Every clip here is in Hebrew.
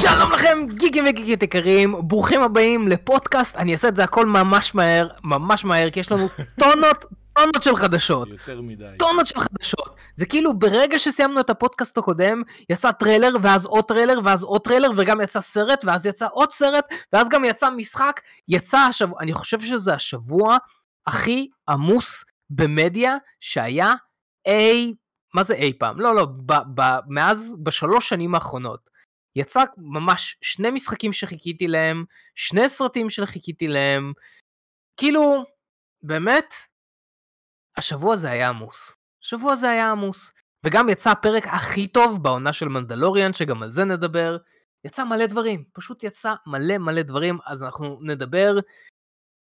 שלום לכם גיקים וגיקיות יקרים, ברוכים הבאים לפודקאסט, אני אעשה את זה הכל ממש מהר, ממש מהר, כי יש לנו טונות, טונות של חדשות. יותר מדי. טונות של חדשות. זה כאילו ברגע שסיימנו את הפודקאסט הקודם, יצא טריילר, ואז עוד טריילר, ואז עוד טריילר, וגם יצא סרט, ואז יצא עוד סרט, ואז גם יצא משחק. יצא השבוע, אני חושב שזה השבוע הכי עמוס במדיה שהיה אי, מה זה אי פעם? לא, לא, ב, ב, מאז, בשלוש שנים האחרונות. יצא ממש שני משחקים שחיכיתי להם, שני סרטים שחיכיתי להם, כאילו, באמת, השבוע הזה היה עמוס. השבוע הזה היה עמוס. וגם יצא הפרק הכי טוב בעונה של מנדלוריאן, שגם על זה נדבר. יצא מלא דברים, פשוט יצא מלא מלא דברים, אז אנחנו נדבר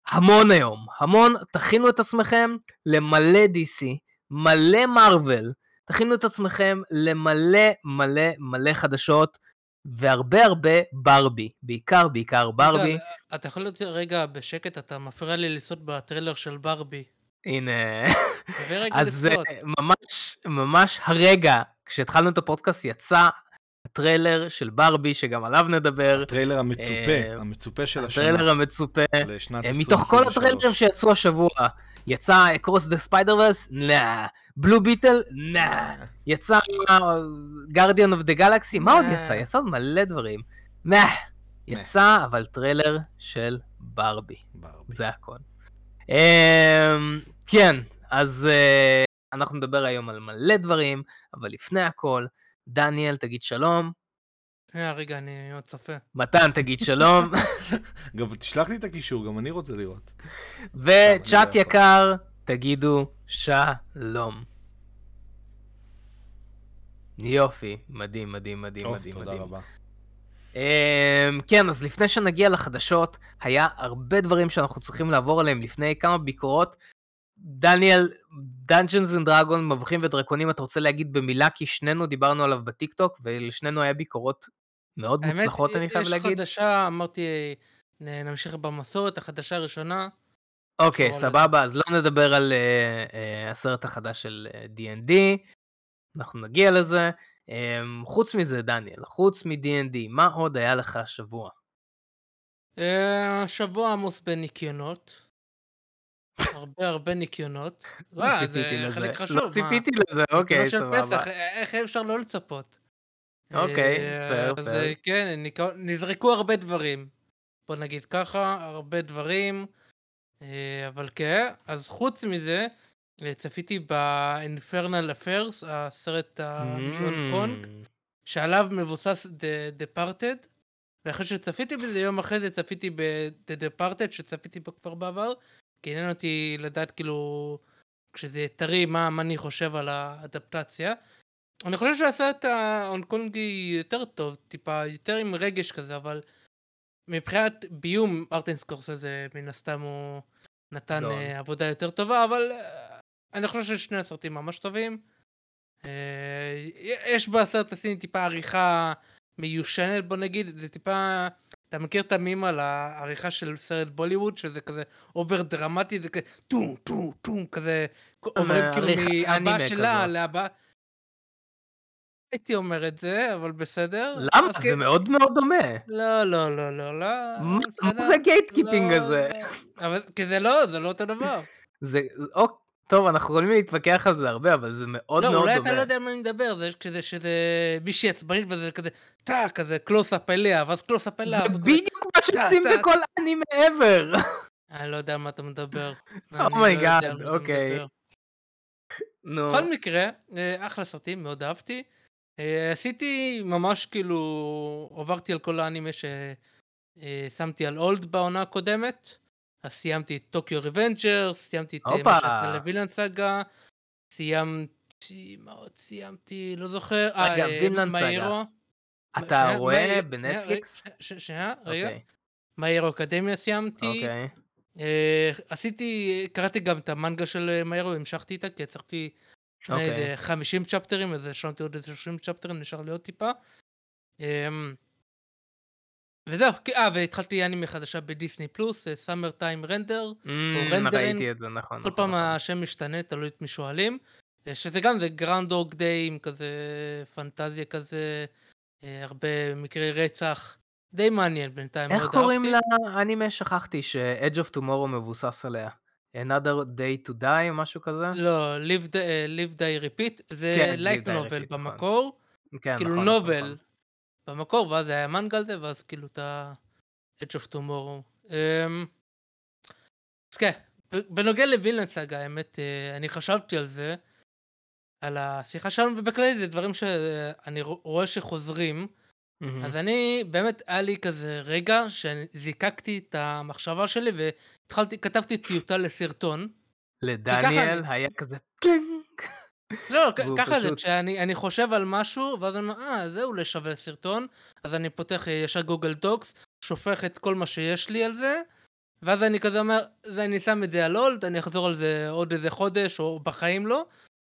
המון היום. המון, תכינו את עצמכם למלא DC, מלא מארוול, תכינו את עצמכם למלא מלא מלא חדשות, והרבה הרבה ברבי, בעיקר בעיקר ברבי. אתה יכול להיות רגע בשקט, אתה מפריע לי לסעוד בטריילר של ברבי. הנה, אז. אה, ממש ממש הרגע, כשהתחלנו את הפודקאסט יצא הטריילר של ברבי, שגם עליו נדבר, הטריילר המצופה, אה, המצופה של השנה. הטריילר המצופה. לשנת אה, מתוך כל 2023. הטריילרים שיצאו השבוע, יצא Across the Spider-Verse? נה. Blue Beetle? נה. יצא Guardians of the Galaxy? מה עוד. יצא? יצא עוד מלא דברים. נה. יצא אבל טריילר של ברבי. ברבי. זה הכל. אמ, כן, אז אה, אנחנו נדבר היום על מלא דברים, אבל לפני הכל, דניאל תגיד שלום, שנייה, רגע, אני עוד צופה. מתן תגיד שלום, גם תשלח לי את הקישור, גם אני רוצה לראות. וצ'אט לא. יקר, תגידו שלום. יופי, מדהים, מדהים, מדהים, טוב, מדהים, תודה מדהים. רבה. אמ, כן, אז לפני שנגיע לחדשות, היה הרבה דברים שאנחנו צריכים לעבור עליהם לפני כמה ביקורות. דניאל, Dungeons and Dragons, מבוכים ודרקונים, אתה רוצה להגיד במילה, כי שנינו דיברנו עליו בטיקטוק, ולשנינו היה ביקורות מאוד האמת, מוצלחות, אני חייב יש להגיד. חדשה, אמרתי, נמשיך במסורת, החדשה הראשונה. אוקיי, על סבבה, אז לא נדבר על אה, אה, הסרט החדש של אה, D&D, אנחנו נגיע לזה. אמ, חוץ מזה, דניאל, חוץ מ-D&D, מה עוד היה לך השבוע? אה, שבוע עמוס בניקיונות. הרבה הרבה ניקיונות. לא אה, ציפיתי זה לזה, חלק חשוב. לא? ציפיתי לזה, אוקיי, סבבה. פסח, א- איך אפשר לא לצפות? אוקיי, אה, פייר, אז פייר. אה, כן, נזרקו הרבה דברים. בוא נגיד ככה, הרבה דברים. אה, אבל כן, אז חוץ מזה, אה, צפיתי ב-Infernal Affairs, הסרט מהונג קונג, Mm, שעליו מבוסס The Departed, ואחרי שצפיתי בזה, יום אחרי זה צפיתי ב-The Departed, שצפיתי בו כבר בעבר, כי עניין אותי לדעת כאילו, כשזה טרי, מה, מה אני חושב על האדפטציה. אני חושב שהסרט ההונג קונגי יותר טוב, טיפה יותר עם רגש כזה, אבל מבחינת ביום, מרטין סקורסזה מן הסתם הוא נתן. אה, עבודה יותר טובה, אבל אה, אני חושב ששני הסרטים ממש טובים. אה, יש בסרט הסיני טיפה עריכה מיושנת בוא נגיד, זה טיפה, אתה מכיר את המימים על העריכה של סרט בוליווד, שזה כזה over דרמטי, זה כזה טום טום טום כזה, עוברים כאילו מהבא שלה. להבא. הייתי אומר את זה, אבל בסדר. למה? זה מאוד מאוד דומה. לא, לא, לא, לא, לא. מה זה gatekeeping לא, הזה? אבל כי זה לא, זה לא אותו דבר. זה, או, טוב, אנחנו יכולים להתווכח על זה הרבה, אבל זה מאוד לא, מאוד אולי אתה לא דומה. יודע על מה אני מדבר, זה כזה שזה מישהי עצבנית וזה כזה טאק, כזה קלוז-אפ אליה, ואז קלוז-אפ אליה. זה בדיוק מה שעושים. בכל אנימה ever. אני לא יודע על מה אתה מדבר. אני Oh לא על מה אתה אוקיי. מדבר. נו, בכל מקרה, אה, אחלה סרטים, מאוד אהבתי. אה, עשיתי ממש כאילו, עברתי על כל האנימה ששמתי על אולד בעונה הקודמת. אז סיימתי את טוקיו ריבנג'ר, סיימתי את אה. מה שהייתה לווילן סאגה, סיימתי, מה עוד סיימתי? לא זוכר. אה, רגע, אה, My סאגה. אתה רואה בנטפליקס? שנייה, רגע. אוקיי, My Hero Academia סיימתי. אוקיי. אה, עשיתי, קראתי גם את המנגה של My Hero, המשכתי איתה, כי הצלחתי שני אוקיי. איזה 50 chapterים, אז השלמתי עוד איזה 30 chapterים, נשאר לי עוד טיפה. וזהו, אה, והתחלתי אנימה חדשה בדיסני פלוס, Summer Time Render, Mm, Rendering, ראיתי את זה, נכון. כל נכון, פעם נכון. השם משתנה, תלוי את מי שואלים. אה, שזה גם, זה Groundhog Day עם כזה פנטזיה כזה, אה, הרבה מקרי רצח, די מעניין בינתיים, איך קוראים. לאנימה? שכחתי ש-Edge of Tomorrow מבוסס עליה. Another Day to Die או משהו כזה? לא, Live Die- אה, Live Die Repeat, זה כן, light novel Repeat, נכון. במקור, כן, כאילו נכון, נכון, novel נכון. במקור, ואז זה היה זה, ואז כאילו את ה-Edge of Tomorrow. אז כן, בנוגע ל Vinland Saga, האמת, אה, אני חשבתי על זה, על השיחה שלנו, ובכללי זה דברים שאני רואה שחוזרים, מהמם. אז אני, באמת היה לי כזה רגע שזיקקתי את המחשבה שלי והתחלתי, כתבתי טיוטה לסרטון. לדניאל היה כזה קלינג. לא, והוא ככה זה, פשוט- כשאני אני חושב על משהו, ואז אני אומר, אה, זה אולי שווה סרטון, אז אני פותח אה, ישר Google Docs, שופך את כל מה שיש לי על זה, ואז אני כזה אומר, זה אני שם את זה על hold, אני אחזור על זה עוד איזה חודש, או בחיים לא,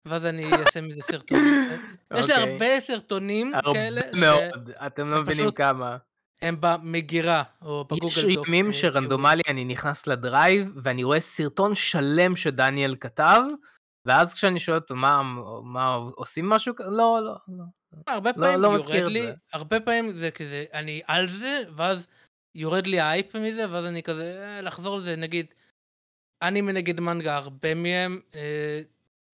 ואז אני אעשה מזה סרטון. יש לי אוקיי. הרבה סרטונים כאלה, הרבה מאוד, אתם לא מבינים כמה. שהם במגירה, או בגוגל יש Doc. ימים אה, שרנדומלי אני נכנס לדרייב ואני רואה סרטון שלם שדניאל כתב, ואז כשאני שואל אותו מה, מה עושים משהו כזה? לא, לא, לא. הרבה לא- פעמים לא יורד לי, זה. הרבה פעמים זה כזה, אני על זה, ואז יורד לי האייפ מזה, ואז אני כזה, אה, לחזור לזה, נגיד, אנימה נגד מנגה, הרבה מהם, אה,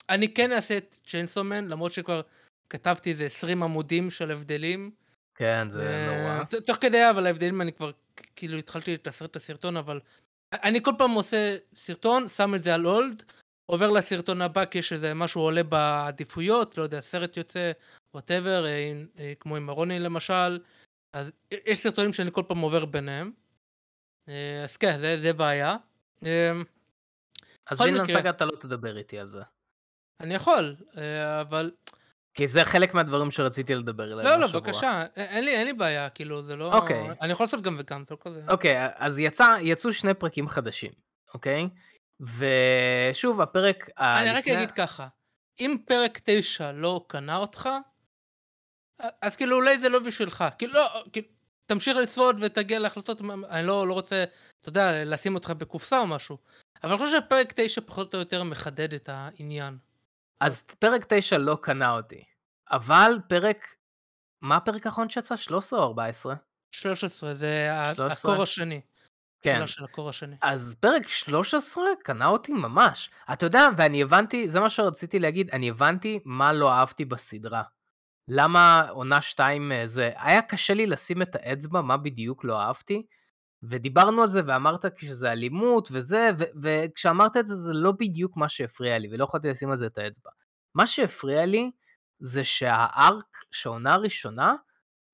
אני כן אעשה את Chainsaw Man, למרות שכבר כתבתי איזה 20 עמודים של הבדלים. כן, זה אה, נורא. תוך כדי, אבל ההבדלים אני כבר, כאילו, התחלתי לתסרט את הסרטון, אבל אני כל פעם עושה סרטון, שם את זה על hold, עובר לסרטון הבא איזה משהו עולה בעדיפויות, לא יודע, סרט יוצא, whatever, כמו עם ארוני למשל, אז יש סרטונים שאני כל פעם עובר ביניהם. אה, אז כן, זה, זה בעיה. אה, אז וינלנד סאגה אתה לא תדבר איתי על זה. אני יכול, אה, אבל... כי זה חלק מהדברים שרציתי לדבר עליהם לא, לא, השבוע. בבקשה, אין לי, אין לי בעיה, כאילו, זה לא... אוקיי. אני יכול לעשות גם וגם, זה לא כזה... אוקיי, אז יצא, יצאו שני פרקים חדשים, אוקיי? ושוב, הפרק אני רק אגיד ככה, אם פרק 9 לא קנה אותך, אז כאילו אולי זה לא בשבילך, כאילו לא, כאילו, תמשיך לצפות ותגיע להחלטות, אני לא, לא רוצה, אתה יודע, לשים אותך בקופסה או משהו, אבל אני חושב שפרק 9 פחות או יותר מחדד את העניין. אז פרק 9 לא קנה אותי, אבל פרק, מה הפרק האחרון שיצא? 13 או 14? 13 זה ה- 13? הקור השני. כן. של הקור השני. אז פרק 13 קנה אותי ממש. אתה יודע, ואני הבנתי, זה מה שרציתי להגיד, אני הבנתי מה לא אהבתי בסדרה. למה עונה 2 אה, זה, היה קשה לי לשים את האצבע מה בדיוק לא אהבתי, ודיברנו על זה ואמרת שזה אלימות וזה, ו- וכשאמרת את זה זה לא בדיוק מה שהפריע לי, ולא יכולתי לשים על זה את האצבע. מה שהפריע לי זה שהארק, שהעונה הראשונה,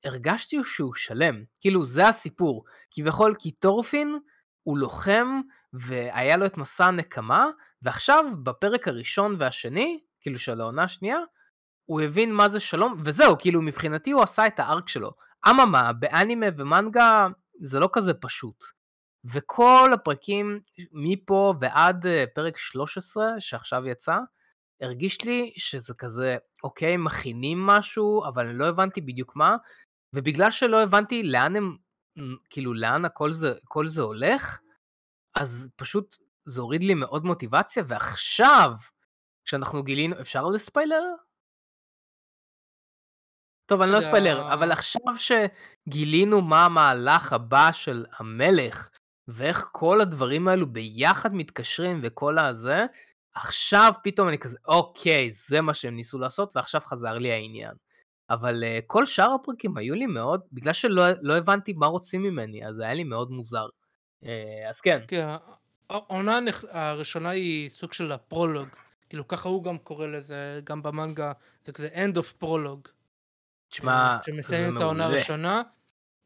הרגשתי שהוא שלם, כאילו זה הסיפור. כביכול כי טורפין הוא לוחם והיה לו את מסע הנקמה, ועכשיו בפרק הראשון והשני, כאילו של העונה השנייה, הוא הבין מה זה שלום, וזהו, כאילו מבחינתי הוא עשה את הארק שלו. אממה, באנימה ומנגה זה לא כזה פשוט. וכל הפרקים מפה ועד אה, פרק 13 שעכשיו יצא, הרגיש לי שזה כזה, אוקיי, מכינים משהו, אבל אני לא הבנתי בדיוק מה, ובגלל שלא הבנתי לאן הם, כאילו לאן הכל זה, כל זה הולך, אז פשוט זה הוריד לי מאוד מוטיבציה, ועכשיו, כשאנחנו גילינו, אפשר לספיילר? טוב, אני לא ספיילר, אבל עכשיו שגילינו מה המהלך הבא של המלך, ואיך כל הדברים האלו ביחד מתקשרים וכל הזה, עכשיו פתאום אני כזה, אוקיי, זה מה שהם ניסו לעשות, ועכשיו חזר לי העניין. אבל uh, כל שאר הפרקים היו לי מאוד, בגלל שלא לא הבנתי מה רוצים ממני, אז היה לי מאוד מוזר. Uh, אז כן, כן, העונה הראשונה היא סוג של הפרולוג, כאילו ככה הוא גם קורא לזה, גם במנגה, זה כזה end of prologue. תשמע, אה, זה שמסיים את העונה מעולה. הראשונה,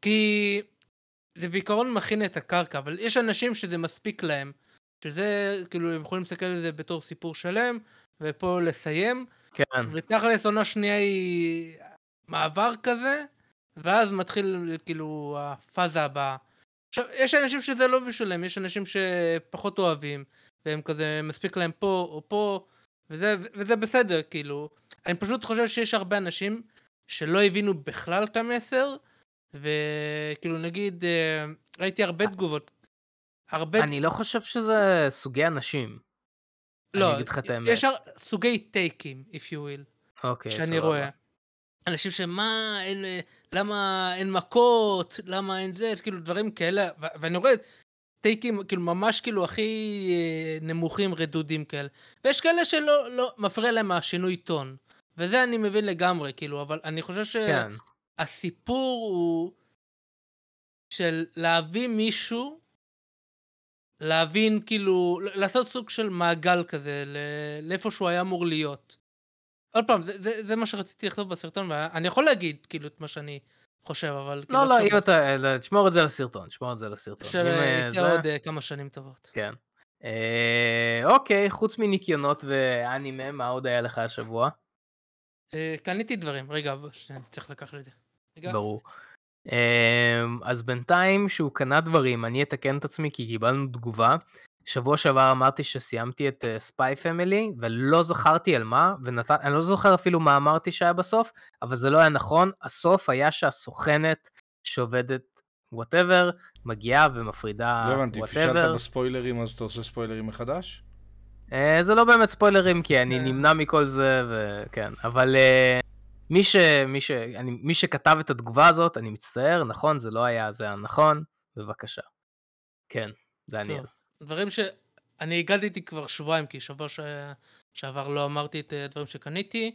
כי זה בעיקרון מכין את הקרקע, אבל יש אנשים שזה מספיק להם, שזה, כאילו, הם יכולים להסתכל על זה בתור סיפור שלם, ופה לסיים, כן, ותכלס עונה שנייה היא מעבר כזה, ואז מתחיל כאילו הפאזה הבאה. עכשיו, יש אנשים שזה לא בשבילם, יש אנשים שפחות אוהבים, והם כזה, מספיק להם פה או פה, וזה, וזה בסדר, כאילו. אני פשוט חושב שיש הרבה אנשים שלא הבינו בכלל את המסר, וכאילו נגיד, אה, ראיתי הרבה תגובות. הרבה... אני לא חושב שזה סוגי אנשים. לא, אני אגיד לך את האמת. יש סוגי טייקים, if you will. אוקיי, שאני סבבה. רואה. אנשים שמה, אין, אה, למה אין מכות, למה אין זה, כאילו דברים כאלה, ו- ואני רואה טייקים כאילו ממש כאילו הכי אה, נמוכים רדודים כאלה. ויש כאלה שלא לא, מפריע להם השינוי טון. וזה אני מבין לגמרי, כאילו, אבל אני חושב כן. שהסיפור הוא של להביא מישהו, להבין כאילו, לעשות סוג של מעגל כזה, לאיפה שהוא היה אמור להיות. עוד פעם, זה, זה, זה מה שרציתי לכתוב בסרטון, ואני יכול להגיד כאילו את מה שאני חושב, אבל כאילו... לא, לא, אם אתה... אה, תשמור את זה לסרטון, תשמור את זה לסרטון. אם, אה, שיצא זה- עוד אה, כמה שנים טובות. כן. אה, אוקיי, חוץ מניקיונות ואנימה, מה עוד היה לך השבוע? אה, קניתי דברים, רגע, אבל שנייה, אני צריך לקחת את זה. רגע. ברור. אז בינתיים שהוא קנה דברים, אני אתקן את עצמי כי קיבלנו תגובה. שבוע שעבר אמרתי שסיימתי את Spy Family ולא זכרתי על מה, ואני לא זוכר אפילו מה אמרתי שהיה בסוף, אבל זה לא היה נכון. הסוף היה שהסוכנת שעובדת whatever, מגיעה ומפרידה לא הבנתי, פישלת whatever. בספוילרים אז אתה עושה ספוילרים מחדש? אה, זה לא באמת ספוילרים כי אני כן. נמנע מכל זה וכן אבל אה, מי ש... מי ש... אני... מי שכתב את התגובה הזאת אני מצטער נכון זה לא היה זה הנכון בבקשה. כן דניאל. טוב, דברים שאני הגעתי כבר שבועיים, כי שבוע ש... שעבר לא אמרתי את הדברים שקניתי.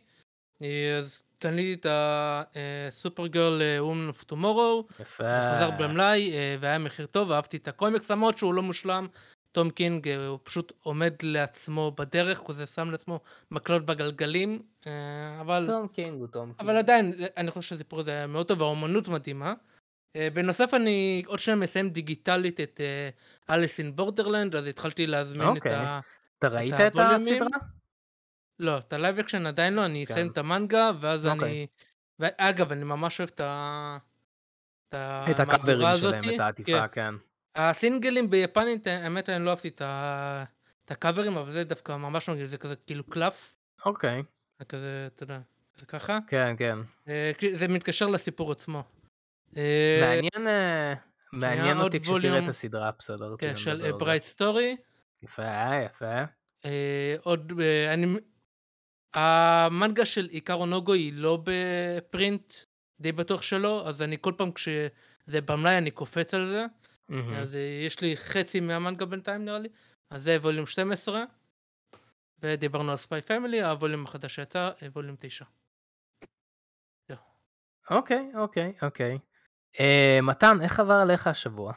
אה, אז קניתי את ה Supergirl Woman of Tomorrow, יפה. חזר במלאי אה, והיה מחיר טוב, אהבתי את הקומיקס למרות שהוא לא מושלם. תום קינג אה, הוא פשוט עומד לעצמו בדרך, הוא זה שם לעצמו מקלות בגלגלים, אה, אבל... תום קינג הוא תום קינג. אבל עדיין, אני חושב שהסיפור הזה היה מאוד טוב, והאומנות מדהימה. אה, בנוסף, אני עוד שניה מסיים דיגיטלית את Alice in Borderland, אז התחלתי להזמין את אוקיי. ה... אתה ראית את הווליומים? הסדרה? לא, את ה live action עדיין לא, אני כן. אסיים את המנגה, ואז אוקיי. אני... ואגב, אני ממש אוהב את ה... את את הקאברים שלהם. את העטיפה כן. כן. הסינגלים ביפנית, האמת אני לא אהבתי את ה... את הקאברים, אבל זה דווקא ממש מגניב, זה כזה כאילו קלף, אוקיי זה כזה, אתה יודע, זה ככה. כן כן. אה, זה מתקשר לסיפור עצמו. אה, מעניין אה, מעניין אותי כשתראה. את הסדרה בסדר. כן, של זה. ברייט סטורי. יפה יפה. אה, עוד, אה, אני... המנגה של איקרו נוגו היא לא בפרינט, די בטוח שלא, אז אני כל פעם כשזה במלאי אני קופץ על זה. אז אה, יש לי חצי מהמנגה בינתיים נראה לי. אז זה ווליום 12. ודיברנו על ספיי פמילי, הווליום החדש שיצא, אה, ווליום 9. אוקיי אוקיי אוקיי. אה, מתן איך עבר עליך השבוע?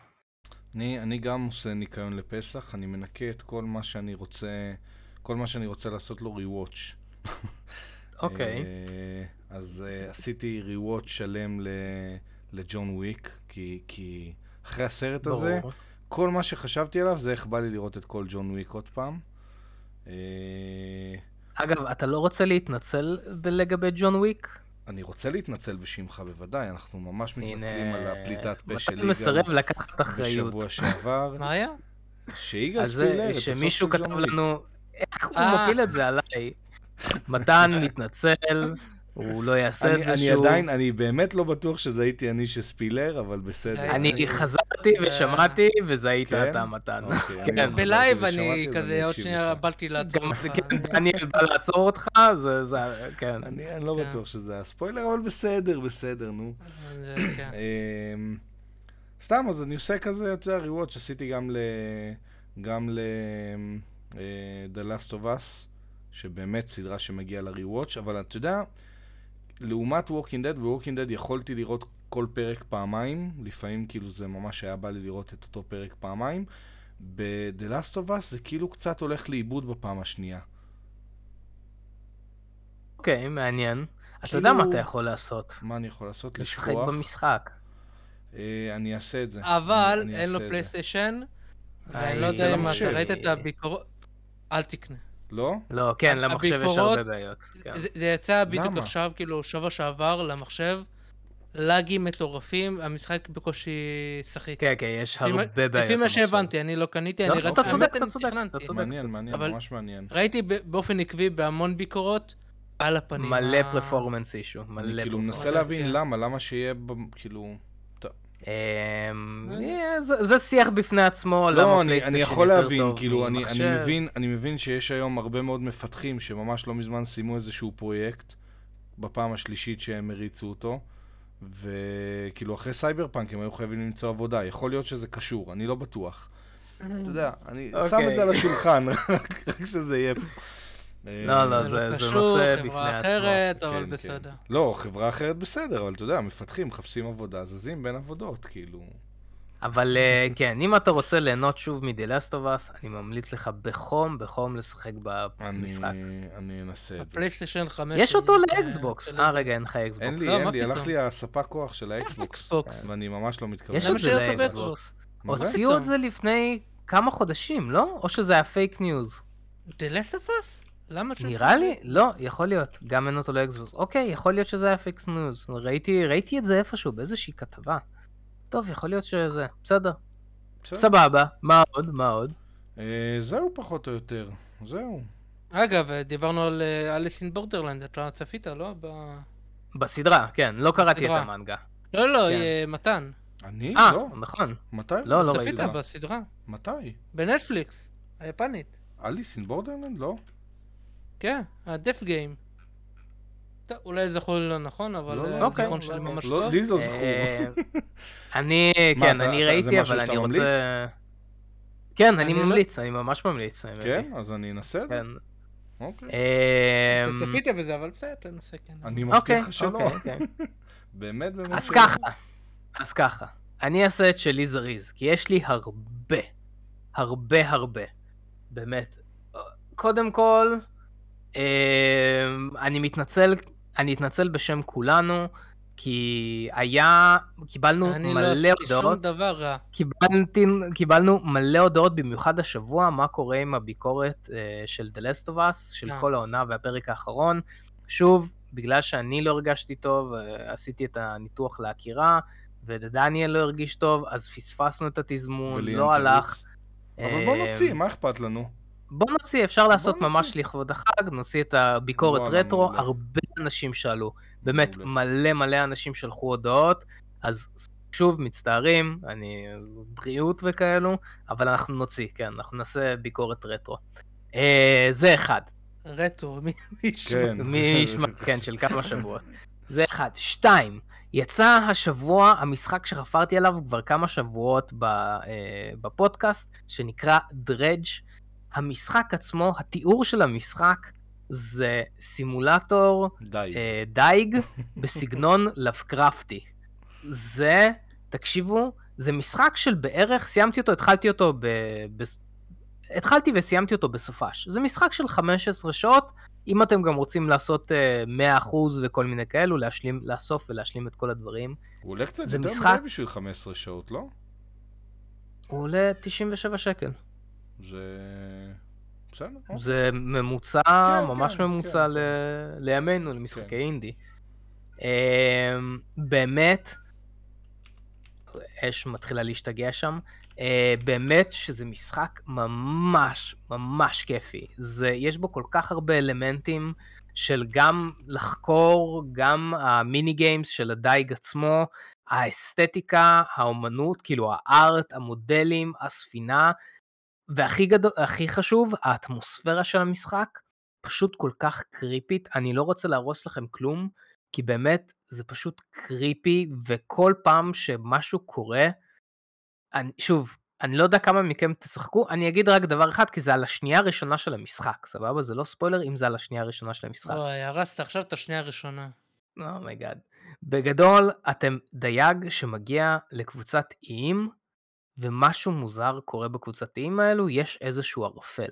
אני, אני גם עושה ניקיון לפסח, אני מנקה את כל מה שאני רוצה, כל מה שאני רוצה לעשות לו ריוואץ'. אוקיי. אה, אז uh, עשיתי ריוואץ' שלם ל- לג'ון וויק, כי, כי אחרי הסרט הזה, ברור. כל מה שחשבתי עליו זה איך בא לי לראות את כל ג'ון וויק עוד פעם. אגב, אתה לא רוצה להתנצל לגבי ג'ון וויק? אני רוצה להתנצל בשמך בוודאי, אנחנו ממש מתנצלים על הפליטת פה של יגאל מסרב לקחת אחריות. בשבוע שעבר. מה היה? שיגאל אז זה ספילר שמישהו כתב. לנו, איך הוא אה. מפיל את זה עליי? מתן מתנצל, הוא לא יעשה את אני, זה אני שוב. עדיין, אני באמת לא בטוח שזה הייתי אני שספילר, אבל בסדר. אני- אני חזרתי ושמעתי, וזה היית כן? אתה מתן. אוקיי, אני כן. בלייב אני כזה עוד שנייה. באתי לעצור אותך. כן, דניאל בא לעצור אותך, זה, זה, כן. אני, אני לא כן. בטוח שזה היה ספוילר, אבל בסדר, בסדר, נו. אמ, סתם, אז אני עושה כזה, אתה יודע, ריוואץ' עשיתי גם ל... גם ל... אה, The Last of Us, שבאמת סדרה שמגיעה לריוואץ', אבל אתה יודע, לעומת Walking Dead, ו-Walking Dead יכולתי לראות כל פרק פעמיים, לפעמים כאילו זה ממש היה בא לי לראות את אותו פרק פעמיים. ב-The Last of Us זה כאילו קצת הולך לאיבוד בפעם השנייה. אוקיי, מעניין. אתה כאילו- יודע מה אתה יכול לעשות? מה אני יכול לעשות? לשחק לשכוח? במשחק. אה, אני אעשה את זה. אבל אני אין לו. פלייסטיישן, ואני לא זה יודע אם למחשב. אתה ראית את הביקורות, אל תקנה. לא? לא, כן, למחשב יש הרבה בעיות. כן. זה- זה יצא בדיוק למה? עכשיו, כאילו, שבוע שעבר למחשב, לאגים מטורפים, המשחק בקושי שחק. כן, כן, יש לפי הרבה בעיות. לפי מה. שהבנתי, אני לא קניתי, לא, אני אתה ראיתי, צודק, האמת, אתה צודק. אתה צודק. מעניין, מעניין, אבל- ממש מעניין. ראיתי ב- באופן עקבי בהמון ביקורות, על הפנים. מלא פרפורמנס אישו, מלא אני כאילו פרפורמנס. מנסה להבין. למה, למה שיהיה, כאילו... אמ, אה, זה זה שיח בפני עצמו, למה לא, אני, פלייסטיישן אני יכול יותר להבין, טוב כאילו, אני, אני, ממחשב. מבין, אני מבין שיש היום הרבה מאוד מפתחים שממש לא מזמן סיימו איזשהו פרויקט, בפעם השלישית שהם הריצו אותו, וכאילו אחרי סייבר פאנק הם היו חייבים למצוא עבודה. יכול להיות שזה קשור, אני לא בטוח. אתה יודע, אני אוקיי. שם את זה על השולחן, רק רק שזה יהיה... לא, לא, אה, זה- זה קשור, נושא בפני חברה עצמו. אחרת, אבל כן, כן. בסדר. לא, חברה אחרת בסדר, אבל אתה יודע, מפתחים, מחפשים עבודה, זזים בין עבודות, כאילו... אבל אה, כן, אם אתה רוצה ליהנות שוב מ-The Last of Us, אני ממליץ לך בחום, בחום לשחק אני, במשחק. אני אנסה את זה. הפלייסטיישן 5. יש אותו אה, לאקסבוקס. של- אה, רגע, אין לך אקסבוקס. אין לי, לא, אין לי, הלך? לי הספק כוח של האקסבוקס, אקסבוקס. ואני ממש לא מתכוון. יש את זה לאקסבוקס. הוציאו את? זה לפני כמה חודשים, לא? או שזה היה פייק ניוז? The Last of Us? למה שיוצא נראה לי? לא, יכול להיות. גם אין אותו לאקסבוקס. אוקיי, יכול להיות שזה היה פייק ניוז. ראיתי ראיתי את זה איפשהו, באיזושהי כתבה. טוב, יכול להיות שזה. בסדר. בסדר. סבבה. מה עוד? מה עוד? אה, זהו פחות או יותר, זהו. אגב, דיברנו על אליס אין בורדרלנד, אתה צפית, לא? ב- בסדרה, כן, לא קראתי את. המנגה. לא, לא, כן. אה, מתן. אני? אה, לא. נכון. מתי? לא, לא צפית ראיתי. בסדרה? מתי? בנטפליקס, היפנית. אליס אין בורדרלנד? לא. כן, הדף גיים. טוב, אולי זכור לי לא נכון, אבל לא, אה, לא, אוקיי. שלי ממש לא, טוב. לי לא זכור. אני, כן, אני ראיתי, אבל אני? רוצה... כן, אני לא- ממליץ, אני ממש ממליץ. כן? אז אני אנסה את זה. כן. אוקיי. אמ, אתה צפית בזה, אבל בסדר, תנסה, כן. אני אוקיי, מבטיח לך שלא. אוקיי. באמת, באמת. אז. ככה, אז ככה. אני אעשה את שלי זריז, כי יש לי הרבה, הרבה הרבה. באמת. קודם כל, אני מתנצל, אני אתנצל בשם כולנו, כי היה, קיבלנו אני לא מלא עשיתי שום הודעות. דבר רע. קיבלתי, קיבלנו מלא הודעות, במיוחד השבוע, מה קורה עם הביקורת אה, של The Last of Us, של אה. כל העונה והפרק האחרון. שוב, בגלל שאני לא הרגשתי טוב, אה, עשיתי את הניתוח לעקירה, ודניאל לא הרגיש טוב, אז פספסנו את התזמון, לא. הלך. אבל בוא אה, נוציא, מה אכפת לנו? בוא נוציא, אפשר לעשות נוציא. ממש לכבוד החג, נוציא את הביקורת רטרו. הרבה אנשים שאלו, באמת. מלא מלא אנשים שלחו הודעות, אז שוב, מצטערים, אני, בריאות וכאלו, אבל אנחנו נוציא, כן, אנחנו נעשה ביקורת רטרו. אה, זה אחד, רטרו, מי מי ישמע? כן. מי ישמע, כן, של כמה שבועות. זה אחד. שתיים, יצא השבוע המשחק שחפרתי עליו כבר כמה שבועות ב, אה, בפודקאסט, שנקרא דרג'. המשחק עצמו, התיאור של המשחק זה סימולטור די. אה, דייג בסגנון לבקרפטי. זה, תקשיבו, זה משחק של בערך, סיימתי אותו, התחלתי אותו ב... ב... התחלתי וסיימתי אותו בסופש. זה משחק של 15 שעות, אם אתם גם רוצים לעשות uh, 100% וכל מיני כאלו, להשלים, לאסוף ולהשלים את כל הדברים. הוא עולה קצת יותר משחק- מדי בשביל 15 שעות, לא? הוא עולה 97 שקל. זה... בסדר. אוקיי. זה ממוצע, כן, ממש כן, ממוצע כן, ל... לימינו, למשחקי כן. אינדי. אמ, באמת, אש מתחילה להשתגע שם, אה, באמת שזה משחק ממש ממש כיפי. זה, יש בו כל כך הרבה אלמנטים של גם לחקור, גם המיני גיימס של הדייג עצמו, האסתטיקה, האומנות, כאילו הארט, המודלים, הספינה, והכי גדול, הכי חשוב, האטמוספירה של המשחק פשוט כל כך קריפית, אני לא רוצה להרוס לכם כלום, כי באמת זה פשוט קריפי, וכל פעם שמשהו קורה, אני, שוב, אני לא יודע כמה מכם תשחקו, אני אגיד רק דבר אחד, כי זה על השנייה הראשונה של המשחק, סבבה? זה לא ספוילר אם זה על השנייה הראשונה של המשחק. אוי, הרסת עכשיו את השנייה הראשונה. Oh my god. בגדול, אתם דייג שמגיע לקבוצת איים, ומשהו מוזר קורה בקבוצת איים האלו, יש איזשהו ערפל.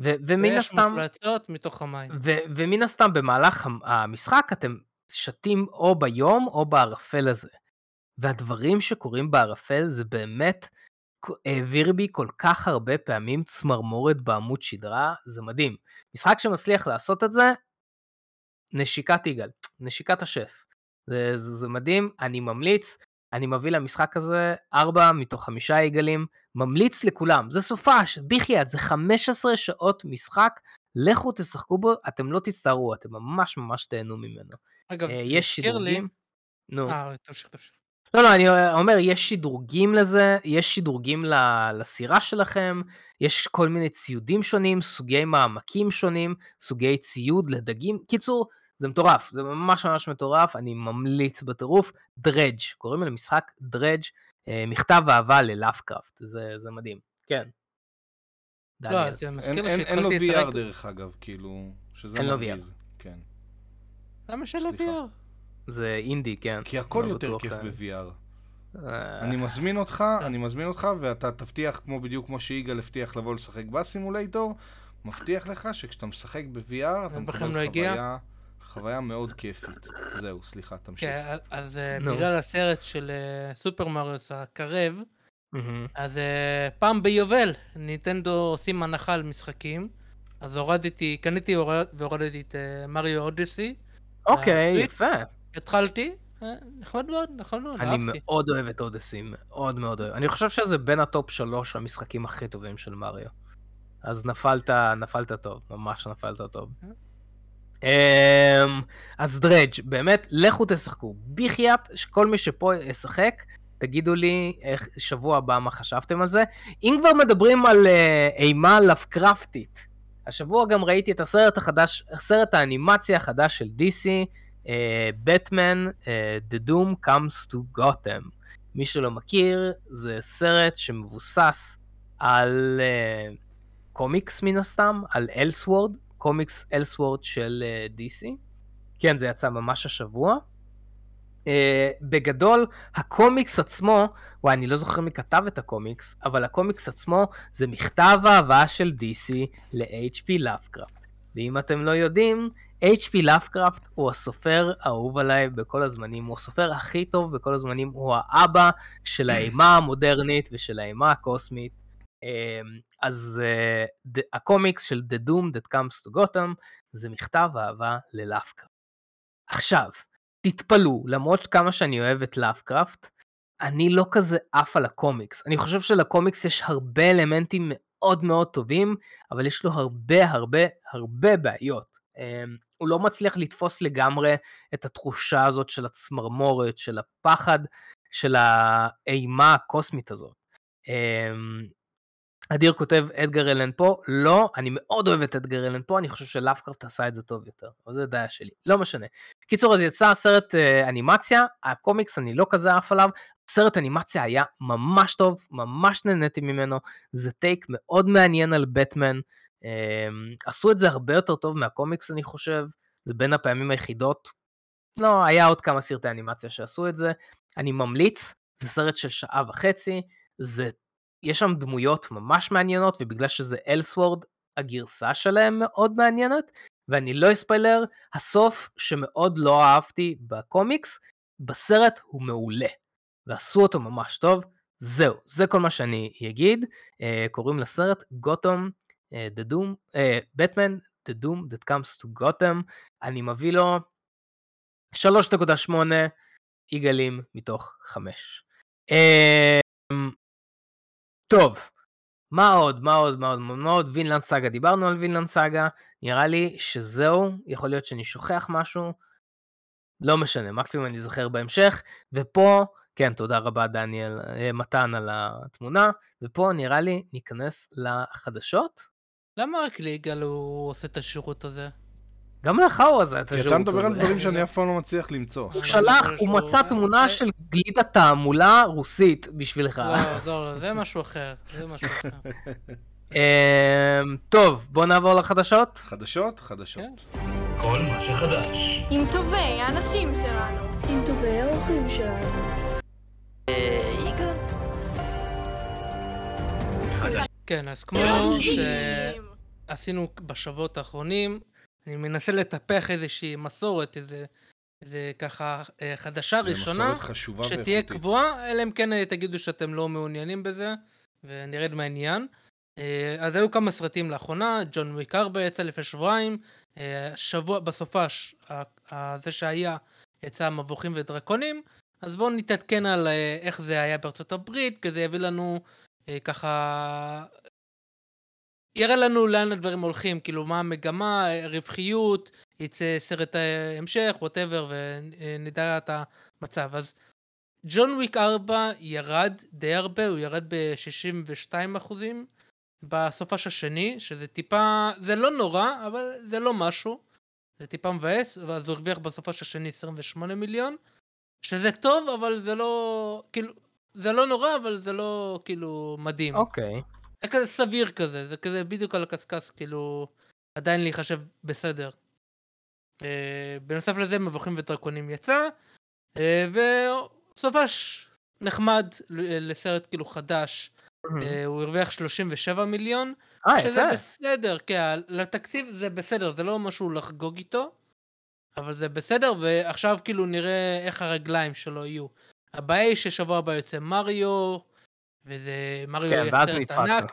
ו- ומן ויש הסתם, מפלצות מתוך המים. ו- ומן הסתם במהלך המ- המשחק אתם שטים או ביום או בערפל הזה. והדברים שקורים בערפל זה באמת העביר בי כל כך הרבה פעמים צמרמורת בעמוד שדרה, זה מדהים. משחק שמצליח לעשות את זה, נשיקת יגאל, נשיקת השף. זה, זה, זה מדהים, אני ממליץ, אני מביא למשחק הזה 4 מתוך 5 יגאלים, ממליץ לכולם, זה סופש, בחייאת, זה 15 שעות משחק, לכו תשחקו בו, אתם לא תצטערו, אתם ממש ממש תהנו ממנו. אגב, אה, יש הזכיר לי- שדרוגים. נו. אה, תמשיך, תמשיך. לא, לא, אני אומר, יש שדרוגים לזה, יש שדרוגים לסירה שלכם, יש כל מיני ציודים שונים, סוגי מעמקים שונים, סוגי ציוד לדגים. קיצור, זה מטורף, זה ממש ממש מטורף, אני ממליץ בטירוף. דרג', קוראים למשחק דרג', אה, מכתב אהבה ללאפקראפט, זה, זה מדהים, כן. לא. זה אין, מזכיר לי אין, אין לו שהתחלתי VR לשחק... דרך אגב, כאילו, שזה אין לו מרגיז. כן. למה שאין לו. VR? זה אינדי, כן. כי הכל לא יותר כיף אה, ב-VR. אה, אני מזמין אותך, אני מזמין אותך, ואתה תבטיח, כמו בדיוק כמו שיגאל הבטיח לבוא לשחק בסימולטור, מבטיח לך שכשאתה משחק ב-VR, אתה מקבל לא? חוויה, חוויה מאוד כיפית. זהו, סליחה, תמשיך. כן, אז אה, נו. בגלל הסרט של אה, סופר מריוס הקרב, מהמם. אז אה, פעם ביובל ניטנדו עושים הנחה על משחקים, אז הורדתי, קניתי הורד- והורדתי את אה, מריו אודיסי, אוקיי? יפה. התחלתי, אה, נחמד מאוד, נחמד מאוד, אני אהבתי. מאוד אוהב את Odyssey, מאוד מאוד אוהב. אני חושב שזה בין ה top שלוש המשחקים הכי טובים של מריו. אז נפלת, נפלת טוב, ממש נפלת טוב. אז Dredge, באמת, לכו תשחקו. בחייאת, שכל מי שפה ישחק, תגידו לי איך שבוע הבא מה חשבתם על זה. אם כבר מדברים על אה, אימה לאבקרפטית, השבוע גם ראיתי את הסרט החדש, סרט האנימציה החדש של DC, בטמן, The Doom Comes to Gotham. מי שלא מכיר, זה סרט שמבוסס על uh, קומיקס מן הסתם, על elseworld, קומיקס elseworld של uh, DC. כן, זה יצא ממש השבוע. Uh, בגדול, הקומיקס עצמו, וואי, אני לא זוכר מי כתב את הקומיקס, אבל הקומיקס עצמו זה מכתב אהבה של DC ל-HP לאפקראפט. ואם אתם לא יודעים, H.P. לאפקראפט הוא הסופר האהוב עליי בכל הזמנים, הוא הסופר הכי טוב בכל הזמנים, הוא האבא של האימה המודרנית ושל האימה הקוסמית. אמ, אז the, הקומיקס של The Doom That Comes to Gotham זה מכתב אהבה ללאפקראפט. עכשיו, תתפלאו, למרות כמה שאני אוהב את לאפקראפט, אני לא כזה עף על הקומיקס. אני חושב שלקומיקס יש הרבה אלמנטים מאוד מאוד טובים, אבל יש לו הרבה הרבה הרבה בעיות. Um, הוא לא מצליח לתפוס לגמרי את התחושה הזאת של הצמרמורת, של הפחד, של האימה הקוסמית הזאת. אדיר כותב אדגר אלן פה, לא, אני מאוד אוהב את אדגר אלן פה, אני חושב שלאפקראפט עשה את זה טוב יותר, אבל זה דעה שלי, לא משנה. קיצור, אז יצא סרט אה, אנימציה, הקומיקס אני לא כזה עף עליו, סרט אנימציה היה ממש טוב, ממש נהניתי ממנו, זה טייק מאוד מעניין על בטמן, אה, עשו את זה הרבה יותר טוב מהקומיקס אני חושב, זה בין הפעמים היחידות, לא, היה עוד כמה סרטי אנימציה שעשו את זה, אני ממליץ, זה סרט של שעה וחצי, זה יש שם דמויות ממש מעניינות, ובגלל שזה אלסוורד, הגרסה שלהם מאוד מעניינת, ואני לא אספיילר, הסוף שמאוד לא אהבתי בקומיקס, בסרט הוא מעולה, ועשו אותו ממש טוב. זהו, זה כל מה שאני אגיד. Uh, קוראים לסרט גותם, The Doom, בטמן, The Doom That Comes to Gotham. אני מביא לו 3.8 יגאלים מתוך 5. Uh, טוב, מה עוד, מה עוד, מה עוד, מה עוד, וינלנד סאגה, דיברנו על וינלנד סאגה, נראה לי שזהו, יכול להיות שאני שוכח משהו, לא משנה, מקסימום אני אזכר בהמשך, ופה, כן, תודה רבה דניאל, אה, מתן על התמונה, ופה נראה לי ניכנס לחדשות. למה רק ליגאל הוא עושה את השירות הזה? גם לך הוא עשה את כי השירות אתה מדבר על הזה. דברים שאני אף פעם לא מצליח למצוא. הוא שלח, הוא מצא תמונה של גלידת תעמולה רוסית בשבילך. לא, לא, לא, זה משהו אחר, זה משהו אחר. אמ, טוב, בוא נעבור לחדשות. חדשות? חדשות. כן. כל מה שחדש. עם טובי האנשים שלנו. עם טובי האורחים שלנו. כן, אז כמו שעשינו בשבועות האחרונים, אני מנסה לטפח איזושהי מסורת, איזה, איזה ככה אה, חדשה ראשונה, חשובה שתהיה ואיכותית. קבועה, אלא אם כן אה, תגידו שאתם לא מעוניינים בזה, ונרד מהעניין. אה, אז היו כמה סרטים לאחרונה, ג'ון וויק 4 יצא לפני שבועיים, שבוע בסופש, זה שהיה, יצא מבוכים ודרקונים, אז בואו נתעדכן על איך זה היה בארצות הברית, כי זה יביא לנו ככה... יראה לנו לאן הדברים הולכים, כאילו מה המגמה, רווחיות, יצא סרט אה, המשך, ווטאבר, ונדע את המצב. אז ג'ון וויק 4 ירד די הרבה, הוא ירד ב-62 אחוזים בסופש השני, שזה טיפה, זה לא נורא, אבל זה לא משהו. זה טיפה מבאס, ואז הוא הרוויח בסופו של שני 28 מיליון, שזה טוב, אבל זה לא, כאילו, זה לא נורא, אבל זה לא, כאילו, מדהים. אוקיי. זה כזה סביר כזה, זה כזה בדיוק על הקשקש, כאילו, עדיין להיחשב בסדר. אה, בנוסף לזה, מבוכים ודרקונים יצא, אה, וסופש נחמד ל- לסרט כאילו חדש. אה, הוא הרוויח 37 מיליון, אה, שזה יפה. בסדר, כן, לתקציב זה בסדר, זה לא משהו לחגוג איתו, אבל זה בסדר, ועכשיו כאילו נראה איך הרגליים שלו יהיו. הבעיה היא ששבוע הבא יוצא מריו, וזה מריו כן, סרט ענק.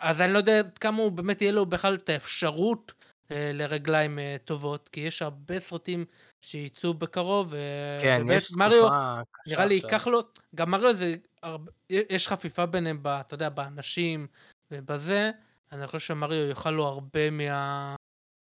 אז אני לא יודע עד כמה הוא באמת יהיה לו בכלל את האפשרות אה, לרגליים אה, טובות, כי יש הרבה סרטים שייצאו בקרוב, אה, כן, ובאמת יש מריו, תקופה נראה לי. ייקח לו, גם מריו זה, הרבה, יש חפיפה ביניהם, ב, אתה יודע, באנשים ובזה, אני חושב שמריו יאכל לו הרבה מה,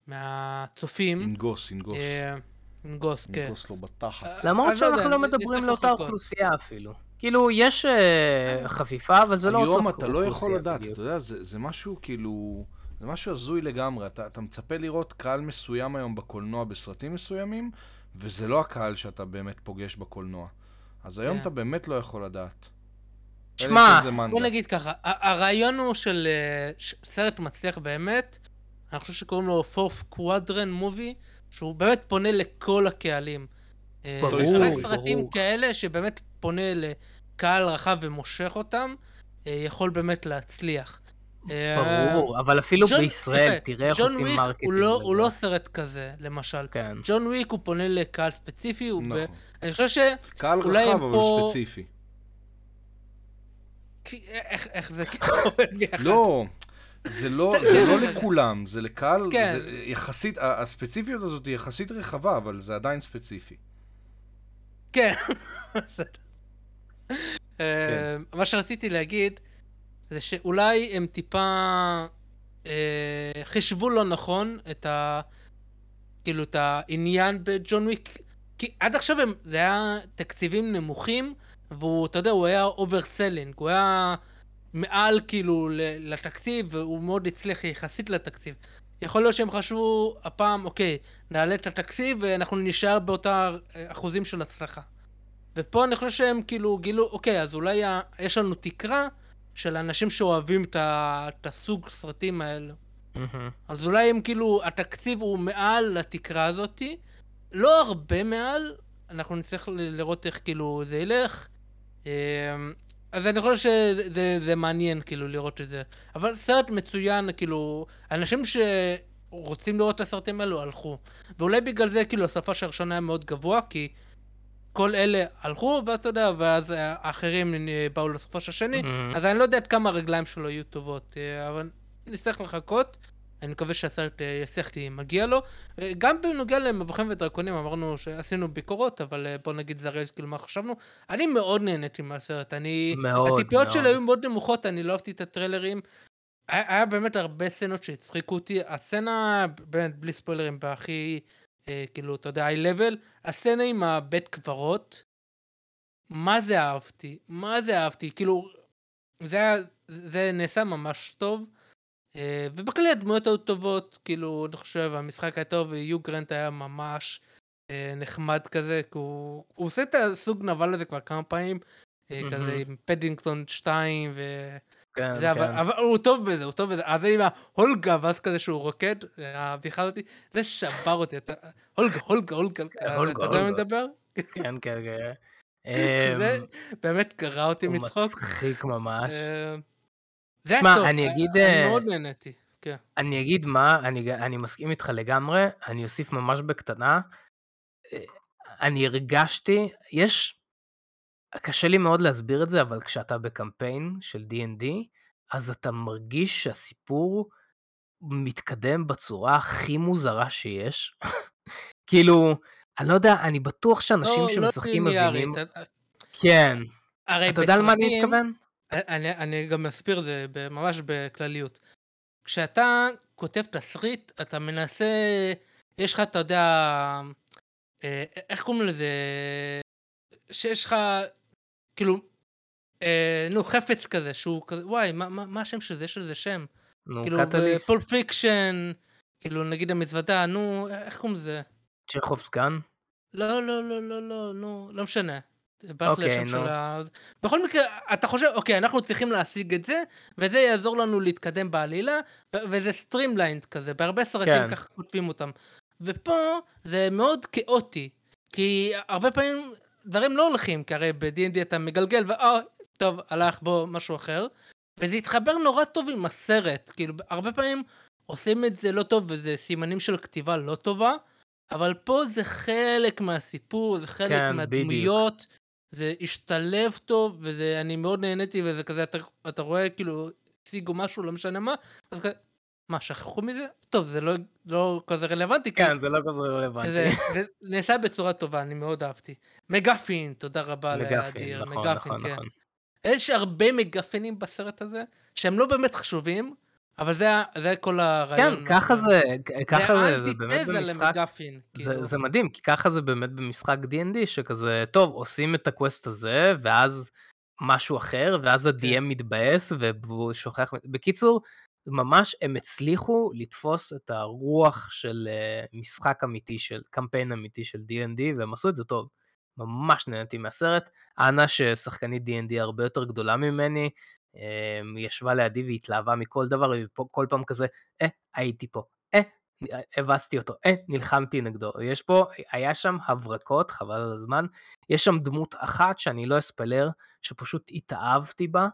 מהצופים. ינגוס, ינגוס. אה, ינגוס, כן. ינגוס לו בתחת. למרות לא שאנחנו לא מדברים לאותה. אוכלוסייה אפילו. כאילו, יש אה, חפיפה, אבל זה לא אותו היום אתה לא יכול לדעת. אתה יודע, זה, זה משהו כאילו, זה משהו הזוי לגמרי. אתה, אתה מצפה לראות קהל מסוים היום בקולנוע בסרטים מסוימים, וזה לא הקהל שאתה באמת פוגש בקולנוע. אז היום כן. אתה באמת לא יכול לדעת. שמע. בוא נגיד ככה, הרעיון הוא של אה, סרט מצליח באמת, אני חושב שקוראים לו Fourth Quadrant Movie, שהוא באמת פונה לכל הקהלים. אה, ברור, רק סרטים ברור. כאלה שבאמת פונה לקהל רחב ומושך אותם, אה, יכול באמת להצליח. אה, ברור, אבל אפילו ג'ון- בישראל, תראה איך ג'ון עושים וויק מרקטינג הוא לא- הוא לא. סרט כזה, למשל. כן. ג'ון וויק הוא פונה לקהל ספציפי, הוא ב- נכון. אני חושב ש... קהל אולי רחב, אבל פה- ספציפי. איך איך זה עובד ביחד? לא, זה לא, זה- לא לכולם, זה לקהל, כן. זה יחסית, הספציפיות הזאת היא יחסית רחבה, אבל זה עדיין ספציפי. כן. בסדר. אה, מה שרציתי להגיד זה שאולי הם טיפה אה, חישבו לא נכון את ה... כאילו את העניין בג'ון וויק. כי עד עכשיו הם, זה היה תקציבים נמוכים, והוא, אתה יודע, הוא היה overselling, הוא היה מעל כאילו לתקציב, והוא מאוד הצליח יחסית לתקציב. יכול להיות שהם חשבו הפעם, אוקיי, נעלה את התקציב ואנחנו נשאר באותה אה, אחוזים של הצלחה. ופה אני חושב שהם כאילו גילו, אוקיי, אז אולי יש לנו תקרה של אנשים שאוהבים את את הסוג סרטים האלו. מהמם. אז אולי הם כאילו, התקציב הוא מעל לתקרה הזאתי, לא הרבה מעל, אנחנו נצטרך לראות איך כאילו זה ילך. אז אני חושב שזה זה, זה מעניין כאילו לראות את זה. אבל סרט מצוין, כאילו, אנשים שרוצים לראות את הסרטים האלו הלכו. ואולי בגלל זה כאילו השפה של הראשון היה מאוד גבוה, כי כל אלה הלכו, ואתה יודע, ואז האחרים אה, באו לסופו של השני, מהמם. אז אני לא יודע עד כמה הרגליים שלו יהיו טובות, אה, אבל נצטרך לחכות. אני מקווה שהסרט אה, יצליח לי מגיע לו. אה, גם בנוגע למבוכים ודרקונים אמרנו שעשינו ביקורות, אבל אה, בוא נגיד זרז כאילו מה חשבנו. אני מאוד נהניתי מהסרט, אני... מאוד, הציפיות מאוד. שלי היו מאוד נמוכות, אני לא אהבתי את הטריילרים. היה, היה באמת הרבה סצנות שהצחיקו אותי. הסצנה, באמת בלי ספוילרים, בהכי, אה, כאילו, אתה יודע, היי-לבל, הסצנה עם הבית קברות, מה זה אהבתי? מה זה אהבתי? כאילו, זה זה נעשה ממש טוב. אה, ובכללי הדמויות היו טובות, כאילו, אני חושב, המשחק היה טוב, ויו גרנט היה ממש אה, נחמד כזה, כי הוא, הוא עושה את הסוג נבל הזה כבר כמה פעמים, מהמם. כזה עם פדינגטון 2, ו... כן, זה, אבל, כן. אבל הוא טוב בזה, הוא טוב בזה. אז עם ההולגה, ואז כזה שהוא רוקד, הבדיחה הזאתי, זה שבר אותי. אתה, הולגה, הולגה, הולגה, הולגה, אתה יודע מה. מדבר? כן, כן, כן. זה אמ, באמת קרע אותי הוא מצחוק. מצחיק ממש. זה היה טוב, אני אגיד, אני אה, מאוד נהניתי. כן. אני אגיד מה, אני, אני מסכים איתך לגמרי, אני אוסיף ממש בקטנה. אה, אני הרגשתי, יש, קשה לי מאוד להסביר את זה, אבל כשאתה בקמפיין של D&D, אז אתה מרגיש שהסיפור מתקדם בצורה הכי מוזרה שיש. כאילו, אני לא יודע, אני בטוח שאנשים לא, לא שמשחקים ליניארית. מבינים... כן. הרי אתה יודע למה אני בסרטים- מתכוון? אני, אני גם אסביר זה ב- ממש בכלליות. כשאתה כותב תסריט, אתה מנסה, יש לך, אתה יודע, אה, איך קוראים לזה? שיש לך, כאילו, אה, נו, חפץ כזה, שהוא כזה, וואי, מה, מה, מה השם של זה? יש לזה שם. נו, כאילו, קטליסט. בפול פיקשן, כאילו נגיד המזוודה, נו, איך קוראים לזה? Chekhov's gun? לא, לא, לא, לא, לא, נו, לא משנה. אוקיי, נו. ה... בכל מקרה, אתה חושב, אוקיי, אנחנו צריכים להשיג את זה, וזה יעזור לנו להתקדם בעלילה, וזה streamlined כזה, בהרבה סרטים כן. ככה כותבים אותם. ופה זה מאוד כאוטי, כי הרבה פעמים דברים לא הולכים, כי הרי ב-D&D אתה מגלגל, ואה, טוב, הלך בו משהו אחר, וזה התחבר נורא טוב עם הסרט, כאילו, הרבה פעמים עושים את זה לא טוב, וזה סימנים של כתיבה לא טובה, אבל פה זה חלק מהסיפור, זה חלק כן, מהדמויות, זה השתלב טוב, וזה, אני מאוד נהניתי, וזה כזה, אתה, אתה רואה כאילו, השיגו משהו, לא משנה מה, אז כזה, מה, שכחו מזה? טוב, זה לא, לא כזה רלוונטי, כי כן, זה לא כזה רלוונטי. זה, זה נעשה בצורה טובה, אני מאוד אהבתי. מגפין, תודה רבה מגפין, לאדיר, נכון, מגפין, נכון, כן. נכון. יש הרבה מגפינים בסרט הזה, שהם לא באמת חשובים, אבל זה, זה כל הרעיון. כן, ככה זה, ככה זה, זה באמת במשחק, למגפין. זה, כאילו. זה מדהים, כי ככה זה באמת במשחק D&D, שכזה, טוב, עושים את הקווסט הזה, ואז משהו אחר, ואז כן. ה-DM מתבאס, והוא שוכח, בקיצור, ממש הם הצליחו לתפוס את הרוח של אה, משחק אמיתי, של קמפיין אמיתי של D&D, והם עשו את זה טוב. ממש נהניתי מהסרט. אנה, ששחקנית D&D הרבה יותר גדולה ממני, היא ישבה לידי והתלהבה מכל דבר, וכל פעם כזה, אה, הייתי פה, אה, הבסתי אותו, אה, נלחמתי נגדו. יש פה, היה שם הברקות, חבל על הזמן. יש שם דמות אחת שאני לא אספלר, שפשוט התאהבתי בה.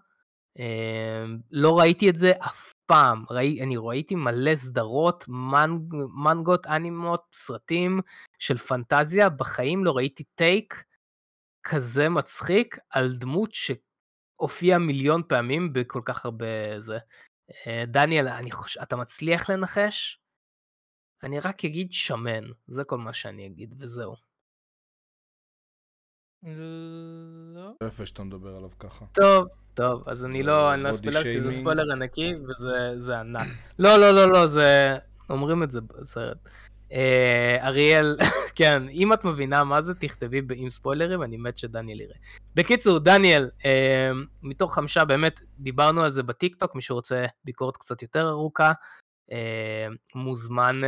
אה, לא ראיתי את זה אף פעם. ראי, אני ראיתי מלא סדרות, מנג, מנגות, אנימות, סרטים של פנטזיה. בחיים לא ראיתי טייק כזה מצחיק על דמות שהופיעה מיליון פעמים בכל כך הרבה זה. אה, דניאל, אני חושב, אתה מצליח לנחש? אני רק אגיד שמן, זה כל מה שאני אגיד, וזהו. לא. יפה שאתה מדבר עליו ככה. טוב, טוב, אז אני לא, אני לא אספלר כי זה. ספוילר ענקי, וזה זה ענק. לא, לא, לא, לא, זה... אומרים את זה בסרט. אה, אריאל, כן, אם את מבינה מה זה, תכתבי עם ספוילרים, אני מת שדניאל יראה. בקיצור, דניאל, אה, מתוך חמישה, באמת, דיברנו על זה בטיקטוק, מי שרוצה ביקורת קצת יותר ארוכה, אה, מוזמן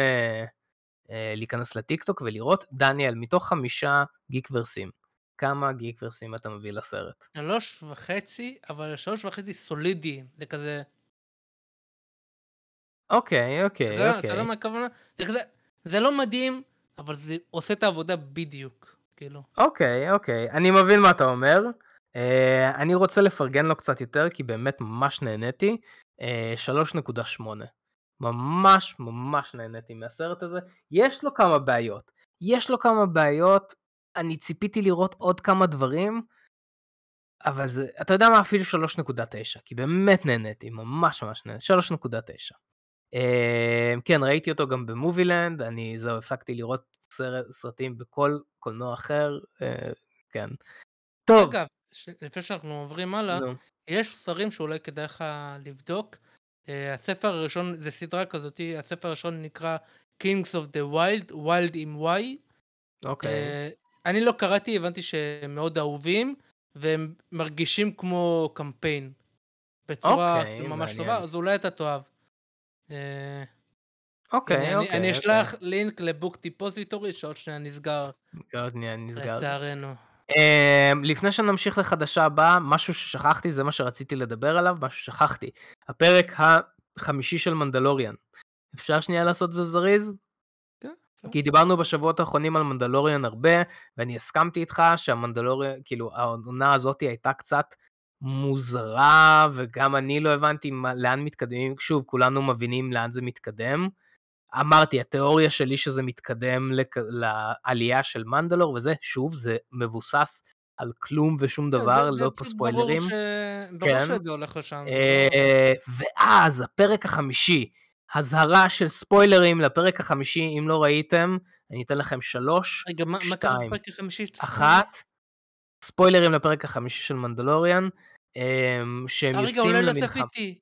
להיכנס לטיקטוק ולראות. דניאל, מתוך חמישה גיק ורסים, כמה גיק ורסים אתה מביא לסרט? שלוש וחצי, אבל שלוש וחצי סולידיים. זה כזה... אוקיי, אוקיי, יודע- אתה אוקיי. יודע מה הכוונה? זה כזה... זה לא מדהים, אבל זה עושה את העבודה בדיוק. כאילו. אוקיי, אוקיי, אני מבין מה אתה אומר. Uh, אני רוצה לפרגן לו קצת יותר, כי באמת ממש נהניתי. Uh, 3.8. ממש ממש נהניתי מהסרט הזה. יש לו כמה בעיות. יש לו כמה בעיות, אני ציפיתי לראות עוד כמה דברים, אבל זה, אתה יודע מה, אפילו 3.9, כי באמת נהניתי, ממש ממש נהניתי, 3.9. Uh, כן, ראיתי אותו גם במובילנד, אני, זהו, הפסקתי לראות סרט, סרטים בכל קולנוע אחר, uh, כן. טוב, אגב, לפני שאנחנו עוברים הלאה, יש ספרים שאולי כדאי לך לבדוק. Uh, הספר הראשון, זה סדרה כזאתי, הספר הראשון נקרא Kings of the Wild, Wild עם Y. אוקיי, אה, אני לא קראתי, הבנתי שהם מאוד אהובים, והם מרגישים כמו קמפיין. בצורה אוקיי, ממש מעניין. טובה, אז אולי אתה תאהב. אוקיי, הנה, אוקיי. אני, אני אוקיי. אשלח לינק לבוק דיפוזיטורי שעוד שנייה נסגר, עוד שנייה נסגר. לצערנו. Um, לפני שנמשיך לחדשה הבאה, משהו ששכחתי, זה מה שרציתי לדבר עליו, משהו ששכחתי. הפרק החמישי של מנדלוריאן. אפשר שנייה לעשות את זה זריז? כן. כי דיברנו בשבועות האחרונים על מנדלוריאן הרבה, ואני הסכמתי איתך שהמנדלוריאן, כאילו, העונה הזאת הייתה קצת מוזרה, וגם אני לא הבנתי מה, לאן מתקדמים. שוב, כולנו מבינים לאן זה מתקדם. אמרתי, התיאוריה שלי שזה מתקדם לכ... לעלייה של מנדלור וזה, שוב, זה מבוסס על כלום ושום דבר, זה- זה לא פה ספוילרים. ברור, ש... ברור כן. שזה הולך לשם. לא- אה, ואז הפרק החמישי, אזהרה של ספוילרים לפרק החמישי, אם לא ראיתם, אני אתן לכם שלוש, רגע, מה מה קרה שתיים, בפרק החמישי? אחת, ספוילרים לפרק החמישי של מנדלוריאן, אה, שהם רגע, יוצאים אולי לא למלחמה. צפיתי.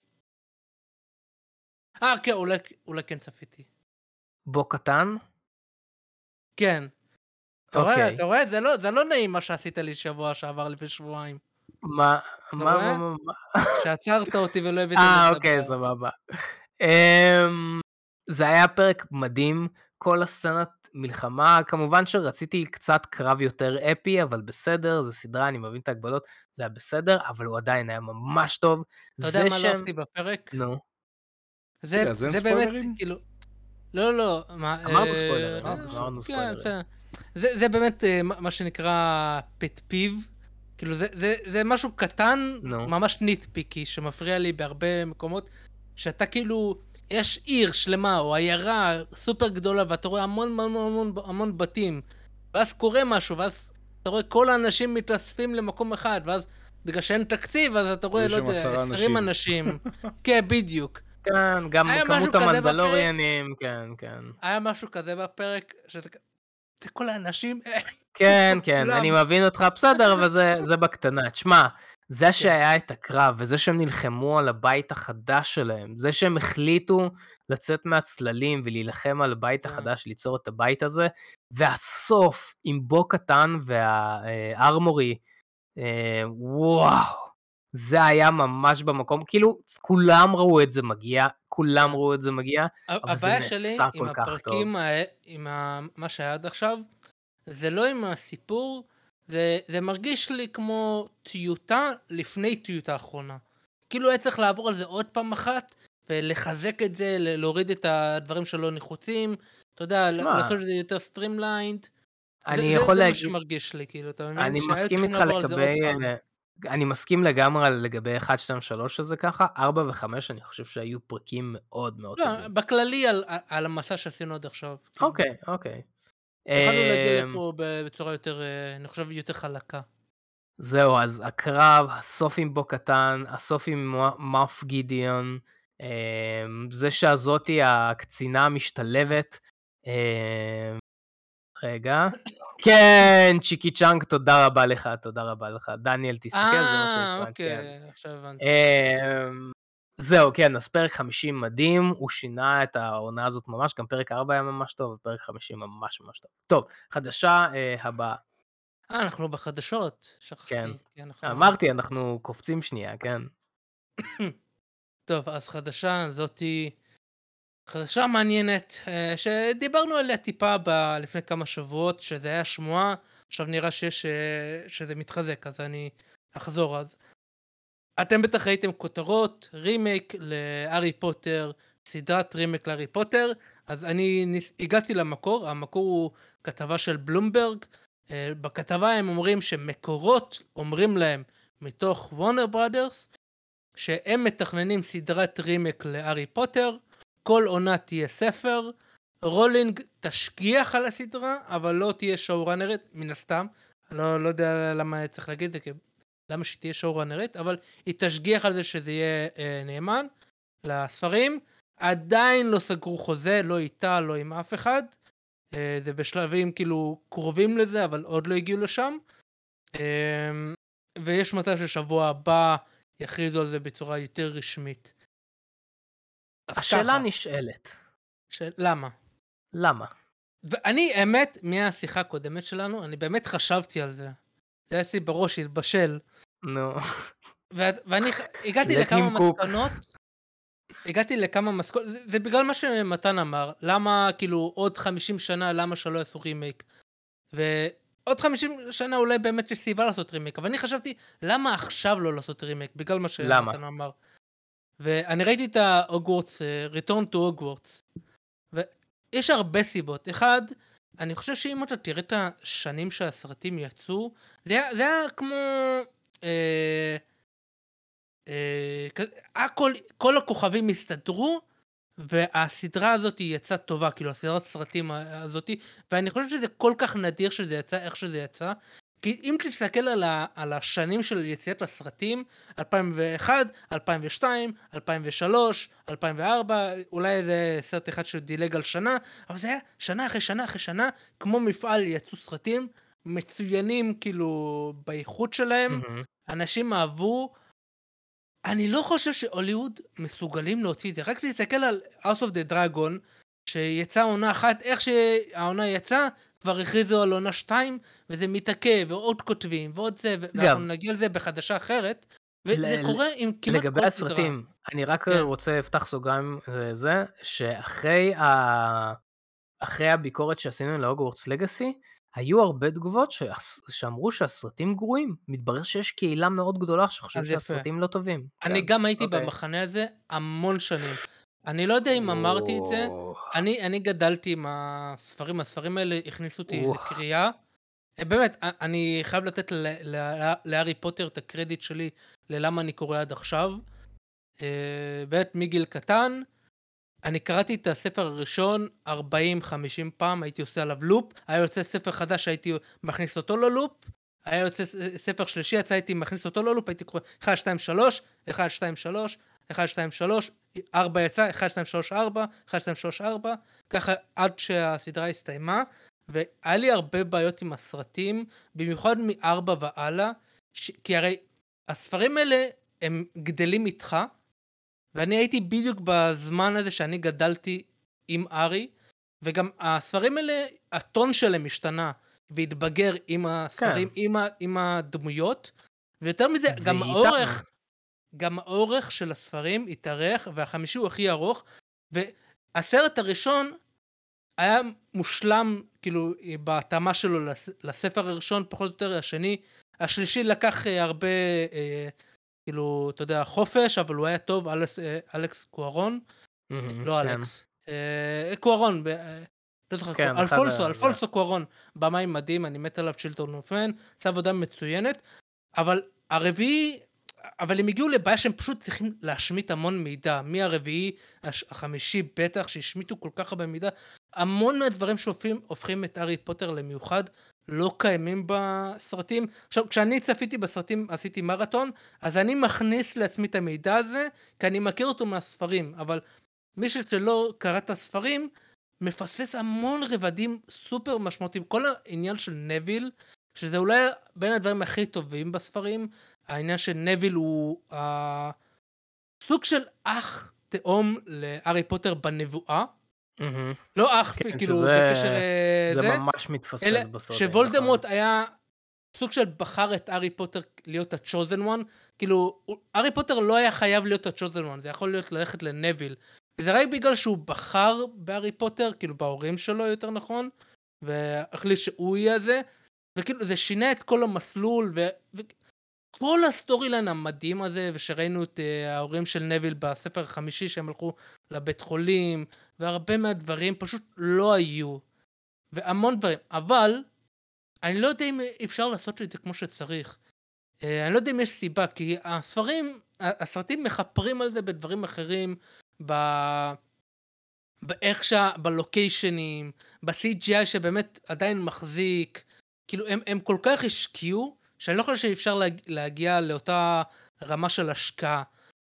אה, כן, אולי, אולי כן צפיתי. בו קטן? כן. אתה רואה, אוקיי. אתה רואה, זה לא, זה לא נעים מה שעשית לי שבוע שעבר לפני שבועיים. מה, מה? מה, מה? שעצרת אותי ולא הבאת לי אה. אוקיי, סבבה. אמ, זה היה פרק מדהים, כל הסצנת מלחמה, כמובן שרציתי קצת קרב יותר אפי, אבל בסדר, זו סדרה, אני מבין את ההגבלות, זה היה בסדר, אבל הוא עדיין היה ממש טוב. אתה יודע זה מה לא אהבתי בפרק? נו, זה אין זה באמת? כאילו... לא, לא, מה... אמרנו אה, ספוילרים, אה, אמרנו כן, ספוילרים. זה זה באמת אה, מה שנקרא פט פיב. כאילו זה- זה זה משהו קטן, נו. ממש ניטפיקי, שמפריע לי בהרבה מקומות, שאתה כאילו, יש עיר שלמה או עיירה סופר גדולה ואתה רואה המון המון המון המון בתים, ואז קורה משהו, ואז אתה רואה כל האנשים מתאספים למקום אחד, ואז בגלל שאין תקציב, אז אתה רואה, לא יודע, עשרה 20 אנשים. כן, בדיוק. כן, גם כמות כזה המנדלוריינים, כן, כן. היה משהו כזה בפרק, שזה כל האנשים, כן, כן, כולם. אני מבין אותך, בסדר, אבל זה, זה בקטנה. תשמע, כן. זה שהיה את הקרב, וזה שהם נלחמו על הבית החדש שלהם, זה שהם החליטו לצאת מהצללים ולהילחם על הבית כן. החדש, ליצור את הבית הזה, והסוף עם בו קטן והארמורי, אה, וואו, זה היה ממש במקום, כאילו, כולם ראו את זה מגיע, כולם כן. ראו את זה מגיע, אבל זה הבעיה נעשה שלי כל עם כך הפרקים, ה- עם ה- מה שהיה עד עכשיו, זה לא עם הסיפור, זה, זה מרגיש לי כמו טיוטה לפני טיוטה אחרונה. כאילו היה צריך לעבור על זה עוד פעם אחת, ולחזק את זה, להוריד את הדברים שלא נחוצים, אתה יודע, לעשות את זה יותר streamlined. אני זה, יכול זה, זה מה להגיד... שמרגיש לי, כאילו, אתה מבין? אני מסכים איתך לגבי... אה, אני מסכים לגמרי לגבי 1, 2, 3 שזה ככה, 4 ו-5 אני חושב שהיו פרקים מאוד מאוד לא, טובים. בכללי על, על המסע שעשינו עד עכשיו. כאילו. אוקיי, אוקיי. יכלנו להגיע אמ, לפה בצורה יותר, אה, אני חושב, יותר חלקה. זהו, אז הקרב, הסוף עם בו קטן, הסוף עם מאף גידיון, אמ, זה שהזאתי הקצינה המשתלבת. אמ, רגע. כן, צ'יקי צ'אנק, תודה רבה לך, תודה רבה לך. דניאל, תסתכל, זה מה אה, שנקרא, כן. אוקיי, עכשיו הבנתי. זהו, כן, אז פרק 50 מדהים, הוא שינה את העונה הזאת ממש, גם פרק 4 היה ממש טוב, ופרק 50 ממש ממש טוב. טוב, חדשה אה, הבאה. אה, אנחנו בחדשות, שכחתי. כן. אנחנו- אמרתי, אנחנו קופצים שנייה, כן? טוב, אז חדשה זאתי, חדשה מעניינת, אה, שדיברנו עליה טיפה ב- לפני כמה שבועות, שזה היה שמועה, עכשיו נראה שיש, אה, שזה מתחזק, אז אני אחזור אז. אתם בטח ראיתם כותרות, רימייק להארי פוטר, סדרת רימייק להארי פוטר, אז אני ניס- הגעתי למקור, המקור הוא כתבה של בלומברג, אה, בכתבה הם אומרים שמקורות אומרים להם מתוך וורנר ברודרס, שהם מתכננים סדרת רימייק להארי פוטר, כל עונה תהיה ספר, רולינג תשגיח על הסדרה, אבל לא תהיה showrunner-ית, מן הסתם. לא, לא יודע למה צריך להגיד את זה, כי למה שהיא תהיה showrunner-ית, אבל היא תשגיח על זה שזה יהיה אה, נאמן לספרים. עדיין לא סגרו חוזה, לא איתה, לא עם אף אחד. אה, זה בשלבים כאילו קרובים לזה, אבל עוד לא הגיעו לשם. אה, ויש מצב ששבוע הבא יכריזו על זה בצורה יותר רשמית. השאלה ככה, נשאלת, ש... למה? למה? ואני, האמת, מהשיחה הקודמת שלנו, אני באמת חשבתי על זה. זה היה אצלי בראש, התבשל. נו, ואני הגעתי לכמה. מסקנות. הגעתי לכמה מסקנות, זה, זה בגלל מה שמתן אמר, למה כאילו עוד 50 שנה, למה שלא יעשו רימייק. ועוד 50 שנה אולי באמת יש סיבה לעשות רימייק, אבל אני חשבתי, למה עכשיו לא לעשות רימייק? בגלל מה למה? שמתן אמר. ואני ראיתי את ההוגוורטס, אה, Return to Hogwarts, ויש הרבה סיבות. אחד, אני חושב שאם אתה תראה את השנים שהסרטים יצאו, זה היה, זה היה כמו... אה, אה, הכל, כל הכוכבים הסתדרו, והסדרה הזאת יצאה טובה, כאילו הסדרת סרטים הזאת, ואני חושב שזה כל כך נדיר שזה יצא איך שזה יצא, כי אם תסתכל על, על השנים של יציאת הסרטים, 2001, 2002, 2003, 2004, אולי איזה סרט אחד שדילג על שנה, אבל זה היה שנה אחרי שנה אחרי שנה, כמו מפעל יצאו סרטים מצוינים כאילו באיכות שלהם, מהמם. אנשים אהבו. אני לא חושב שהוליווד מסוגלים להוציא את זה, רק להסתכל על House of the Dragon, שיצאה עונה אחת, איך שהעונה יצאה, כבר הכריזו על עונה שתיים, וזה מתעכב, ועוד כותבים, ועוד זה. ואנחנו נגיע לזה בחדשה אחרת, וזה ל- קורה עם כמעט לגבי כל סדרה. הסרטים, אני רק כן. רוצה לפתח סוגריים לזה, שאחרי ה... אחרי הביקורת שעשינו להוגוורטס לגאסי, היו הרבה תגובות שהס- שאמרו שהסרטים גרועים. מתברר שיש קהילה מאוד גדולה שחושבת. שהסרטים לא טובים. אני כן. גם הייתי אוקיי. במחנה הזה המון שנים. אני לא יודע אם אמרתי את זה, אני, אני גדלתי עם הספרים, הספרים האלה הכניסו אותי. לקריאה. אה, באמת, א- אני חייב לתת ל- ל- להארי פוטר את הקרדיט שלי ללמה אני קורא עד עכשיו. אה, באמת מגיל קטן, אני קראתי את הספר הראשון 40-50 פעם, הייתי עושה עליו לופ, היה יוצא ספר חדש הייתי מכניס אותו ללופ, היה יוצא ספר שלישי יצא הייתי מכניס אותו ללופ, הייתי קורא 1, 2, 3, 1, 2, 3, 1, 2, 3, 4 יצא, 1, 2, 3, 4, 1, 2, 3, 4, ככה עד שהסדרה הסתיימה, והיה לי הרבה בעיות עם הסרטים, במיוחד מ-4 והלאה, ש... כי הרי הספרים האלה הם גדלים איתך, ואני הייתי בדיוק בזמן הזה שאני גדלתי עם ארי, וגם הספרים האלה, הטון שלהם השתנה, והתבגר עם הספרים, כן. עם, ה, עם הדמויות, ויותר מזה, גם. האורך, גם האורך של הספרים התארך, והחמישי הוא הכי ארוך, והסרט הראשון היה מושלם, כאילו, בהתאמה שלו לס- לספר הראשון, פחות או יותר השני. השלישי לקח אה, הרבה, אה, כאילו, אתה יודע, חופש, אבל הוא היה טוב, אלכס, אה, אלכס קוארון. לא כן. אלכס. אה, קוארון, ב- אה, לא זוכר, כן, קוארון, ה- אלפונסו קוארון. במאי מדהים, אני מת עליו, צ'ילטון אופן, עשה עבודה מצוינת, אבל הרביעי, אבל הם הגיעו לבעיה שהם פשוט צריכים להשמיט המון מידע. מהרביעי, הש- החמישי בטח, שהשמיטו כל כך הרבה מידע. המון מהדברים שהופכים הופכים את הארי פוטר למיוחד, לא קיימים בסרטים. עכשיו, כשאני צפיתי בסרטים, עשיתי מרתון, אז אני מכניס לעצמי את המידע הזה, כי אני מכיר אותו מהספרים, אבל מי שלא קרא את הספרים, מפספס המון רבדים סופר משמעותיים. כל העניין של נביל, שזה אולי בין הדברים הכי טובים בספרים, העניין של נביל הוא אה, סוג של אח תאום להארי פוטר בנבואה. מהמם. לא אח, כן, כאילו, שזה- בקשר אה, זה זה, ממש מתפספס אלא בסרטים. שוולדמורט נכון. היה סוג של בחר את הארי פוטר להיות ה-chosen one, כאילו, הארי פוטר לא היה חייב להיות ה-chosen one, זה יכול להיות ללכת לנוויל. וזה רק בגלל שהוא בחר בהארי פוטר, כאילו בהורים שלו יותר נכון, והחליט שהוא יהיה זה, וכאילו זה שינה את כל המסלול, ו... וכל ה-storyline המדהים הזה, ושראינו את uh, ההורים של נוויל בספר החמישי שהם הלכו לבית חולים, והרבה מהדברים פשוט לא היו. והמון דברים, אבל אני לא יודע אם אפשר לעשות את זה כמו שצריך. Uh, אני לא יודע אם יש סיבה, כי הספרים, הסרטים מכפרים על זה בדברים אחרים, ב... באיך שה... בלוקיישנים, ב-CGI שבאמת עדיין מחזיק, כאילו הם, הם כל כך השקיעו, שאני לא חושב שאפשר להג... להגיע לאותה רמה של השקעה.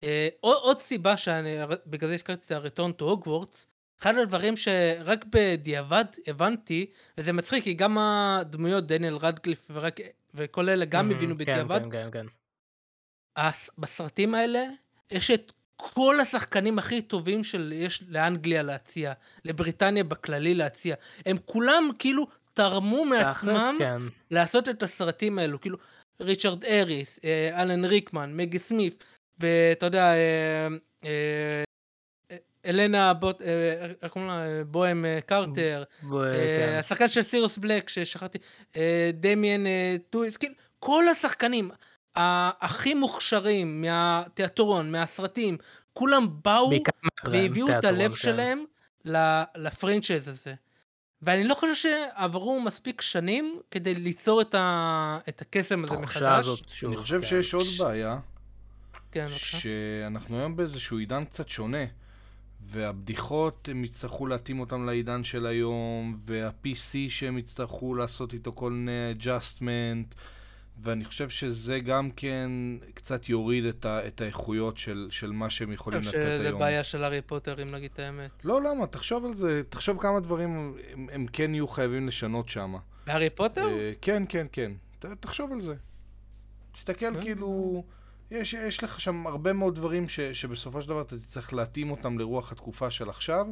Uh, עוד, עוד סיבה שאני, בגלל זה הזכרתי את ה-return to Hogwarts, אחד הדברים שרק בדיעבד הבנתי, וזה מצחיק כי גם הדמויות דניאל רדקליף ורק, וכל אלה גם מהמם, הבינו כן, בדיעבד, כן, כן, כן. הס- בסרטים האלה יש את כל השחקנים הכי טובים שיש לאנגליה להציע, לבריטניה בכללי להציע. הם כולם כאילו תרמו מעצמם כן. לעשות את הסרטים האלו, כאילו ריצ'רד אריס, אה, אלן ריקמן, מגי סמית, ואתה יודע, אה, אה, אלנה בוט, איך קוראים לה? בוהם קרטר, כן. השחקן של סירוס בלק ששכחתי, דמיאן טוויס, כאילו כל השחקנים הכי מוכשרים מהתיאטרון, מהסרטים, כולם באו והביאו את הלב כן. שלהם ל- לפרנצ'ייז הזה. ואני לא חושב שעברו מספיק שנים כדי ליצור את, ה... את הקסם הזה מחדש. הזאת שוב. אני חושב כן. שיש עוד בעיה, כן. שאנחנו היום באיזשהו עידן קצת שונה, והבדיחות, הם יצטרכו להתאים אותם לעידן של היום, וה-PC שהם יצטרכו לעשות איתו כל מיני adjustment, ואני חושב שזה גם כן קצת יוריד את, ה- את האיכויות של, של מה שהם אני יכולים חושב לתת שזה היום. בעיה של הארי פוטר, אם נגיד את האמת. לא, למה? תחשוב על זה, תחשוב כמה דברים הם, הם כן יהיו חייבים לשנות שם. בהארי פוטר? אה, כן, כן, כן. ת, תחשוב על זה. תסתכל כן. כאילו, יש, יש לך שם הרבה מאוד דברים ש, שבסופו של דבר אתה תצטרך להתאים אותם לרוח התקופה של עכשיו.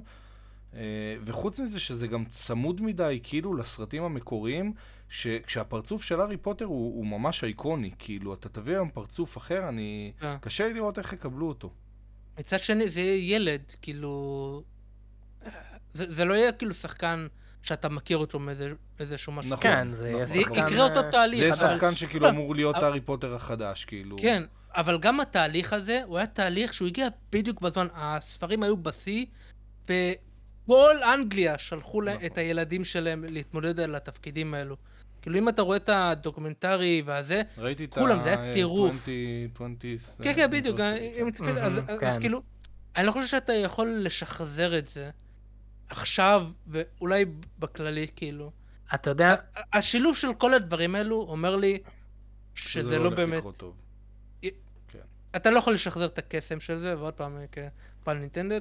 אה, וחוץ מזה שזה גם צמוד מדי, כאילו, לסרטים המקוריים, שכשהפרצוף של הארי פוטר הוא, הוא ממש אייקוני, כאילו, אתה תביא היום פרצוף אחר, אני... אה. קשה לי לראות איך יקבלו אותו. מצד שני, זה יהיה ילד, כאילו... זה, זה לא יהיה כאילו שחקן שאתה מכיר אותו מאיזשהו משהו. נכון. כן, זה יהיה זה שחקן... יקרה אותו אה, תהליך. זה יהיה אבל- שחקן שכאילו אמור להיות אבל- הארי פוטר החדש, כאילו. כן, אבל גם התהליך הזה, הוא היה תהליך שהוא הגיע בדיוק בזמן, הספרים היו בשיא, וכל אנגליה שלחו נכון. את הילדים שלהם להתמודד על התפקידים האלו. כאילו אם אתה רואה את הדוקומנטרי והזה, ראיתי את כולם. זה היה טירוף. 20, 20, כן כן בדיוק, כן. אם צפית, אז מהמם, אז כן. כאילו, אני לא חושב שאתה יכול לשחזר את זה עכשיו, ואולי בכללי, כאילו. אתה יודע, השילוב של כל הדברים האלו אומר לי שזה לא הולך באמת... לקרות טוב. אתה לא יכול לשחזר את הקסם של זה, ועוד פעם, כפן ניטנדד,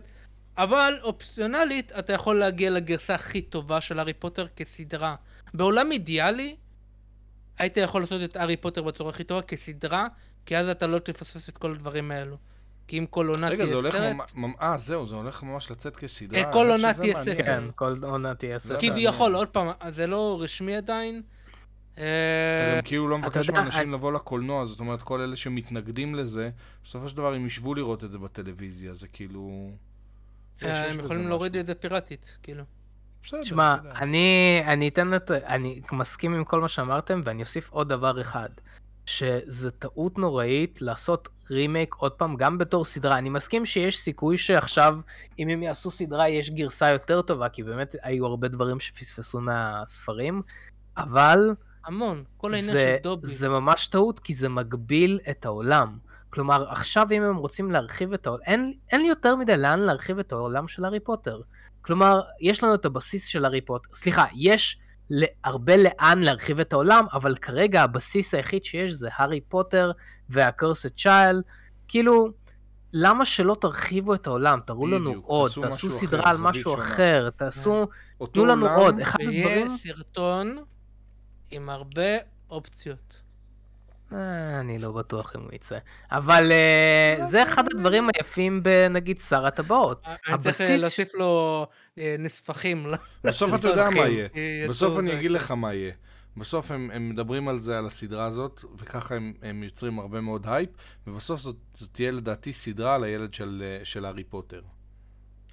אבל אופציונלית, אתה יכול להגיע לגרסה הכי טובה של הארי פוטר כסדרה. בעולם אידיאלי, היית יכול לעשות את הארי פוטר בצורה הכי טובה כסדרה, כי אז אתה לא תפספס את כל הדברים האלו. כי אם כל עונה רגע, זה תהיה הולך סרט, ממש... אה, זהו, זה הולך ממש לצאת כסדרה. אה, כל עונה תהיה. ספר. כן, כל עונה תהיה ספר. כביכול, עוד פעם, זה לא רשמי עדיין. אתה אה, גם כאילו לא מבקש מאנשים לבוא לקולנוע, זאת אומרת, כל אלה שמתנגדים לזה, בסופו של דבר הם ישבו לראות את זה בטלוויזיה, זה כאילו... אה, הם יכולים. להוריד את זה פיראטית, כאילו. תשמע. אני, אני אתן את... אני מסכים עם כל מה שאמרתם, ואני אוסיף עוד דבר אחד. שזה טעות נוראית לעשות רימייק עוד פעם, גם בתור סדרה. אני מסכים שיש סיכוי שעכשיו, אם הם יעשו סדרה, יש גרסה יותר טובה, כי באמת היו הרבה דברים שפספסו מהספרים, אבל המון. כל העניין של דובי. זה ממש טעות, כי זה מגביל את העולם. כלומר, עכשיו אם הם רוצים להרחיב את העולם, אין, אין לי יותר מדי לאן להרחיב את העולם של הארי פוטר. כלומר, יש לנו את הבסיס של הארי פוטר, סליחה, יש ל- הרבה לאן להרחיב את העולם, אבל כרגע הבסיס היחיד שיש זה הארי פוטר וה-cursed child, כאילו, למה שלא תרחיבו את העולם? תראו לנו בדיוק, עוד, תעשו תעשו משהו סדרה אחר, על משהו שונה. אחר, תעשו, אותו תנו לנו עוד. אחד הדברים... סרטון עם הרבה אופציות. אה, אני לא בטוח אם הוא יצא. אבל אה, זה אחד הדברים היפים בנגיד שר הטבעות. אני צריך להוסיף לו אה, נספחים. בסוף של אתה יודע מה. יהיה. אה, בסוף אני אגיד לך מה יהיה. בסוף הם, הם מדברים על זה, על הסדרה הזאת, וככה הם, הם יוצרים הרבה מאוד הייפ, ובסוף זאת, זאת תהיה לדעתי סדרה על הילד של, אה, של הארי פוטר.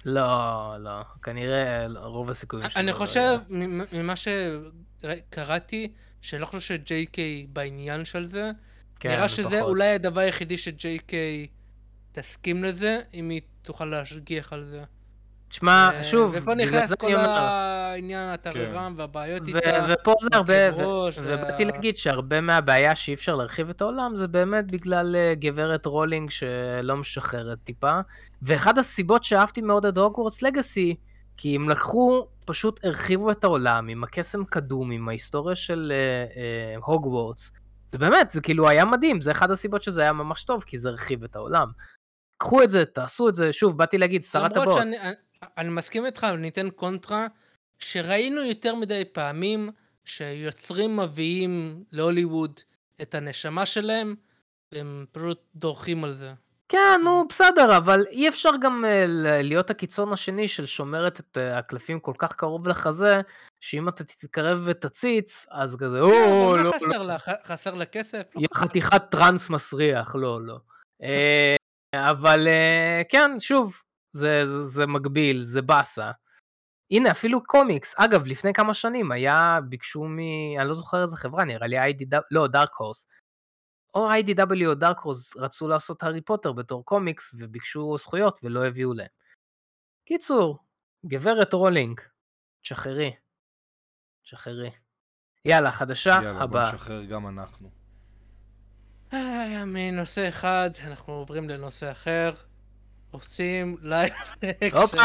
לא, לא, כנראה רוב הסיכויים שזה אני לא חושב. מ- ממה שקראתי, שאני לא חושב שג'יי קיי בעניין של זה. כן, נראה זה שזה פחות. אולי הדבר היחידי שג'יי קיי תסכים לזה, אם היא תוכל להשגיח על זה. תשמע, אה, שוב, ופה נכנס זה כל העניין הטררם והבעיות ו- איתה. ופה זה הרבה, ובאתי להגיד שהרבה מהבעיה שאי אפשר להרחיב את העולם זה באמת בגלל אה, גברת רולינג שלא משחררת טיפה. ואחד הסיבות שאהבתי מאוד את הוגוורטס לגאסי, כי הם לקחו, פשוט הרחיבו את העולם עם הקסם קדום, עם ההיסטוריה של אה, אה, הוגוורטס. זה באמת, זה כאילו היה מדהים, זה אחד הסיבות שזה היה ממש טוב, כי זה הרחיב את העולם. קחו את זה, תעשו את זה, שוב, באתי להגיד, שר למרות הטבעות. שאני אני- אני מסכים איתך, אבל ניתן קונטרה, שראינו יותר מדי פעמים שיוצרים מביאים להוליווד את הנשמה שלהם, והם פשוט דורכים על זה. כן, נו, בסדר, אבל אי אפשר גם אה, להיות הקיצון השני של שומרת את אה, הקלפים כל כך קרוב לחזה, שאם אתה תתקרב ותציץ, אז כזה, או, כן, אבל לא, לא, חסר לה? כסף? לא חתיכת טראנס מסריח, לא, לא. אה, אבל כן, שוב, זה, מגביל, זה באסה. הנה, אפילו קומיקס. אגב, לפני כמה שנים היה, ביקשו מ... אני לא זוכר איזה חברה, נראה לי IDW, לא, דארק הורס. או IDW או דארק הורס רצו לעשות הארי פוטר בתור קומיקס, וביקשו זכויות ולא הביאו להם. קיצור, גברת רולינג, תשחררי. תשחררי. יאללה, חדשה יאללה, בוא הבאה. נשחרר גם אנחנו. מנושא אחד, אנחנו עוברים לנושא אחר. עושים live! action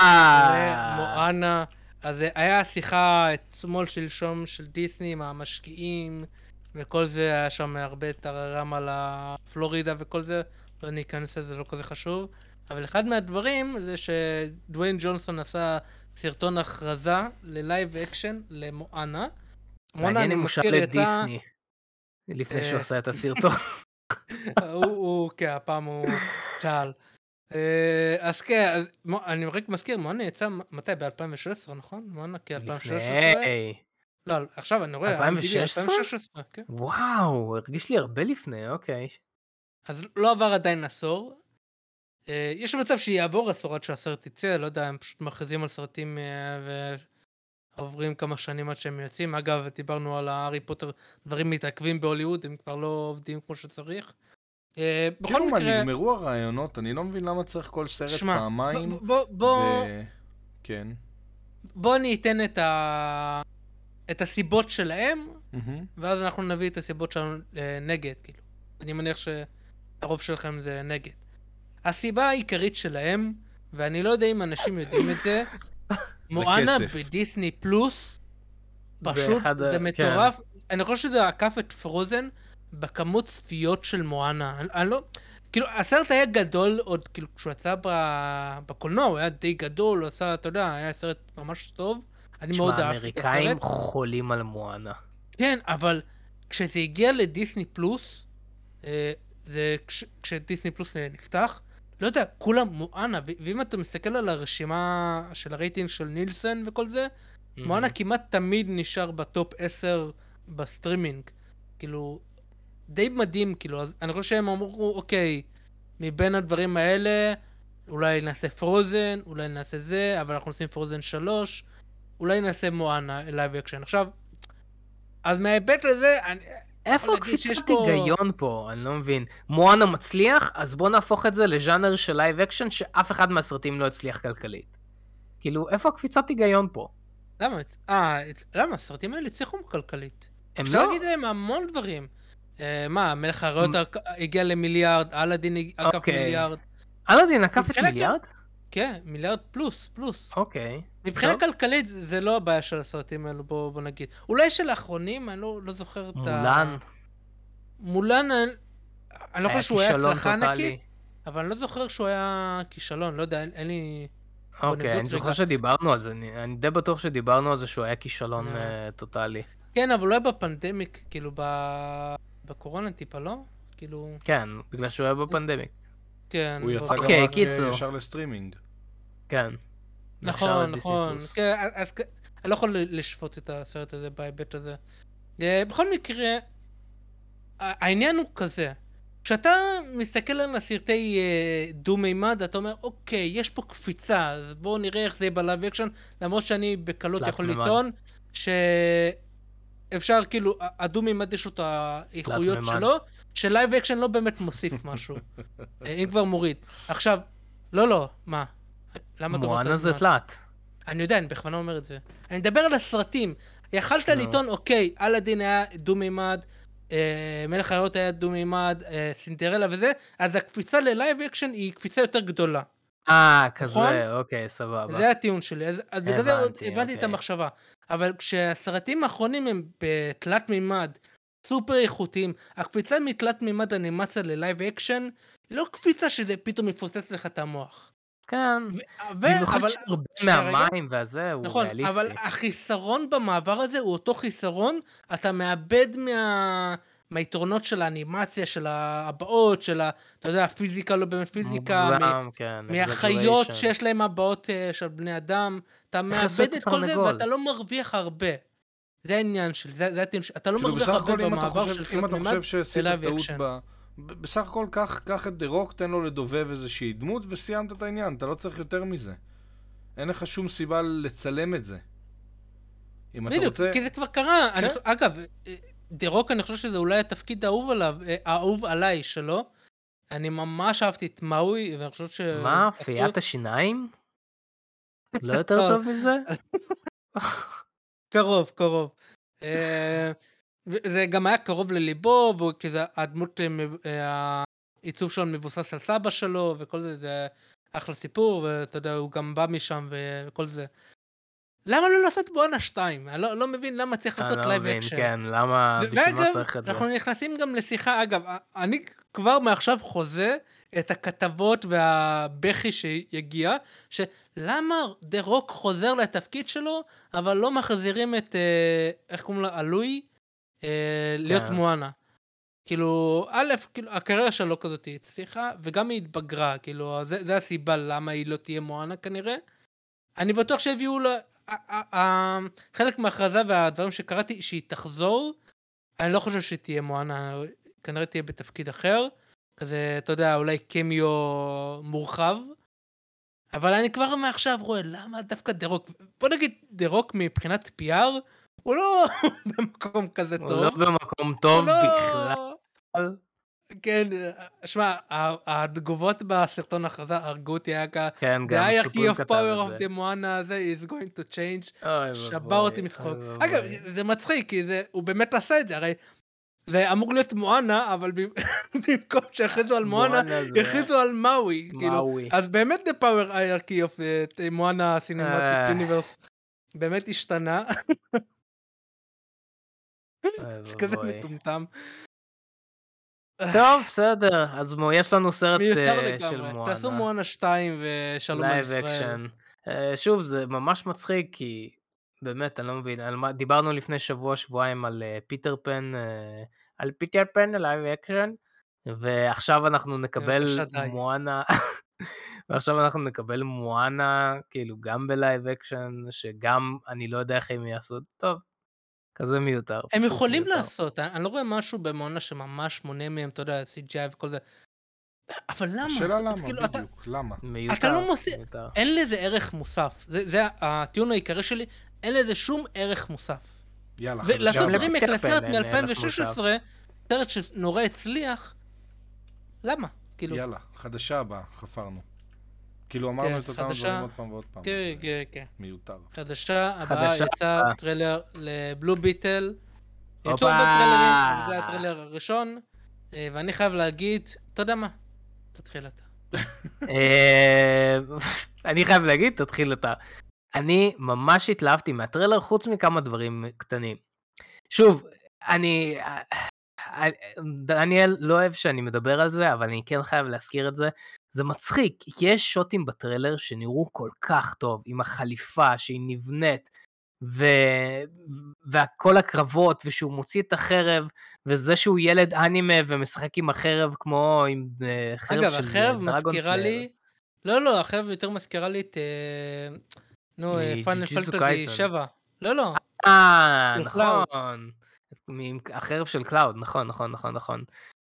למואנה. אז היה שיחה אתמול שלשום של דיסני עם המשקיעים וכל זה, היה שם הרבה טררם על הפלורידה וכל זה, לא ניכנס לזה, לא כזה חשוב. אבל אחד מהדברים זה שדוויין ג'ונסון עשה סרטון הכרזה ל live action למואנה. מואנה, מעניין אם הוא שאל מזכיר, את יצא- דיסני. לפני שהוא אה, עשה את הסרטון. הוא, כן, הפעם הוא שאל. אה, אז כן, אני רק מזכיר, מואנה יצא מתי? ב-2016, נכון? מואנה כ-2016? לפני. לא, עכשיו אני רואה, 2016? 2016, כן. וואו, הרגיש לי הרבה לפני, אוקיי. אז לא עבר עדיין עשור. אה, יש מצב שיעבור עשור עד שהסרט יצא, לא יודע, הם פשוט מכריזים על סרטים אה, ועוברים כמה שנים עד שהם יוצאים. אגב, דיברנו על הארי פוטר, דברים מתעכבים בהוליווד, הם כבר לא עובדים כמו שצריך. אה, בכל כאילו מה, מקרה, נגמרו הרעיונות? אני לא מבין למה צריך כל סרט שמע, פעמיים. בוא, בוא, ו- כן. בוא אני אתן את, ה... את הסיבות שלהם. ואז אנחנו נביא את הסיבות שלנו אה, נגד, כאילו. אני מניח שהרוב שלכם זה נגד. הסיבה העיקרית שלהם, ואני לא יודע אם אנשים יודעים את זה, מואנה. בדיסני פלוס, זה פשוט, אחד ה- זה כן. מטורף. אני חושב שזה עקף את פרוזן בכמות צפיות של מואנה. אני, אני לא... כאילו, הסרט היה גדול עוד, כאילו, כשהוא יצא ב- בקולנוע, הוא היה די גדול, הוא עשה, אתה יודע, היה סרט ממש טוב. אני מאוד תשמע, אהבתי את הסרט. האמריקאים חולים על מואנה. כן, אבל כשזה הגיע לדיסני פלוס, אה, זה כש, כשדיסני פלוס אה, נפתח, לא יודע, כולם מואנה, ואם אתה מסתכל על הרשימה של הרייטינג של נילסון וכל זה, מואנה כמעט תמיד נשאר ב top 10 בסטרימינג. כאילו, די מדהים, כאילו, אז אני חושב שהם אמרו, אוקיי, מבין הדברים האלה, אולי נעשה פרוזן, אולי נעשה זה, אבל אנחנו עושים פרוזן 3, אולי נעשה מואנה live action. עכשיו, אז מההיבט לזה, אני... איפה שיש הקפיצת פה- היגיון פה? אני לא מבין. מואנה מצליח, אז בוא נהפוך את זה לז'אנר של live action שאף אחד מהסרטים לא הצליח כלכלית. כאילו, איפה הקפיצת היגיון פה? למה? אה, למה? הסרטים האלה הצליחו כלכלית. הם אפשר לא... להגיד עליהם המון דברים. אה, מה, מלך האריות הגיע למיליארד, אלאדין עקף אוקיי. מיליארד. אלאדין עקף את מיליארד? כן, מיליארד פלוס, פלוס. אוקיי. מבחינה טוב. כלכלית זה זה לא הבעיה של הסרטים האלו, בוא בוא נגיד. אולי של האחרונים, אני לא לא זוכר את ה... מולן. מולן, אני- אני לא חושב שהוא היה הצלחה. ענקית, אבל אני לא זוכר שהוא היה כישלון, לא יודע, אין- אין לי... אוקיי, נבדוק אני זוכר רגע. שדיברנו על זה, אני אני די בטוח שדיברנו על זה שהוא היה כישלון אה. אה, טוטאלי. כן, אבל אולי ב pandemic, כאילו ב... בקורונה טיפה, לא? כאילו, כן, בגלל שהוא היה ב pandemic. כן. הוא יצא גם אוקיי, רק אה, קיצור. ישר לסטרימינג. כן. נכון, נכון. כן, אז- אני לא יכול לשפוט את הסרט הזה בהיבט הזה. אה, בכל מקרה, העניין הוא כזה, כשאתה מסתכל על הסרטי אה, דו-מימד, אתה אומר, אוקיי, יש פה קפיצה, אז בואו נראה איך זה יהיה ב live action, למרות שאני בקלות יכול. לטעון שאפשר, כאילו, הדו-מימד יש לו את האיכויות. שלו, ש live action לא באמת מוסיף משהו. אה, אם כבר מוריד. עכשיו, לא, לא, מה? למה אתה אומר מואנה תלת זה? תלת. אני יודע, אני בכוונה אומר את זה. אני מדבר על הסרטים. יכלת. לטעון, אוקיי, אלאדין היה דו-מימד, אה, מלך החיות היה דו-מימד, אה, סינדרלה וזה, אז הקפיצה ל live action היא קפיצה יותר גדולה. אה, נכון? כזה, אוקיי, סבבה. זה הטיעון שלי, אז, אז בגלל זה הבנתי, את אוקיי. המחשבה. אבל כשהסרטים האחרונים הם בתלת מימד, סופר איכותיים, הקפיצה מתלת מימד אנימציה ל live action, היא לא קפיצה שזה פתאום יפוצץ לך את המוח. כן. ו- ו- במיוחד אבל- שהרבה. מהמים והזה הוא נכון, ריאליסטי. אבל החיסרון במעבר הזה הוא אותו חיסרון, אתה מאבד מה... מהיתרונות של האנימציה, של הבעות, של ה... אתה יודע, פיזיקה לא באמת פיזיקה, מ- מוגזם, כן. מהחיות. שיש להם הבעות אה, של בני אדם, אתה מאבד את כל זה. ואתה לא מרוויח הרבה. זה העניין שלי, זה, זה הטיעון אתה לא כאילו מרוויח הרבה במעבר חושב, של אם תלת אתה מימד בסך הכל קח, קח את דה רוק, תן לו לדובב איזושהי דמות וסיימת את העניין, אתה לא צריך יותר מזה. אין לך שום סיבה לצלם את זה. אם אתה בדיוק, רוצה... כי זה כבר קרה. אני, כן. אגב, אה, דה רוק, אני חושב שזה אולי התפקיד האהוב עליו, אה, האהוב עליי שלו. אני ממש אהבתי את מאוי, ואני חושב ש... מה? פיית השיניים? לא יותר. טוב מזה? קרוב, קרוב. אה, זה גם היה קרוב לליבו, כזה, הדמות, אה, אה, העיצוב שלו מבוסס על סבא שלו, וכל זה, זה אחלה סיפור, ואתה יודע, הוא גם בא משם וכל זה. למה לא לעשות מואנה 2? אני לא, לא מבין למה צריך אני לעשות לא live מבין, אקשן. כן, למה, בשביל מה צריך את זה? אנחנו נכנסים גם לשיחה, אגב, אני כבר מעכשיו חוזה את הכתבות והבכי שיגיע, שלמה דה רוק חוזר לתפקיד שלו, אבל לא מחזירים את, אה, איך קוראים לה, אלוי, אה, להיות כן. מואנה. כאילו, א', כאילו, הקריירה שלה לא כזאת הצליחה, וגם היא התבגרה, כאילו, זה, זה הסיבה למה היא לא תהיה מואנה כנראה. אני בטוח שהביאו לה, חלק מההכרזה והדברים שקראתי, שהיא תחזור, אני לא חושב שהיא תהיה מואנה, כנראה תהיה בתפקיד אחר, כזה, אתה יודע, אולי קמיו מורחב. אבל אני כבר מעכשיו רואה למה דווקא דה רוק, בוא נגיד דה רוק מבחינת PR, הוא לא במקום כזה הוא טוב. לא במקום טוב הוא לא- בכלל. כן, שמע, התגובות בסרטון ההכרזה הרגו אותי, היה ככה, כן, The גם סופרים of כתב power of the מואנה הזה is going to change. שבר אותי מצחוק. אגב, זה מצחיק, כי זה, הוא באמת עשה את זה, הרי זה אמור להיות מואנה, אבל במקום שיכריזו על מואנה, הכריזו על מאווי. כאילו. אז באמת the power hierarchy of uh, מואנה אה. סינמטיק יוניברס באמת השתנה, כזה. מטומטם. טוב, בסדר, אז יש לנו סרט אה, של לגמרי. תעשו מואנה. מואנה 2 ושלום על live ישראל. אקשן. אה, שוב, זה ממש מצחיק, כי באמת, אני לא מבין, על מה, דיברנו לפני שבוע, שבועיים על אה, פיטר פן, אה, על פיטר פן, live action, ועכשיו אנחנו נקבל. מואנה, ועכשיו אנחנו נקבל מואנה, כאילו, גם ב live action, שגם, אני לא יודע איך הם יעשו, טוב, כזה מיותר. הם יכולים מיותר. לעשות, אני אני לא רואה משהו במעונה שממש מונע מהם, אתה יודע, CGI וכל זה. אבל למה? השאלה למה, כאילו, אתה- בדיוק, למה? מיותר, אתה לא מוסיף- מיותר. אין לזה ערך מוסף. זה זה הטיעון העיקרי שלי, אין לזה שום ערך מוסף. יאללה, ולעשות גם רימק לסרט אין ערך מ-2016, סרט שנורא הצליח, למה? כאילו, יאללה, חדשה הבאה, חפרנו. כאילו אמרנו כן, את אותם חדשה. דברים עוד פעם ועוד פעם. כן, כן, כן. מיותר. חדשה הבאה חדשה יצא. טריילר לבלו ביטל. יצאו הופה. הרבה טריילרים, זה הטריילר הראשון, אה, ואני חייב להגיד, אתה יודע מה? תתחיל אתה. אה, אני חייב להגיד, תתחיל אתה. אני ממש התלהבתי מהטריילר, חוץ מכמה דברים קטנים. שוב, אני... אה, דניאל לא אוהב שאני מדבר על זה, אבל אני כן חייב להזכיר את זה. זה מצחיק, כי יש שוטים בטריילר שנראו כל כך טוב, עם החליפה שהיא נבנית, ו... וכל הקרבות, ושהוא מוציא את החרב, וזה שהוא ילד אנימה ומשחק עם החרב כמו עם אה, חרב אגב, של החרב דרגון מזכירה סלאר. לי... לא, לא, החרב יותר מזכירה לי את... אה, נו, מג'יג'יטסו פנטזי קייסן. 7. לא, לא. אה. נכון. החרב של קלאוד, נכון, נכון, נכון, נכון.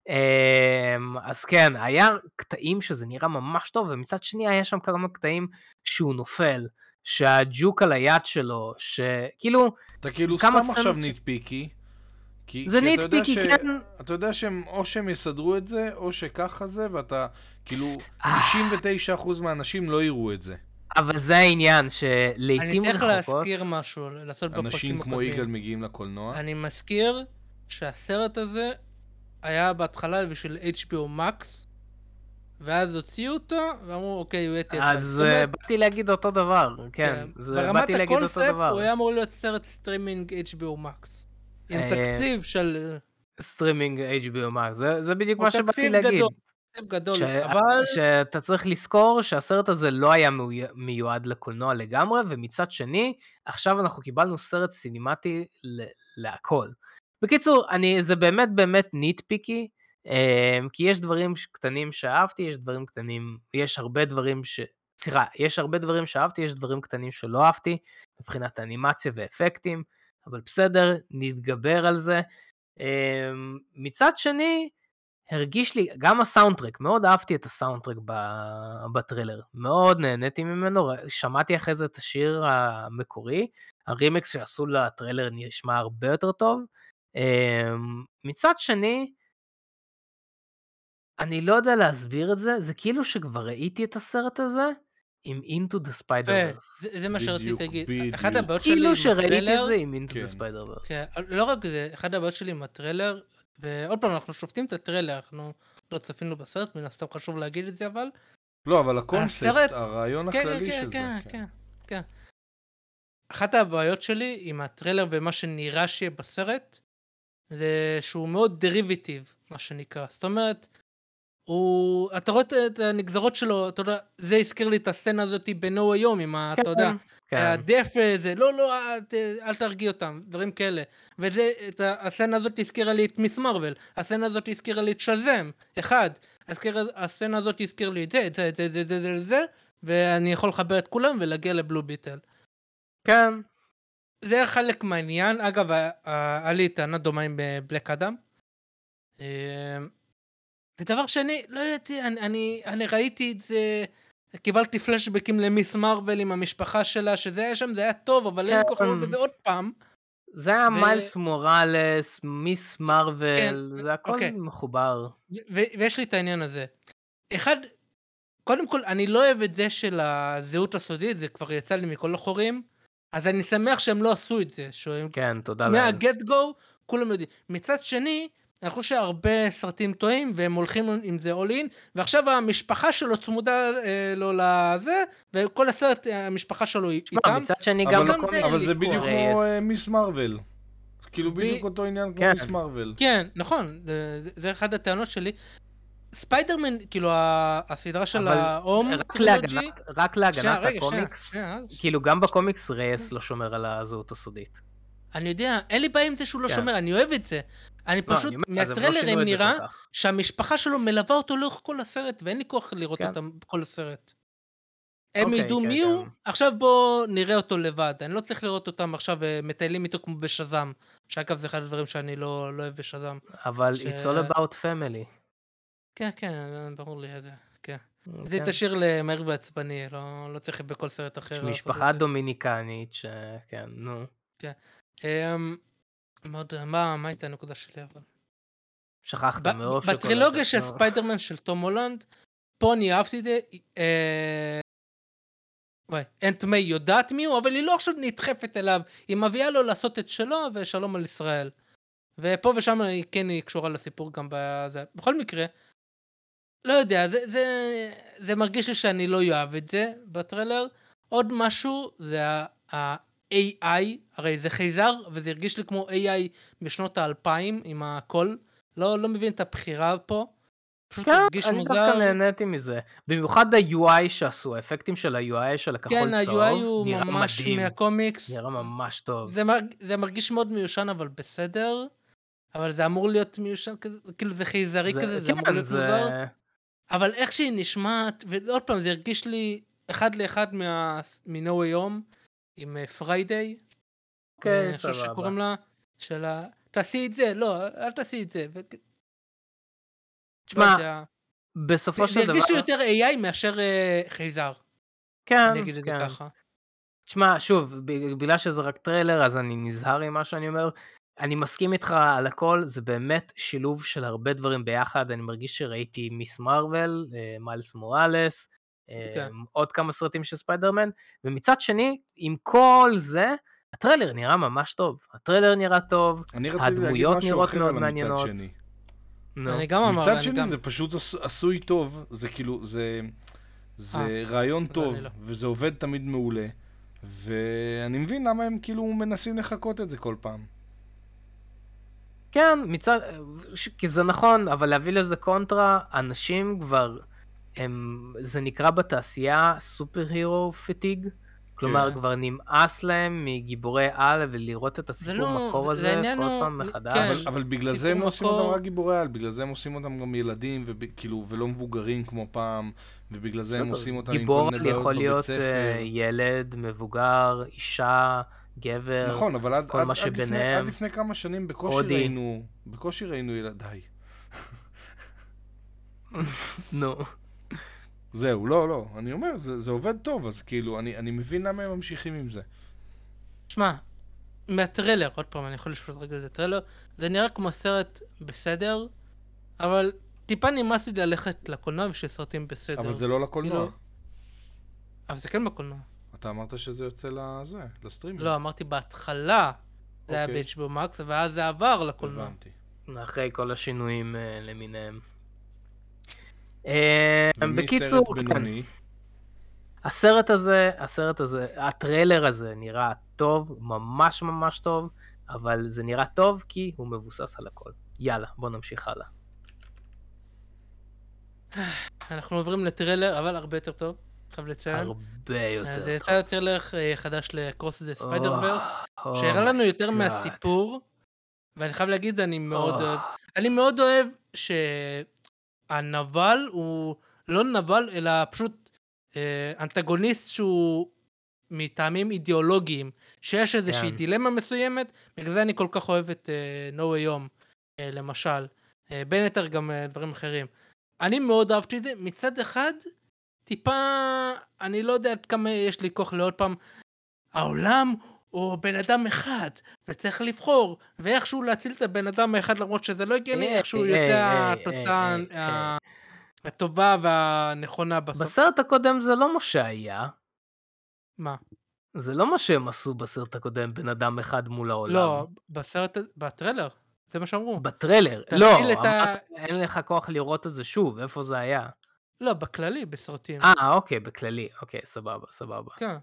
אמ, אז כן, היה קטעים שזה נראה ממש טוב, ומצד שני היה שם כמה קטעים שהוא נופל, שהג'וק על היד שלו, שכאילו, אתה כאילו כמה סתם עכשיו סצנות ש- ניטפיקי. כי, זה כי אתה יודע ניטפיקי, ש- כן. אתה יודע שהם, או שהם יסדרו את זה, או שככה זה, ואתה, כאילו, אה. 99% מהאנשים לא יראו את זה. אבל זה העניין, אני שלעיתים צריך רחוקות, להזכיר משהו, לעשות בפרקים אנשים כמו הקודמים. יגאל מגיעים לקולנוע. אני מזכיר שהסרט הזה היה בהתחלה בשביל HBO Max, ואז הוציאו אותו, ואמרו, אוקיי, הוא יהיה תיאטרון. אז אומרת, אה, באתי להגיד אותו דבר, כן, זה- ברמת באתי להגיד אותו הקונספט דבר. הוא היה אמור להיות סרט סטרימינג HBO Max. עם אה, תקציב של... סטרימינג HBO Max, זה זה בדיוק מה שבאתי להגיד. גדול, תקציב גדול, ש- אבל... שאתה צריך לזכור שהסרט הזה לא היה מיו- מיועד לקולנוע לגמרי, ומצד שני, עכשיו אנחנו קיבלנו סרט סינימטי ל- להכל. בקיצור, אני, זה באמת באמת ניטפיקי, אמ, כי יש דברים קטנים שאהבתי, יש דברים קטנים, יש הרבה דברים ש... סליחה, יש הרבה דברים שאהבתי, יש דברים קטנים שלא אהבתי, מבחינת אנימציה ואפקטים, אבל בסדר, נתגבר על זה. אמ, מצד שני, הרגיש לי, גם הסאונדטרק, מאוד אהבתי את הסאונדטרק בטרילר, מאוד נהניתי ממנו, שמעתי אחרי זה את השיר המקורי, הרימקס שעשו לטרילר נשמע הרבה יותר טוב. אמ, מצד שני, אני לא יודע להסביר את זה, זה כאילו שכבר ראיתי את הסרט הזה עם Into the Spider-Verse. זה זה מה שרציתי להגיד. אחת הבעיות שלי כאילו עם שראיתי את. זה עם Into כן. the Spider-Verse. כן, לא רק זה, אחת הבעיות שלי עם הטריילר, ועוד פעם, אנחנו שופטים את הטריילר, אנחנו לא צפינו בסרט, מן הסתם חשוב להגיד את זה, אבל... לא, אבל הקונספט, הסרט- הרעיון כן, הכללי כן, של כן, זה. כן, כן. אחת הבעיות שלי עם הטריילר ומה שנראה שיהיה בסרט, זה שהוא מאוד דריביטיב, מה שנקרא. זאת אומרת, הוא... אתה רואה את- הנגזרות שלו, אתה יודע, זה הזכיר לי את הסצנה הזאת בנו היום, עם ה... אתה יודע, כן, כן. הדף זה, לא, לא, אל, ת- אל תרגיע אותם, דברים כאלה. וזה, את הסצנה הזאת הזכירה לי את מיס מרוויל, הסצנה הזאת הזכירה לי את שזם, אחד. הזכירה- הסצנה הזאת הזכירה לי את זה, את זה, את זה, את זה, את זה, את זה, את זה, ואני יכול לחבר את כולם ולהגיע לבלו ביטל. כן. זה חלק מהעניין. אגב, היה לי טענה דומה עם אה, בלק אדם. אה, ודבר שני, לא ידעתי, אני, אני, אני ראיתי את זה, קיבלתי פלשבקים למיס מרוויל עם המשפחה שלה, שזה היה שם, זה היה טוב, אבל אין לי כוח לראות את זה עוד פעם. זה היה ו- מיילס מוראלס, מיס מרוויל, כן, זה הכל אוקיי. מחובר. ו- ויש לי את העניין הזה. אחד, קודם כל, אני לא אוהב את זה של הזהות הסודית, זה כבר יצא לי מכל החורים, אז אני שמח שהם לא עשו את זה, שהם כן, תודה לאל. מהגט גו, כולם יודעים. מצד שני, אני חושב שהרבה סרטים טועים, והם הולכים עם זה all in, ועכשיו המשפחה שלו צמודה אה, לו לזה, וכל הסרט, אה, המשפחה שלו היא תשמע, איתם. מצד שני אבל- גם בקומיקס, זה- אבל זה אין בדיוק הרי כמו אה, מיס מרוויל. כאילו ב- בדיוק אותו עניין כמו כן. מיס מרוויל. כן, נכון, זה, זה- זה אחד הטענות שלי. ספיידרמן, כאילו, הסדרה של האום, להגנת- רק להגנת הקומיקס, כאילו גם בקומיקס רייס לא שומר על הזהות הסודית. אני יודע, אין לי בעיה עם זה שהוא לא כן. שומר, אני אוהב את זה. אני לא, פשוט, לא מהטריילרים נראה. שהמשפחה שלו מלווה אותו לאורך כל הסרט, ואין לי כוח לראות כן. אותם כל הסרט. הם אוקיי, ידעו כן, מי הוא. עכשיו בואו נראה אותו לבד. אני לא צריך לראות אותם עכשיו אה, מטיילים איתו כמו בשזם. שאגב זה אחד הדברים שאני לא לא אוהב בשזם. אבל it's all about family. כן, כן, ברור לי זה. כן. זה כן. תשאיר למהר ועצבני, לא לא צריך בכל סרט אחר. יש משפחה את. דומיניקנית שכן, נו. אמ, מאוד, מה מה הייתה הנקודה שלי אבל? שכחת שכל בטרילוגיה של נו. ספיידרמן של תום הולנד, פה אני אהבתי את זה. אה, וואי, אנט מיי יודעת מי הוא, אבל היא לא עכשיו נדחפת אליו, היא מביאה לו לעשות את שלו ושלום על ישראל. ופה ושם היא כן היא קשורה לסיפור גם בזה. בכל מקרה, לא יודע, זה, זה, זה מרגיש לי שאני לא אוהב את זה בטריילר. עוד משהו זה ה-AI, הרי זה חייזר, וזה הרגיש לי כמו AI משנות האלפיים עם הקול. לא, לא מבין את הבחירה פה. פשוט כן, הרגיש לי מוזר. דווקא נהניתי מזה. במיוחד ה-UI שעשו, האפקטים של ה-UI של הכחול כן, צהוב, ה-UI הוא נראה ממש מדהים. מהקומיקס. נראה ממש טוב. זה, מרג... זה מרגיש מאוד מיושן אבל בסדר. אבל זה אמור להיות מיושן כזה, כאילו זה חייזרי זה- כזה, זה אמור כן, להיות זה... מוזר. אבל איך שהיא נשמעת, ועוד פעם זה הרגיש לי אחד לאחד מה... way home עם פריידיי. אוקיי, אני חושב סבבה. שקוראים לה, של ה... תעשי את זה, לא, אל תעשי את זה. לא תשמע. בסופו זה של זה דבר... הרגיש לי יותר AI מאשר אה, חייזר, כן, אני אגיד את זה כן. ככה. תשמע, שוב, בגלל שזה רק טריילר, אז אני נזהר עם מה שאני אומר. אני מסכים איתך על הכל, זה באמת שילוב של הרבה דברים ביחד. אני מרגיש שראיתי Ms. Marvel, אה, מיילס מוראלס, אה, כן. עוד כמה סרטים של ספיידרמן, ומצד שני, עם כל זה, הטריילר נראה ממש טוב. הטריילר נראה טוב, הדמויות נראות מאוד מעניינות. שני. נו. אני גם אמר, מצד שני גם... זה פשוט עש- עשוי טוב, זה כאילו, זה, זה אה, רעיון זה טוב, לא. וזה עובד תמיד מעולה, ואני מבין למה הם כאילו מנסים לחקות את זה כל פעם. כן, מצד... ש- כי זה נכון, אבל להביא לזה קונטרה, אנשים כבר, הם... זה נקרא בתעשייה סופר הירו פטיג. כלומר, כן. כבר נמאס להם מגיבורי על ולראות את הסיפור לא- מקור זה- הזה כל הוא- פעם מחדש. כן. אבל, אבל בגלל זה הם לא עושים אותם. רק גיבורי על, בגלל זה הם עושים אותם גם ילדים, וכאילו, ולא מבוגרים כמו פעם, ובגלל זה הם עושים אותם עם כל גיבור מיני בעיות יכול בבית להיות ספר. אה, ילד, מבוגר, אישה, גבר. נכון, אבל עד, כל עד, מה עד, לפני, עד שביניהם. לפני כמה שנים בקושי הודי. ראינו, בקושי ראינו ילדיי. נו. זהו, לא, לא, אני אומר, זה, זה עובד טוב, אז כאילו, אני, אני מבין למה הם ממשיכים עם זה. שמע, מהטריילר, עוד פעם, אני יכול לשפוט רגע איזה טריילר, זה נראה כמו סרט בסדר, אבל טיפה נמאס לי ללכת לקולנוע בשביל סרטים בסדר. אבל זה לא לקולנוע. כאילו- אבל זה כן בקולנוע. אתה אמרת שזה יוצא לזה, לסטרימינג. לא, אמרתי בהתחלה זה היה אוקיי. ב-HBO Max, ואז זה עבר לקולנוע. הבנתי. אחרי כל השינויים אה, למיניהם. אה, בקיצור, כן. הסרט הזה, הסרט הזה, הטריילר הזה נראה טוב, ממש ממש טוב, אבל זה נראה טוב כי הוא מבוסס על הכל. יאללה, בוא נמשיך הלאה. אנחנו עוברים לטריילר, אבל הרבה יותר טוב. חייב לציין. הרבה אז יותר יצא טוב. טריילר אה, חדש ל Across the Spider-Verse, Oh שהראה לנו יותר God. מהסיפור, ואני חייב להגיד, אני מאוד Oh. אוהב, אני מאוד אוהב שהנבל הוא לא נבל, אלא פשוט אה, אנטגוניסט שהוא מטעמים אידיאולוגיים, שיש איזושהי כן. דילמה מסוימת, בגלל זה אני כל כך אוהב את אה, No Way Home, אה, למשל, אה, בין היתר גם אה, דברים אחרים. אני מאוד אהבתי את זה, מצד אחד, טיפה, אני לא יודע עד כמה יש לי כוח לעוד פעם, העולם הוא בן אדם אחד, וצריך לבחור, ואיכשהו להציל את הבן אדם האחד למרות שזה לא הגיוני, היי, איכשהו היי, יוצא התוצאה היי, ה- הטובה והנכונה בסוף. בסרט הקודם זה לא מה שהיה. מה? זה לא מה שהם עשו בסרט הקודם, בן אדם אחד מול העולם. לא, בסרט, בטריילר, זה מה שאמרו. בטריילר. תפעיל לא, ה- אין לך כוח לראות את זה שוב, איפה זה היה? לא, בכללי, בסרטים. אה, אוקיי, בכללי. אוקיי, סבבה, סבבה. כן.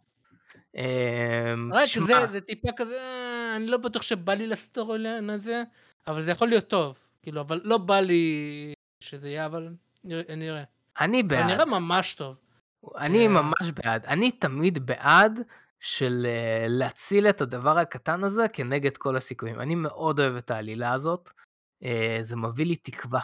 אמ, רק שמע, זה, זה טיפה כזה, אה, אני לא בטוח שבא לי לסטורי ליין הזה, אבל זה יכול להיות טוב. כאילו, אבל לא בא לי שזה יהיה, אבל נראה. נראה. אני בעד. נראה ממש טוב. אני אה. ממש בעד. אני תמיד בעד של אה, להציל את הדבר הקטן הזה כנגד כל הסיכויים. אני מאוד אוהב את העלילה הזאת. זה מביא לי תקווה.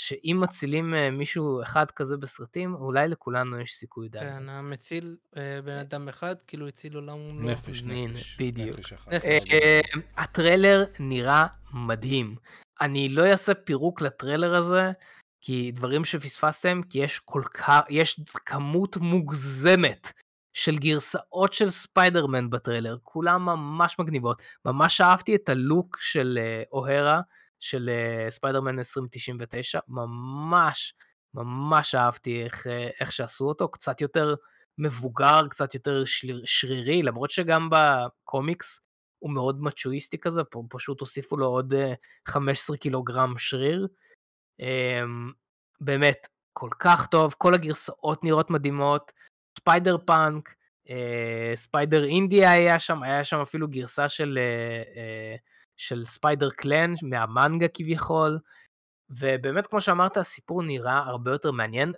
שאם מצילים אה, מישהו אחד כזה בסרטים, אולי לכולנו יש סיכוי די. כן, המציל אה, בן אדם אחד, כאילו הציל עולם ומלואו. נפש, נפש. בדיוק. אה, הטריילר נראה מדהים. אני לא אעשה פירוק לטריילר הזה, כי דברים שפספסתם, כי יש כל כך, יש כמות מוגזמת של גרסאות של ספיידרמן בטריילר, כולן ממש מגניבות. ממש אהבתי את הלוק של אה, אוהרה, של אה, ספיידרמן 2099, ממש, ממש אהבתי איך, אה, איך שעשו אותו, קצת יותר מבוגר, קצת יותר שריר, שרירי, למרות שגם בקומיקס הוא מאוד מצ'ואיסטי כזה, פה פשוט הוסיפו לו עוד אה, 15 קילוגרם שריר. אמ, באמת, כל כך טוב, כל הגרסאות נראות מדהימות, Spider-Punk, אה, Spider India היה שם, היה שם אפילו גרסה של, אה, אה, של ספיידר קלן מהמנגה כביכול, ובאמת כמו שאמרת הסיפור נראה הרבה יותר מעניין.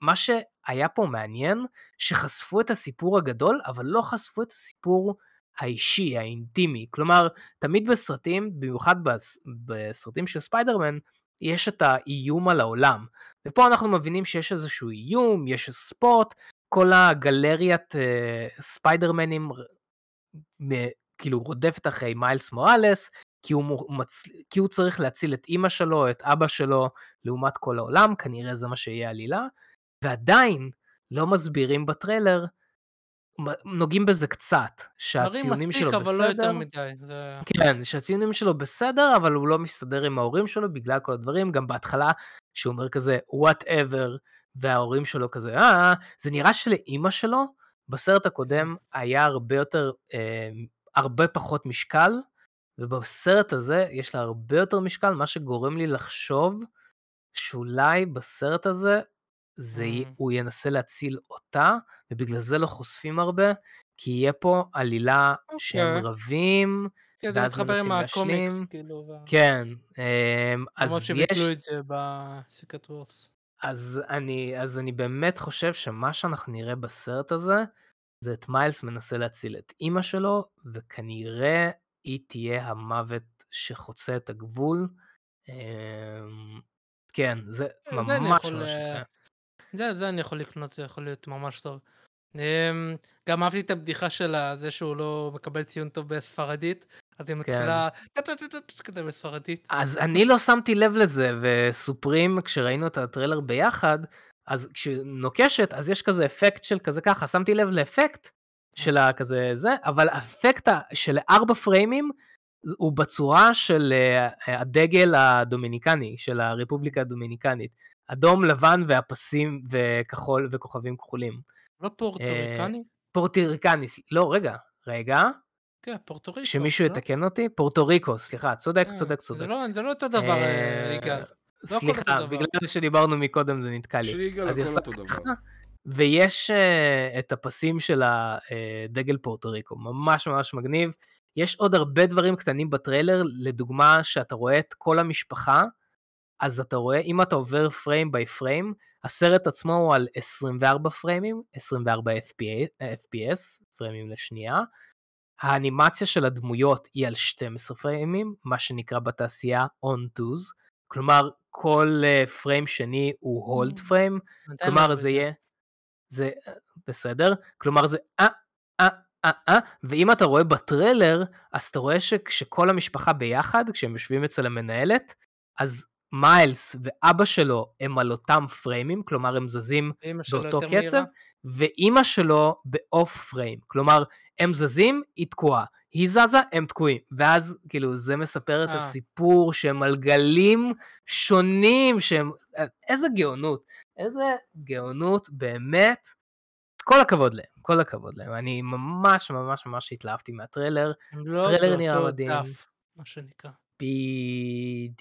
מה- שהיה פה מעניין, שחשפו את הסיפור הגדול, אבל לא חשפו את הסיפור האישי, האינטימי. כלומר, תמיד בסרטים, במיוחד בס- בסרטים של ספיידרמן, יש את האיום על העולם. ופה אנחנו מבינים שיש איזשהו איום, יש Spot, כל הגלריית אה, ספיידרמנים כאילו רודפת אחרי מיילס מואלס, כי הוא, מצ... כי הוא צריך להציל את אימא שלו, את אבא שלו, לעומת כל העולם, כנראה זה מה שיהיה עלילה, ועדיין לא מסבירים בטריילר, נוגעים בזה קצת, שהציונים מספיק, שלו אבל לא יותר בסדר, מדי. זה... כן, שהציונים שלו בסדר, אבל הוא לא מסתדר עם ההורים שלו בגלל כל הדברים, גם בהתחלה שהוא אומר כזה whatever, וההורים שלו כזה אה, זה נראה שלאימא שלו בסרט הקודם היה הרבה יותר, אה, הרבה פחות משקל, ובסרט הזה יש לה הרבה יותר משקל, מה שגורם לי לחשוב שאולי בסרט הזה זה, י- Mm. הוא ינסה להציל אותה, ובגלל זה לא חושפים הרבה, כי יהיה פה עלילה שהם אוקיי. רבים, כן, זה ואז מתחבר עם מנסים הקומיקס, להשלים. כאילו. כן, אמ, למרות אז שהם יש, ביטלו את זה בסיקרט וורס. אז אני, אז אני באמת חושב שמה שאנחנו נראה בסרט הזה, זה את מיילס מנסה להציל את אימא שלו, וכנראה היא תהיה המוות שחוצה את הגבול. אמ, כן, זה כן, אני ממש ממש אה, יפה. זה, זה אני יכול לקנות, זה יכול להיות ממש טוב. אמ, גם אהבתי את הבדיחה של זה שהוא לא מקבל ציון טוב בספרדית, אז היא כן. מתחילה טה-טה-טה-טה כזה בספרדית. אז אני לא שמתי לב לזה, וסופרים, כשראינו את הטריילר ביחד, אז כשנוקשת, אז יש כזה אפקט של כזה ככה, שמתי לב לאפקט של הכזה זה, אבל האפקט של ארבע פריימים, הוא בצורה של אה, הדגל הדומיניקני, של הרפובליקה הדומיניקנית. אדום, לבן והפסים וכחול וכוכבים כחולים. לא פורטוריקני? פורטוריקני, ס- לא, רגע, רגע, כן, פורטוריקו. שמישהו לא? יתקן אותי, פורטוריקו, סליחה, צודק, אה, צודק, זה צודק. לא- זה לא אותו דבר, אה, אה, יגאל. לא סליחה. בגלל שדיברנו מקודם זה נתקע לי. אז היא הכל עושה אותו דבר. ככה, ויש uh, את הפסים של הדגל פורטו ריקו, ממש ממש מגניב. יש עוד הרבה דברים קטנים בטריילר, לדוגמה שאתה רואה את כל המשפחה אז אתה רואה, אם אתה עובר פריים ביי פריים, הסרט עצמו הוא על 24 פריימים, 24 FPS, פריימים לשנייה. האנימציה של הדמויות היא על 12 פריימים, מה שנקרא בתעשייה on twos, כלומר כל פריים שני הוא הולד פריים, כלומר זה יהיה, זה אה, בסדר, כלומר זה אה, אה, אה, אה, ואם אתה רואה בטריילר, אז אתה רואה שכשכל המשפחה ביחד, כשהם יושבים אצל המנהלת, אז מיילס ואבא שלו הם על אותם פריימים, כלומר הם זזים באותו קצב, מהירה. ואימא שלו ב off frame, כלומר הם זזים, היא תקועה, היא זזה, הם תקועים, ואז כאילו זה מספר את אה. הסיפור שהם על גלים שונים, שהם, איזה גאונות, איזה גאונות באמת, כל הכבוד להם, כל הכבוד להם, אני ממש ממש ממש התלהבתי מהטריילר, לא טריילר נראה מדהים. דף, מה שנקרא. בדיוק.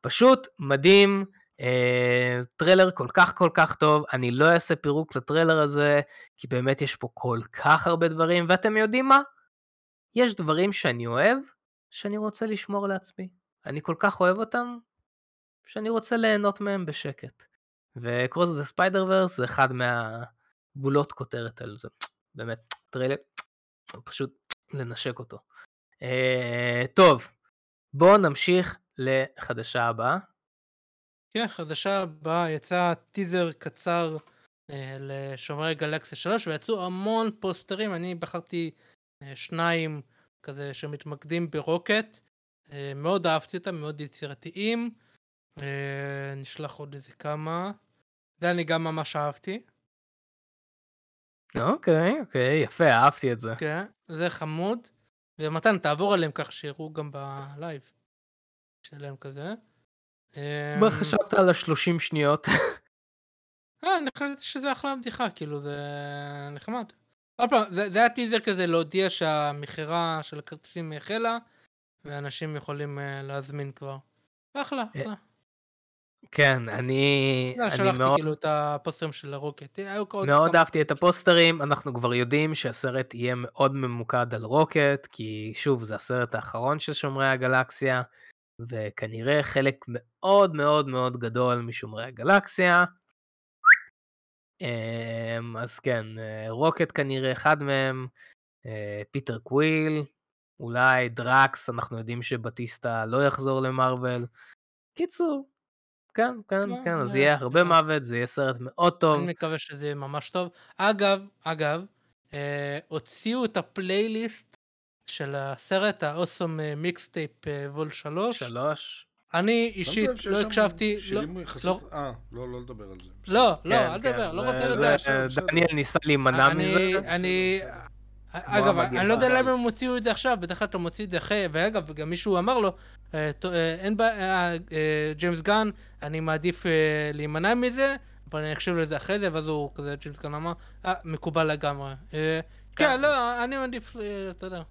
פשוט מדהים, אה, טריילר כל כך כל כך טוב, אני לא אעשה פירוק לטריילר הזה, כי באמת יש פה כל כך הרבה דברים, ואתם יודעים מה? יש דברים שאני אוהב, שאני רוצה לשמור לעצמי. אני כל כך אוהב אותם, שאני רוצה ליהנות מהם בשקט. ו Across the Spider-Verse זה אחד מהגולות כותרת על זה. באמת, טריילר, פשוט לנשק אותו. אה, טוב, בואו נמשיך לחדשה הבאה. כן, חדשה הבאה יצא טיזר קצר אה, לשומרי גלקסיה 3 ויצאו המון פוסטרים, אני בחרתי אה, שניים כזה שמתמקדים ברוקט. אה, מאוד אהבתי אותם, מאוד יצירתיים. אה, נשלח עוד איזה כמה. זה אני גם ממש אהבתי. אוקיי, אוקיי, יפה, אהבתי את זה. כן, זה חמוד. ומתן, תעבור עליהם כך שיראו גם בלייב שלהם כזה. מה אמ, חשבת על השלושים שניות? אה, אני חשבתי שזה אחלה בדיחה, כאילו זה נחמד. עוד פעם, זה, זה היה טיזר כזה להודיע שהמכירה של הכרטיסים החלה, ואנשים יכולים uh, להזמין כבר. אחלה, אה, אחלה. כן, אני, לא, אני שלחתי מאוד, כאילו את הפוסטרים של הרוקט. עוד מאוד כמה- אהבתי את הפוסטרים, אנחנו כבר יודעים שהסרט יהיה מאוד ממוקד על רוקט, כי שוב, זה הסרט האחרון של שומרי הגלקסיה, וכנראה חלק מאוד מאוד מאוד גדול משומרי הגלקסיה. אמ, אז כן, אה, רוקט כנראה אחד מהם, אה, פיטר קוויל, אולי דראקס, אנחנו יודעים שבטיסטה לא יחזור למרוויל. קיצור, כן, כן, לא, כן, אז זה- יהיה הרבה. מוות, זה יהיה סרט מאוד טוב. אני מקווה שזה יהיה ממש טוב. אגב, אגב, אה, הוציאו את הפלייליסט של הסרט ה Awesome Mixtape Vol 3. שלוש. אני שמת אישית לא הקשבתי, לא, יחסית... אה, לא, לא לדבר על זה. לא, לא, כן, אל כן, תדבר, לא רוצה בסדר. דניאל ניסה להימנע אני, מזה. אגב. אני לא יודע למה הם הוציאו את זה עכשיו, בדרך כלל אתה מוציא את זה אחרי, ואגב, גם מישהו אמר לו, אה, אה, אין בעיה, אה, ג'יימס גן, אני מעדיף להימנע מזה, אבל אני אקשיב לזה אחרי זה, ואז הוא כזה, ג'יימס גן אמר, מקובל לגמרי. אה, כן, לא, אני מעדיף, אתה יודע.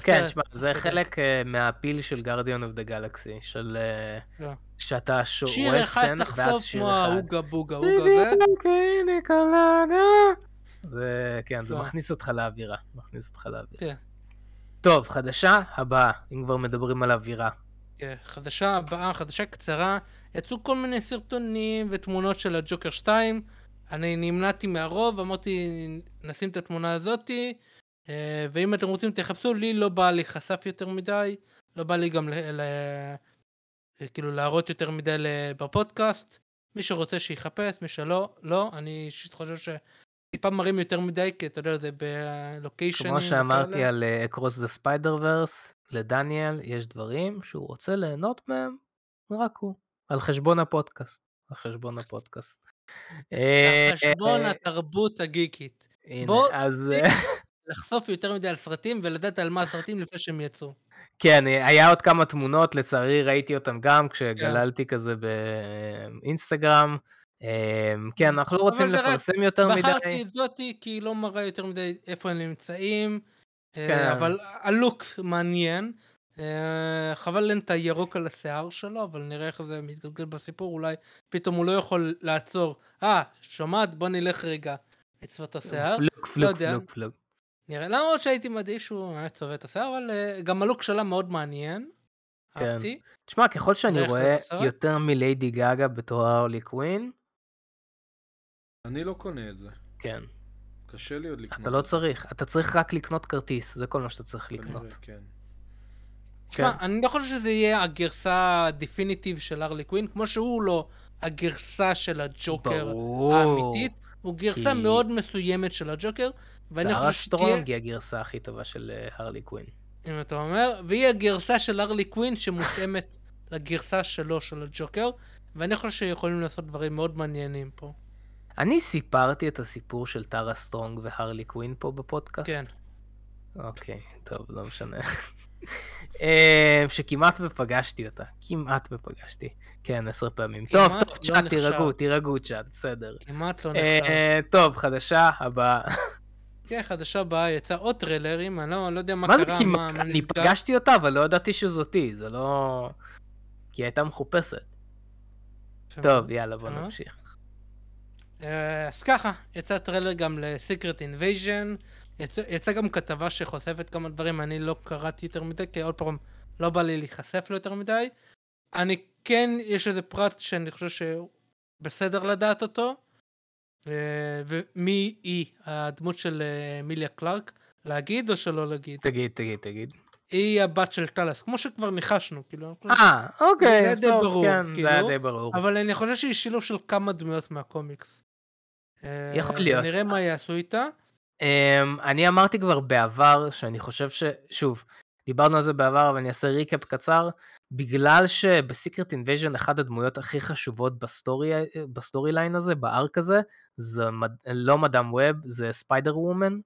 כן, תשמע, זה. חלק מה feel של Guardians of the Galaxy, של כן. שאתה שיר רואה אחד סצנה ואז תחשוף שיר כמו אחד. ההוגה בוגה הוגה ו... זה, כן, זה. מכניס אותך לאווירה, מכניס אותך לאווירה. כן. טוב, חדשה הבאה, אם כבר מדברים על אווירה. כן, חדשה הבאה, חדשה קצרה, יצאו כל מיני סרטונים ותמונות של הג'וקר 2. אני נמנעתי מהרוב, אמרתי נשים את התמונה הזאתי, אה, ואם אתם רוצים תחפשו, לי לא בא לי חשף יותר מדי, לא בא לי גם ל... ל... כאילו להראות יותר מדי בפודקאסט. מי שרוצה שיחפש, מי שלא, לא. אני אישית חושב שטיפה מראים יותר מדי, כי אתה יודע, זה בלוקיישנים. כמו שאמרתי. על אה, Across the Spider Verse, לדניאל יש דברים שהוא רוצה ליהנות מהם, רק הוא, על חשבון הפודקאסט. על חשבון הפודקאסט. אה, על חשבון אה, התרבות הגיקית. בוא אה, לחשוף יותר מדי על סרטים ולדעת על מה הסרטים לפני שהם יצאו. כן, היה עוד כמה תמונות, לצערי ראיתי אותן גם כשגללתי כזה באינסטגרם. אה, כן, אנחנו לא רוצים לפרסם יותר בחרתי מדי. את זאתי כי היא לא מראה יותר מדי איפה הם נמצאים, אה, כן. אבל הלוק מעניין. אה, חבל אין את הירוק על השיער שלו, אבל נראה איך זה מתגלגל בסיפור, אולי פתאום הוא לא יכול לעצור. אה, שומעת? בוא נלך רגע לצבוע את השיער. פלוק, לא פלוק. פלוק, פלוק. נראה, למרות שהייתי מעדיף שהוא היה צובע את השיער, אבל אה, גם הלוק שלה מאוד מעניין. כן. תשמע, ככל שאני רואה? יותר מליידי גאגה בתור הרלי קווין, אני לא קונה את זה. כן. קשה לי עוד לקנות. אתה לא. צריך, אתה צריך רק לקנות כרטיס, זה כל מה שאתה צריך לקנות. כן. תשמע, כן. אני לא חושב שזה יהיה הגרסה ה definitive של הרלי קווין, כמו שהוא לא הגרסה של הג'וקר ברור. האמיתית, הוא גרסה כי- מאוד מסוימת של הג'וקר, ואני חושב שטרה סטרונג היא הגרסה הכי טובה של אה, הרלי קווין. אם אתה אומר, והיא הגרסה של הרלי קווין שמותאמת לגרסה שלו של הג'וקר, ואני חושב שיכולים לעשות דברים מאוד מעניינים פה. אני סיפרתי את הסיפור של טרה סטרונג והרלי קווין פה בפודקאסט? כן. אוקיי, טוב, לא משנה. אה, שכמעט ופגשתי אותה, כמעט ופגשתי. כן, עשר פעמים. טוב, כמעט טוב, לא צ'אט. תירגעו, תירגעו צ'אט, בסדר. כמעט לא אה, נחשב. טוב, חדשה הבאה. כן, חדשה הבאה, יצא עוד טריילרים, אני לא, אני לא יודע מה מה זה קרה, כמעט? מה, מה אני נסגר. פגשתי אותה, אבל לא ידעתי שזאתי, זה לא... כי היא הייתה מחופשת. טוב, יאללה, בוא אה? נמשיך. אה, אז ככה, יצא טריילר גם ל-Secret Invasion, יצא, יצא גם כתבה שחושפת כמה דברים, אני לא קראתי יותר מדי, כי עוד פעם, לא בא לי להיחשף ליותר מדי. אני כן, יש איזה פרט שאני חושב שהוא בסדר לדעת אותו, אה, ומי היא, הדמות של אה, מיליה קלארק, להגיד או שלא להגיד? תגיד, תגיד, תגיד. היא הבת של טלס, כמו שכבר ניחשנו, כאילו, אה, אוקיי, זה היה די ברור, כן, זה כאילו, היה די ברור. אבל אני חושב שהיא שילוב של כמה דמויות מהקומיקס. יכול אה, להיות. נראה מה יעשו איתה. Um, אני אמרתי כבר בעבר שאני חושב ש... שוב, דיברנו על זה בעבר, אבל אני אעשה ריקאפ קצר. בגלל שב Secret Invasion אחת הדמויות הכי חשובות ב story, ב story line הזה, ב arc הזה, זה מד... לא מדאם ווב, זה ספיידר וומן.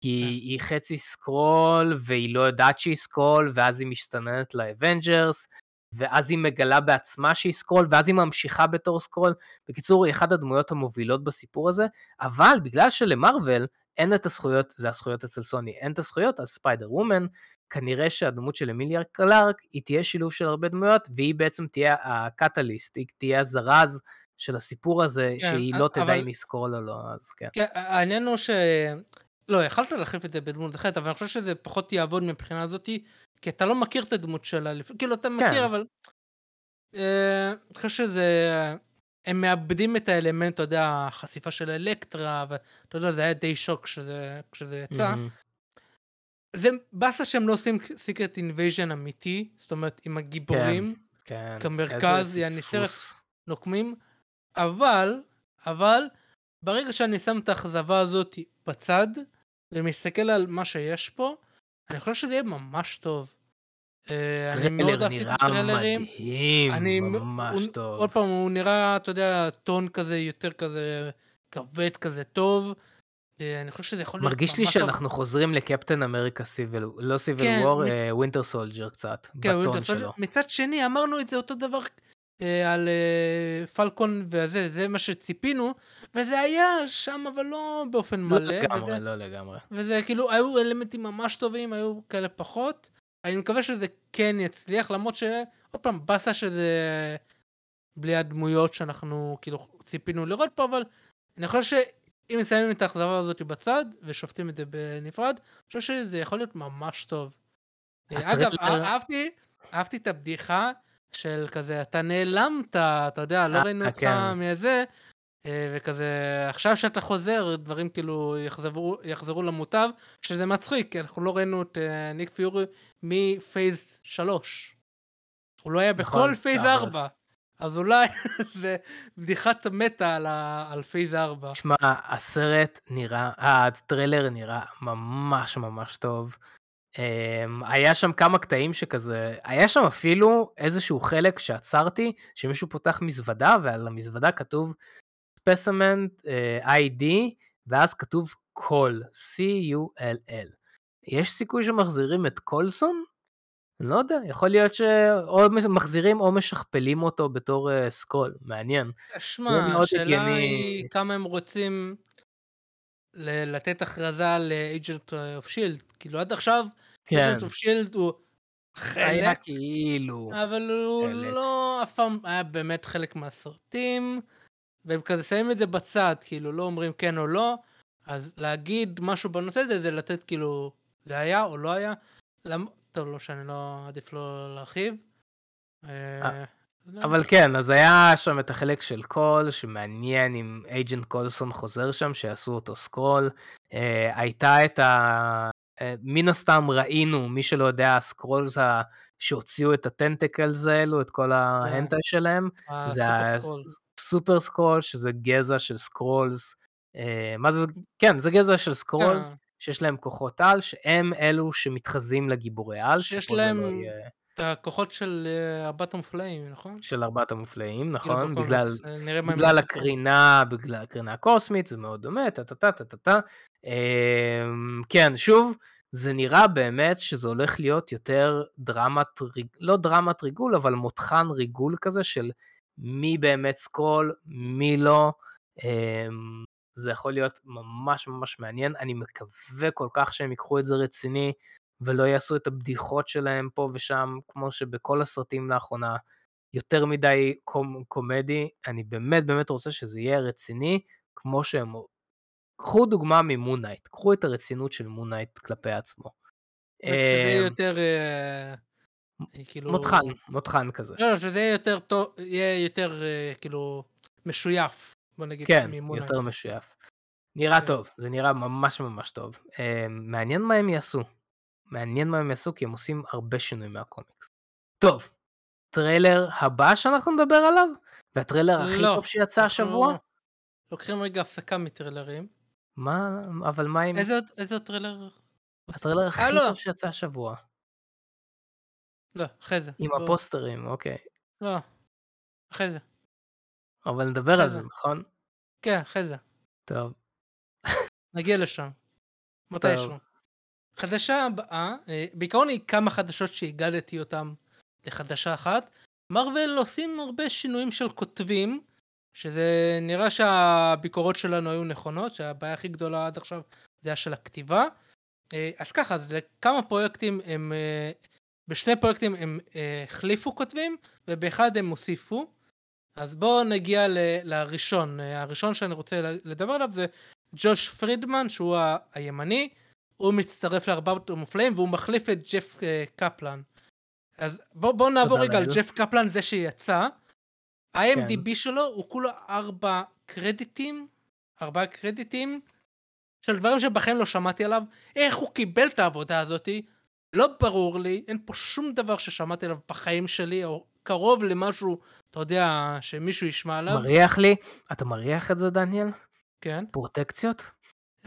כי כן. היא חצי סקרול, והיא לא יודעת שהיא סקרול, ואז היא מסתננת לאבנג'רס, ואז היא מגלה בעצמה שהיא סקרול, ואז היא ממשיכה בתור סקרול. בקיצור, היא אחת הדמויות המובילות בסיפור הזה, אבל בגלל שלמרוויל אין את הזכויות, זה הזכויות אצל סוני, אין את הזכויות על ספיידר וומן, כנראה שהדמות של אמיליה קלארק, היא תהיה שילוב של הרבה דמויות, והיא בעצם תהיה הקטליסט, היא תהיה הזרז של הסיפור הזה, כן, שהיא לא תדע אם היא סקרול או לא, אז כן. כן, העניין הוא ש... לא, יכלת להחליף את זה בדמות אחרת, אבל אני חושב שזה פחות יעבוד מבחינה הזאתי, כי אתה לא מכיר את הדמות שלה, כאילו אתה מכיר, כן. אבל... אה, אני חושב שזה... הם מאבדים את האלמנט, אתה יודע, החשיפה של אלקטרה, ואתה יודע, זה היה די שוק כשזה, כשזה יצא. מהמם. זה באסה שהם לא עושים Secret Invasion אמיתי, זאת אומרת, עם הגיבורים. כן. כמרכז, איזה יעני סרט. נוקמים, אבל, אבל, ברגע שאני שם את האכזבה הזאת בצד, ומסתכל על מה שיש פה, אני חושב שזה יהיה ממש טוב. אה, אני מאוד אהבתי את נראה הטריילרים. מדהים, אני, ממש הוא, טוב. עוד פעם, הוא נראה, אתה יודע, טון כזה, יותר כזה, כבד כזה טוב. אה, אני חושב שזה יכול להיות מרגיש לי טוב. שאנחנו חוזרים לקפטן אמריקה Civil, לא Civil כן, War, מ- Winter Soldier קצת, כן, בטון. שלו. מצד שני, אמרנו את זה אותו דבר אה, על אה, פלקון וזה, זה מה שציפינו, וזה היה שם, אבל לא באופן לא מלא. לגמרי, וזה, לא לגמרי. וזה כאילו, היו אלמנטים ממש טובים, היו כאלה פחות. אני מקווה שזה כן יצליח, למרות ש... עוד פעם, באסה שזה בלי הדמויות שאנחנו כאילו ציפינו לראות פה, אבל אני חושב שאם מסיימים את האכזבה הזאת בצד, ושופטים את זה בנפרד, אני חושב שזה יכול להיות ממש טוב. אה, אגב, אהבתי, אהבתי את הבדיחה של כזה, אתה נעלמת, אתה יודע, לא אה, ראינו אותך כן. מזה, אה, וכזה, עכשיו שאתה חוזר, דברים כאילו יחזרו, יחזרו למוטב, שזה מצחיק, כי אנחנו לא ראינו את אה, ניק פיורי מפייס 3. הוא לא היה נכון, בכל פייס תכלס. 4. אז אולי זה בדיחת meta על, ה- על Phase 4. תשמע, הסרט נראה, הטריילר נראה ממש ממש טוב. Um, היה שם כמה קטעים שכזה, היה שם אפילו איזשהו חלק שעצרתי, שמישהו פותח מזוודה, ועל המזוודה כתוב specimen uh, ID, ואז כתוב קול, C-U-L-L. יש סיכוי שמחזירים את קולסון? אני לא יודע, יכול להיות שאו מחזירים או משכפלים אותו בתור uh, סקול, מעניין. שמע, השאלה הגיוני. היא כמה הם רוצים לתת הכרזה ל-agent of shield. כאילו עד עכשיו, agent of shield הוא היה חלק, כאילו, אבל הוא חלק. לא אף פעם היה באמת חלק מהסרטים, והם כזה שמים את זה בצד, כאילו לא אומרים כן או לא, אז להגיד משהו בנושא הזה זה לתת כאילו, זה היה או לא היה, למ... טוב, לא משנה, לא עדיף לא להרחיב. אה, לא. אבל כן, אז היה שם את החלק של קול, שמעניין אם agent קולסון חוזר שם, שיעשו אותו סקרול. אה, הייתה את ה... אה, מן הסתם ראינו, מי שלא יודע, הסקרולס ה... שהוציאו את ה tentacles האלו, את כל ההנטה שלהם, זה הסופר סקרול. שזה גזע של סקרולס. אה, מה זה? כן, זה גזע של סקרולס, כן. שיש להם כוחות על, שהם אלו שמתחזים לגיבורי על. שיש להם לא יהיה- את הכוחות של הבטום פליים, נכון? של ארבעת המופלאים, כאילו נכון? בגלל, אה, בגלל. הקרינה, בגלל הקרינה הקוסמית, זה מאוד דומה, טה טה טה טה טה. אמ, כן, שוב, זה נראה באמת שזה הולך להיות יותר דרמת, לא דרמת ריגול, אבל מותחן ריגול כזה של מי באמת סקרול, מי לא. אמ, זה יכול להיות ממש ממש מעניין, אני מקווה כל כך שהם ייקחו את זה רציני, ולא יעשו את הבדיחות שלהם פה ושם, כמו שבכל הסרטים לאחרונה, יותר מדי com- comedy, אני באמת באמת רוצה שזה יהיה רציני, כמו שהם... קחו דוגמה ממון נייט, קחו את הרצינות של מון נייט כלפי עצמו. שזה אמ, יותר, אה, כאילו... מותחן, מותחן כזה. לא, לא, שזה יהיה יותר טוב, יהיה יותר, אה, כאילו, משויף, בוא נגיד, כן. יותר משויף. נראה כן. טוב, זה נראה ממש ממש טוב. אמ, מעניין מה הם יעשו. מעניין מה הם יעשו, כי הם עושים הרבה שינויים מהקומיקס. טוב, טריילר הבא שאנחנו נדבר עליו, והטריילר הכי לא, טוב שיצא השבוע, לוקחים רגע הפסקה מטריילרים. מה, אבל מה עם איזה איזה טריילר? הטריילר הכי אה, לא. טוב שיצא השבוע? לא, אחרי זה. עם בוא- הפוסטרים, אוקיי. לא, אחרי זה. אבל נדבר על זה, זה. נכון? כן, אחרי זה. טוב. נגיע לשם. מתישהו. חדשה הבאה, אה, בעיקרון היא כמה חדשות שהגדתי אותם לחדשה אחת. מרוויל עושים הרבה שינויים של כותבים, שזה נראה שהביקורות שלנו היו נכונות, שהבעיה הכי גדולה עד עכשיו זה של הכתיבה. אה, אז ככה, זה כמה פרויקטים הם, אה, בשני פרויקטים הם החליפו כותבים, ובאחד הם הוסיפו. אז בואו נגיע ל- לראשון, הראשון שאני רוצה לדבר עליו זה ג'וש פרידמן שהוא הימני, הוא מצטרף לארבעת המופלאים והוא מחליף את ג'ף אה, קפלן. אז בואו בוא נעבור רגע על. ג'ף קפלן זה שיצא. ה-IMDb שלו הוא כולו ארבע קרדיטים, ארבעה קרדיטים של דברים שבחיים לא שמעתי עליו. איך הוא קיבל את העבודה הזאתי, לא ברור לי, אין פה שום דבר ששמעתי עליו בחיים שלי, או קרוב למשהו, אתה יודע, שמישהו ישמע עליו. מריח לי, אתה מריח את זה, דניאל? כן, פרוטקציות?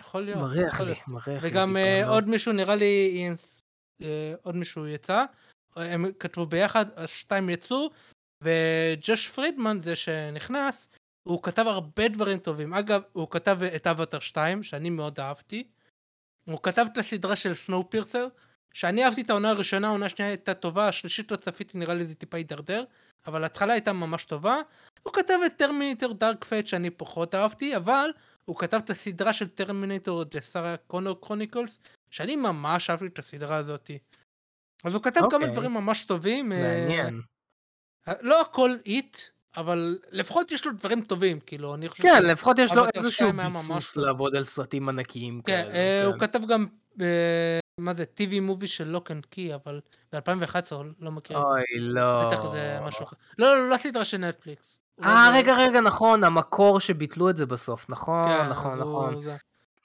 יכול להיות. מריח יכול לי, להיות. מריח לי. וגם אה. עוד מישהו נראה לי אה, עוד מישהו יצא הם כתבו ביחד השתיים יצאו וג'וש פרידמן זה שנכנס הוא כתב הרבה דברים טובים אגב הוא כתב את אבטר 2 שאני מאוד אהבתי הוא כתב את הסדרה של Snowpiercer שאני אהבתי את העונה הראשונה העונה השנייה הייתה טובה השלישית לא צפיתי נראה לי זה טיפה הידרדר אבל ההתחלה הייתה ממש טובה הוא כתב את Terminator Dark Fate שאני פחות אהבתי אבל הוא כתב את הסדרה של Terminator The Sarah Connor Chronicles שאני ממש אהבתי את הסדרה הזאתי. אז הוא כתב כמה אוקיי. דברים ממש טובים. אה, מעניין. לא הכל hit, אבל לפחות יש לו דברים טובים, כאילו, אני חושב... כן, לפחות יש לו איזשהו ביסוס. לעבוד על סרטים ענקיים כן, כאלה. אה, הוא כן. כתב גם, אה, מה זה, TV movie של Locke and Key, אבל ב-2011, לא מכיר את זה. אוי, לא. בטח זה משהו אחר. לא, לא, לא סדרה של נטפליקס. אה, רגע, רגע, נכון, המקור שביטלו את זה בסוף, נכון, כן, נכון, נכון. זה-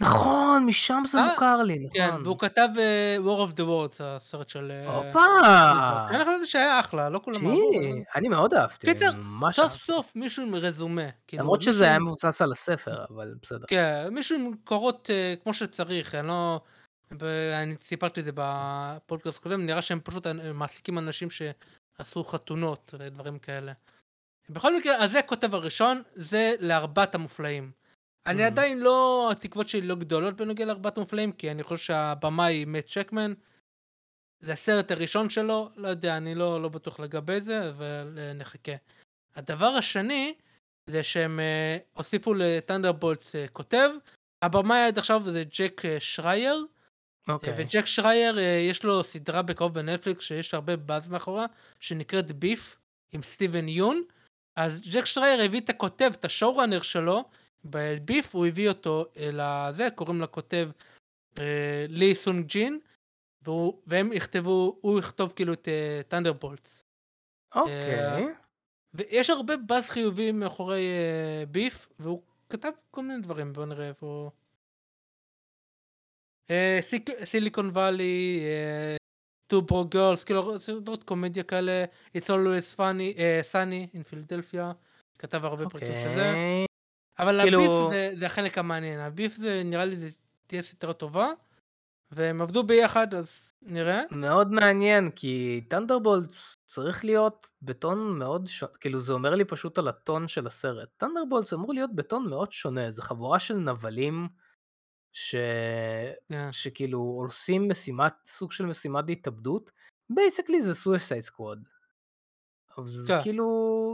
נכון, משם זה אה, מוכר לי, כן, נכון. והוא כתב אה, War of the Worlds, הסרט של... אה, הופה! אני חושב שזה שהיה אחלה, לא כולם אבל- אני מאוד אהבתי, קיצר, סוף. סוף מישהו עם רזומה. כאילו, למרות מישהו שזה היה מבוסס על הספר, אבל בסדר. כן, מישהו עם קורות אה, כמו שצריך, אני לא... ב- אני סיפרתי את זה בפודקאסט הקודם, נראה שהם פשוט מעסיקים אנשים שעשו חתונות ודברים כאלה. בכל מקרה, אז זה הכותב הראשון, זה לארבעת המופלאים. אני Mhm. עדיין לא, התקוות שלי לא גדולות בנוגע לארבעת המופלאים, כי אני חושב שהבמאי מאט צ'קמן, זה הסרט הראשון שלו, לא יודע, אני לא, לא בטוח לגבי זה, אבל אה, נחכה. הדבר השני, זה שהם אה, הוסיפו לטנדרבולטס אה, כותב, הבמאי עד עכשיו זה ג'ק אה, שרייר, אה, אוקיי. וג'ק שרייר יש לו סדרה בקרוב בנטפליקס שיש הרבה באז מאחורה, שנקראת ביף, עם סטיבן יון, אז ג'ק שרייר הביא את הכותב, את ה showrunner שלו, בביף הוא הביא אותו לזה, קוראים לכותב אה, לי סונג ג'ין, והוא, והם יכתבו, הוא יכתוב כאילו את Thunderbolts. אוקיי. ויש הרבה באז חיובי מאחורי אה, ביף, והוא כתב כל מיני דברים, בוא נראה איפה... הוא. אה, Silicon Valley, Two Broke Girls, כאילו סדרות קומדיה כאלה, It's always funny, אה, sunny in Philadelphia, כתב הרבה פרקים של זה. אוקיי. אבל כאילו- הביף זה, זה החלק המעניין, הביף זה נראה לי זה תהיה סדרה טובה, והם עבדו ביחד אז נראה. מאוד מעניין, כי טנדרבולטס צריך להיות בטון מאוד שונה, כאילו זה אומר לי פשוט על הטון של הסרט. טנדרבולטס אמור להיות בטון מאוד שונה, זה חבורה של נבלים, ש... כן. שכאילו עושים משימת, סוג של משימת התאבדות, Basically זה Suicide Squad. אז כן. כאילו,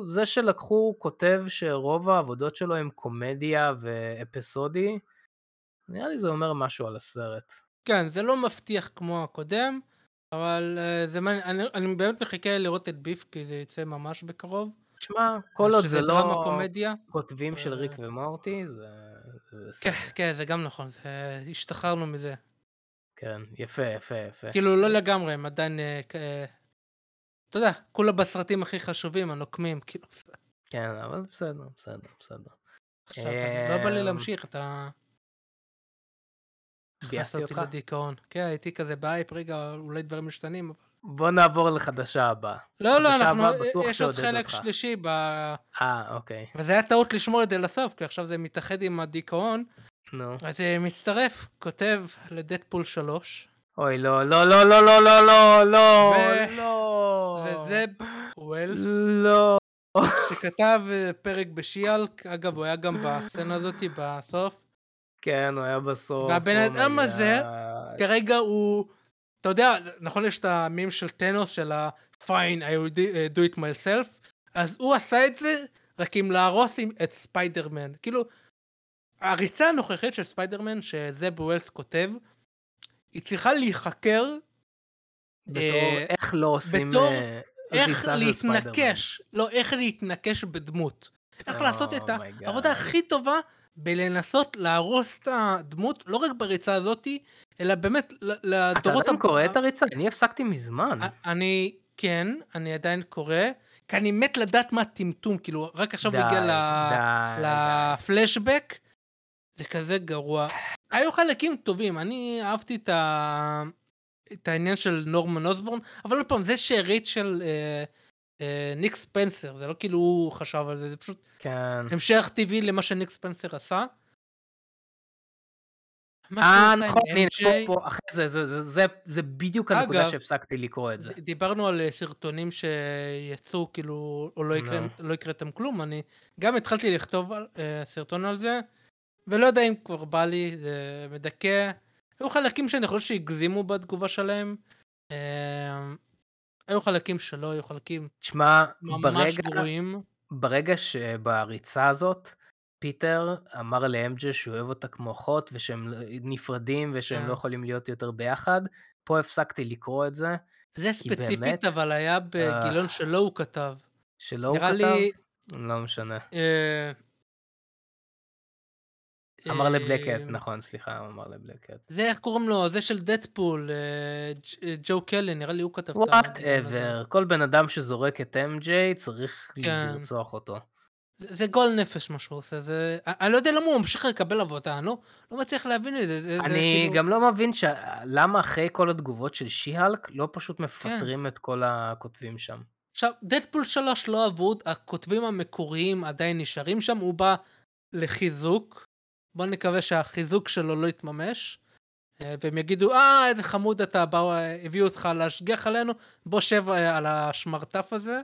זה שלקחו כותב שרוב העבודות שלו הם קומדיה ואפיסודי, נראה לי זה אומר משהו על הסרט. כן, זה לא מבטיח כמו הקודם, אבל uh, זה מעניין, אני, אני באמת מחכה לראות את ביף כי זה יצא ממש בקרוב. תשמע, כל עוד זה לא. כותבים של אה, ריק ומורטי, זה כן. כן, זה גם נכון. השתחררנו מזה. כן, יפה, יפה, יפה. כאילו, לא לגמרי, הם עדיין... אה, אה, אתה יודע, כולה בסרטים הכי חשובים, הנוקמים, כאילו, כן, אבל בסדר, בסדר, בסדר. עכשיו, לא בא לי אמ, להמשיך, אתה... ביאסתי אותך? לדיכאון. כן, הייתי כזה באייפ, רגע, אולי דברים משתנים, אבל... בוא נעבור לחדשה הבאה. לא, לא, אנחנו... יש עוד חלק אותך. שלישי ב... אה, אוקיי. וזה היה טעות לשמור את זה לסוף, כי עכשיו זה מתאחד עם הדיכאון. נו. אז אה, מצטרף, כותב לדדפול 3, אוי, לא, לא, לא, לא, לא, לא, לא, לא, ו- לא. וזה ווילס, לא. שכתב אה, פרק בשיאלק, אגב, הוא היה גם בסצנה הזאתי בסוף. כן, הוא היה בסוף. והבן Oh אדם הזה. כרגע הוא, אתה יודע, נכון יש את המים של טנוס של ה-fine, I will do- uh, do it myself, אז הוא עשה את זה רק עם להרוס עם- את ספיידרמן. כאילו, הריצה הנוכחית של ספיידרמן שזב וולס כותב, היא צריכה להיחקר בתור אה, איך לא עושים בתור אה, איך. להתנקש, לא, איך להתנקש בדמות. איך Oh לעשות את God. העבודה הכי טובה בלנסות להרוס את הדמות, לא רק בריצה הזאתי, אלא באמת ל- אתה לדורות עדיין קורא את הריצה? אני הפסקתי מזמן. אני, כן, אני עדיין קורא, כי אני מת לדעת מה הטמטום, כאילו, רק עכשיו הוא הגיע. לפלשבק, זה כזה גרוע. היו חלקים טובים, אני אהבתי את, ה... את העניין של נורמן אוסבורן, אבל עוד פעם, זה שריצ'ל אה, אה, ניק ספנסר, זה לא כאילו הוא חשב על זה, זה פשוט כן. המשך טבעי למה שניק ספנסר עשה. אה, נכון, הנה, פה, פה, אחרי זה, זה, זה, זה, זה בדיוק הנקודה אגב, שהפסקתי לקרוא את זה. דיברנו על אה, סרטונים שיצאו כאילו או לא יקרה, נו. לא יקרה איתם כלום אני גם התחלתי לכתוב על, אה, סרטון על זה ולא יודע אם כבר בא לי זה מדכא היו חלקים שאני חושב שהגזימו בתגובה שלהם אה, היו חלקים שלא היו חלקים תשמע, ממש ברגע, גרועים ברגע שבריצה הזאת, פיטר אמר ל MJ שהוא אוהב אותה כמו אחות, ושהם נפרדים, ושהם. לא יכולים להיות יותר ביחד. פה הפסקתי לקרוא את זה, זה ספציפית באמת, אבל היה בגיליון אה, שלא הוא כתב שלא הוא כתב, לי לא משנה. אה, אמר ל Black Cat, אה, נכון, סליחה, הוא אמר ל Black Cat. זה איך קוראים לו זה של דדפול אה, אה, ג'ו קלי נראה לי הוא כתב את הזה. Whatever, כל בן אדם שזורק את MJ צריך כן. לרצוח אותו. זה זה גועל נפש מה שהוא עושה זה אני לא יודע למה הוא ממשיך לקבל עבודה אני לא, לא מצליח להבין את זה, זה, זה אני כאילו גם לא מבין ש... למה אחרי כל התגובות של שי-הלק לא כן. פשוט מפטרים את כל הכותבים שם. עכשיו דדפול 3 לא אבוד הכותבים המקוריים עדיין נשארים שם הוא בא לחיזוק בוא נקווה שהחיזוק שלו לא יתממש אה, והם יגידו אה איזה חמוד אתה באו הביאו אותך להשגיח עלינו בוא שב אה, על השמרטף הזה.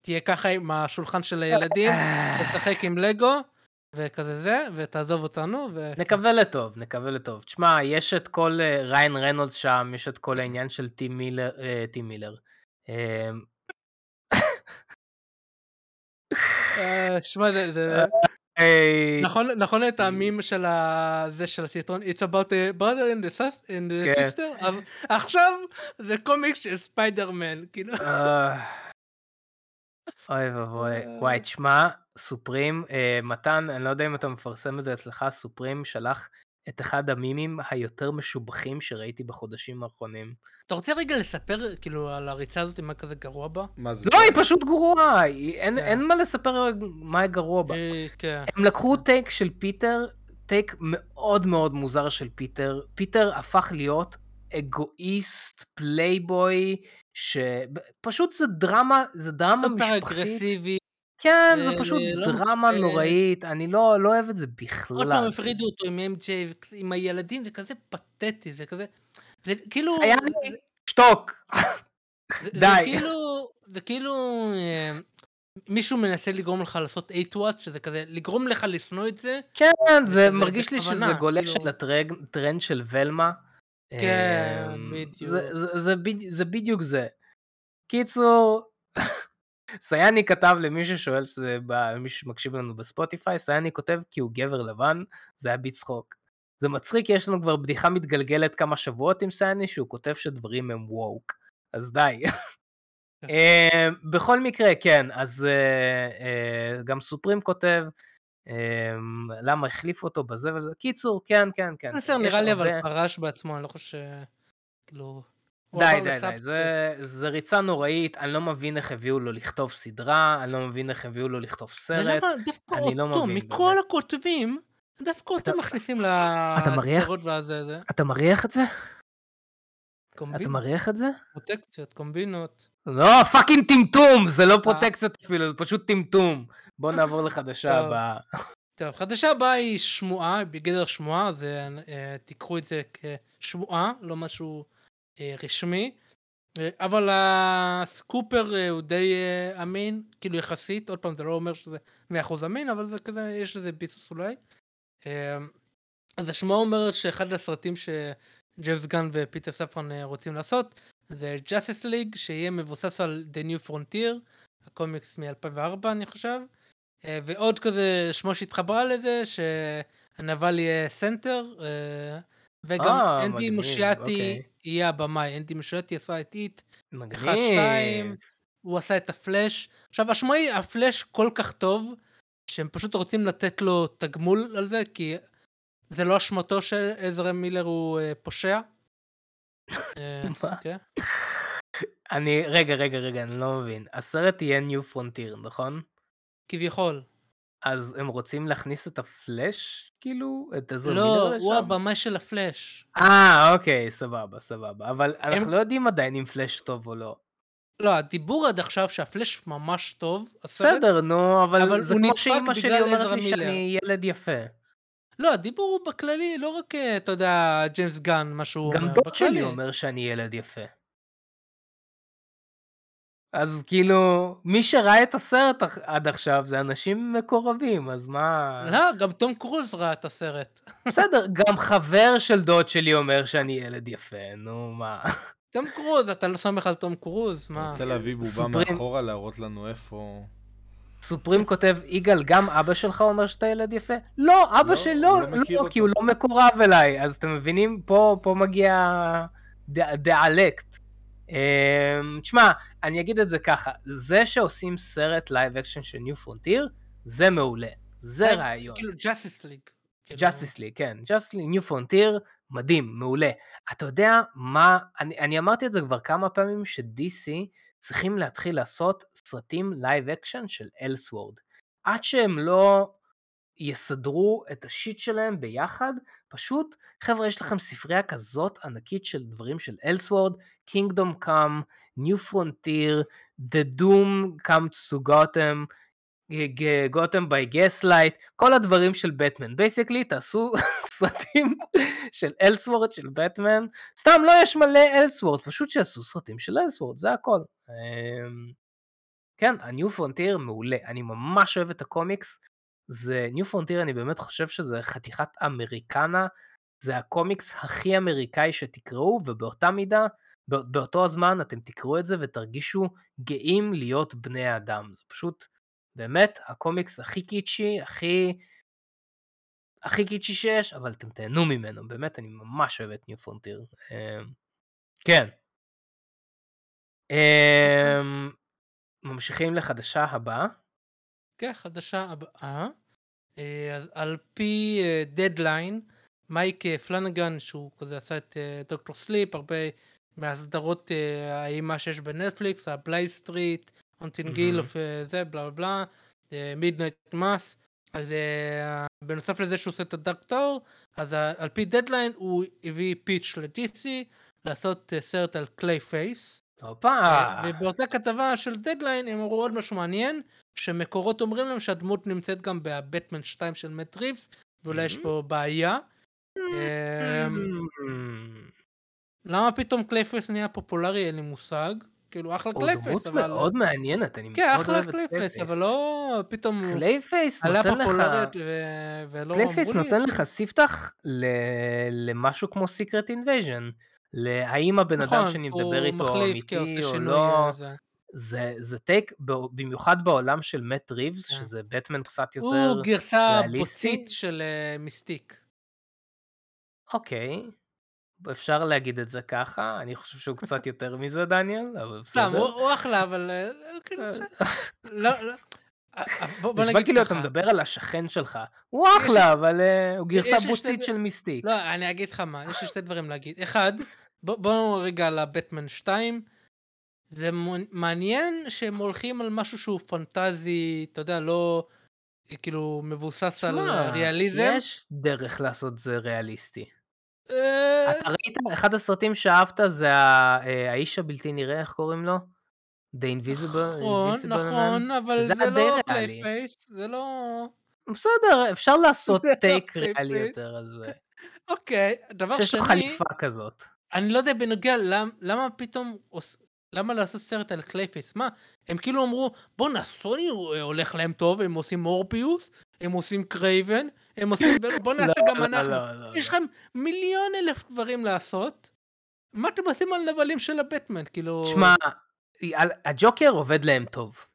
ותהיה ככה עם השולחן של הילדים תשחק עם לגו וכזה זה ותעזוב אותנו ו... נקווה לטוב, נקווה לטוב. תשמע, יש את כל אה, ריין רנולדס שם, יש את כל העניין של טים מילר, אה, טים מילר. אה, אה, שמע זה, נכון נכון את המים של ה... זה של הסרטון It's about a brother in the כן. sister עכשיו זה קומיק של ספיידרמן כאילו אה, אוי ואבוי, וואי, תשמע, סופרים, אה, מתן, אני לא יודע אם אתה מפרסם את זה אצלך, סופרים שלח את אחד המימים היותר משובחים שראיתי בחודשים האחרונים. אתה רוצה רגע לספר כאילו על הריצה הזאת, מה כזה גרוע בה? מה זה? לא, היא פשוט גרועה, אין, כן. אין מה לספר מה גרוע בה. אה, כן. הם לקחו take של פיטר, take מאוד מאוד מוזר של פיטר. פיטר הפך להיות אגואיסט, פלייבוי, שפשוט זה דרמה, זה דרמה סופר משפחית. אגרסיבי. כן, זה אה, פשוט לא דרמה נוראית, אני לא, לא אוהב את זה עוד בכלל. פעם הפרידו אותו עם MJ, עם הילדים, זה כזה פתטי, זה כזה... זה כאילו... סייאני, שתוק. זה- די. זה כאילו... זה כאילו... אה, מישהו מנסה לגרום לך לעשות 8 וואט, שזה כזה, לגרום לך לשנוא את זה. כן, זה מרגיש לי שזה גולש כאילו. על הטרנד של ולמה. כן, אמ, בדיוק. זה- זה- זה זה בדיוק זה. קיצור, סייני כתב למי ששואל, שזה ב- מי שמקשיב לנו בספוטיפיי, סייני כותב כי הוא גבר לבן, זה היה בצחוק. זה מצחיק, יש לנו כבר בדיחה מתגלגלת כמה שבועות עם סייני, שהוא כותב שדברים הם ווק. אז די. אמ, בכל מקרה, כן, אז אה, אה, גם סופרים כותב, למה החליפו אותו בזה וזה. קיצור, כן, כן, כן. בסדר, יש נראה לי אבל פרש בעצמו, אני לא חושב... כאילו... די, די, די. זה, זה ריצה נוראית, אני לא מבין איך הביאו לו לכתוב סדרה, אני לא מבין איך הביאו לו לכתוב סרט. ולמה דווקא אני לא אותו, מבין, מכל באמת. הכותבים, דווקא אותו מכניסים? לסדרות והזה, זה. אתה מריח את זה? אתה קומבינות, מריח את זה? פרוטקציות, קומבינות. לא, fucking טמטום! זה אה. לא פרוטקציות אפילו, זה פשוט טמטום. בוא נעבור לחדשה. הבאה. טוב, חדשה הבאה היא שמועה, בגדר שמועה, זה, אה, תיקחו את זה כשמועה, לא משהו אה, רשמי. אה, אבל ה scooper אה, הוא די אה, אמין, כאילו יחסית, עוד פעם זה לא אומר שזה 100% אמין, אבל זה כזה, יש לזה ביסוס אולי. אה, אז השמועה אומרת שאחד הסרטים שג'יימס גן ופיטר ספרן אה, רוצים לעשות, זה Justice League, שיהיה מבוסס על The New Frontier, הקומיקס מ-2004 אני חושב. אה, ועוד כזה שמו שהתחברה לזה, שהנבל יהיה Centre, אה, וגם אה, אנדי מגניב, מוסקייטי אוקיי. יהיה הבמאי, אנדי מוסקייטי עשה את It, מגניב. אחד, שתיים. הוא עשה את The Flash. עכשיו השמועה היא הפלאש כל כך טוב, שהם פשוט רוצים לתת לו תגמול על זה, כי זה לא אשמתו שעזרא מילר הוא אה, פושע. אה, מה? אוקיי. אני, רגע, רגע, רגע, אני לא מבין. הסרט יהיה New Frontier, נכון? כביכול. אז הם רוצים להכניס את הפלאש, כאילו? את עזר מילר לא, לשם? הוא הבמאי של הפלאש. אה, אוקיי, סבבה, סבבה. אבל אנחנו לא יודעים עדיין אם פלאש טוב או לא. לא, הדיבור עד עכשיו שהפלאש ממש טוב, בסדר, נו, אבל, אבל זה כמו שאימא שלי אומרת עזרא לי מילר. שאני ילד יפה. לא, הדיבור הוא בכללי, לא רק, אה, אתה יודע, ג'יימס גן, מה שהוא גם אומר, דוד שלי בכללי. אומר שאני ילד יפה. אז כאילו, מי שראה את הסרט עד עכשיו זה אנשים מקורבים, אז מה... לא, גם תום קרוז ראה את הסרט. בסדר, גם חבר של דוד שלי אומר שאני ילד יפה, נו מה. תום קרוז, אתה לא סומך על תום קרוז, אתה מה? רוצה להביא בובה סופרים. מאחורה, להראות לנו איפה... סופרים כותב, יגאל, גם אבא שלך אומר שאתה ילד יפה? לא, אבא לא, שלי לא, לא לא. כי הוא לא מקורב אליי, אז אתם מבינים? פה, פה מגיע ד- דיאלקט. אמ, תשמע, אני אגיד את זה ככה, זה שעושים סרט live action של New Frontier, זה מעולה. זה אה, רעיון. כאילו Justice League. Justice League, כן, Justice League, New Frontier, מדהים, מעולה. אתה יודע מה, אני, אני אמרתי את זה כבר כמה פעמים, ש-DC צריכים להתחיל לעשות סרטים live action של Elseworlds. עד שהם לא יסדרו את ה shit שלהם ביחד, פשוט, חבר'ה, יש לכם ספרייה כזאת ענקית של דברים של Elseworlds, Kingdom Come, New Frontier, The Doom That Comes to Gotham, Gotham by Gaslight, כל הדברים של בטמן. Basically תעשו סרטים של אלסוורד של בטמן. סתם לא יש מלא אלסוורד, פשוט שיעשו סרטים של אלסוורד, זה הכל. אמ, כן, ה-New Frontier מעולה, אני ממש אוהב את הקומיקס. זה New Frontier, אני באמת חושב שזה חתיכת אמריקנה. זה הקומיקס הכי אמריקאי שתקראו, ובאותה מידה, בא- באותו הזמן אתם תקראו את זה ותרגישו גאים להיות בני אדם. זה פשוט באמת הקומיקס הכי קיצ'י, הכי... הכי קיצ'י שיש, אבל אתם תהנו ממנו, באמת, אני ממש אוהב את New Frontier. כן. אמ, ממשיכים לחדשה הבאה. כן, חדשה הבאה. אה, אז על פי דדליין, מייק אה, פלנגן, שהוא כזה עשה את אה, Doctor Sleep, הרבה מהסדרות אה, האימה שיש בנטפליקס, הבליי סטריט, Haunting Hill. זה, בלה בלה בלה, Midnight Mass. אז אה, בנוסף לזה שהוא עושה את ה Dark Tower, אז אה, על פי דדליין הוא הביא pitch ל-DC לעשות אה, סרט על קליי פייס. הופה. ובאותה כתבה של דדליין הם אמרו עוד משהו מעניין, שמקורות אומרים להם שהדמות נמצאת גם בבטמן 2 של מאט ריבס, ואולי יש פה בעיה. אמ. למה פתאום קלייפייס נהיה פופולרי אין לי מושג. כאילו אחלה הוא קלייפייס, דמות אבל... מאוד מעניינת, אני כן, מאוד אחלה אוהב את קלייפייס, קלייפייס. אבל לא פתאום הוא קלייפייס נותן לך... ולא קלייפייס אמרו לי. נותן לך ספתח ל- למשהו כמו סיקרט אינבייז'ן. להאם הבן אדם נכון, שאני הוא מדבר איתו כן, אמיתי או לא. זה. טייק, במיוחד בעולם של מאט ריבס, כן. שזה בטמן קצת יותר... הוא גרסה? בוצית של אה, מיסטיק. אוקיי, אפשר להגיד את זה ככה, אני חושב שהוא קצת יותר מזה, דניאל, אבל בסדר. הוא הוא אחלה, אבל אה, כאילו, אה, בסדר. לא, לא. אה, אה, בוא נגיד כאילו אתה. מדבר על השכן שלך. הוא אחלה, אבל אה, הוא גרסה בוצית של מיסטיק. לא, אני אגיד לך מה, יש לי שתי דברים להגיד. אחד, בוא- בואו רגע על הבטמן 2. זה מעניין שהם הולכים על משהו שהוא פנטזי, אתה יודע, לא כאילו מבוסס על ריאליזם. יש דרך לעשות זה ריאליסטי. אה, אתה ראית, אחד הסרטים שאהבת זה אה, האיש הבלתי נראה, איך קוראים לו? The Invisible, נכון, Invisible נכון, Man? אבל זה לא. פלייפייס, זה לא... בסדר, אפשר לעשות זה לא טייק ריאלי. יותר זה. אוקיי, דבר שיש לו שני, חליפה כזאת. אני לא יודע בנוגע למ- למה פתאום, למה לעשות סרט על קלייפייס? מה, הם כאילו אמרו, בואנה, סוני אה, הולך להם טוב, הם עושים מורביוס, הם עושים קרייבן, הם עושים, בוא נעשה לא, גם לא, אנחנו. לא, יש. לכם מיליון אלף דברים לעשות, מה אתם עושים על נבלים של הבטמן? כאילו... שמע, על- הג'וקר עובד להם טוב.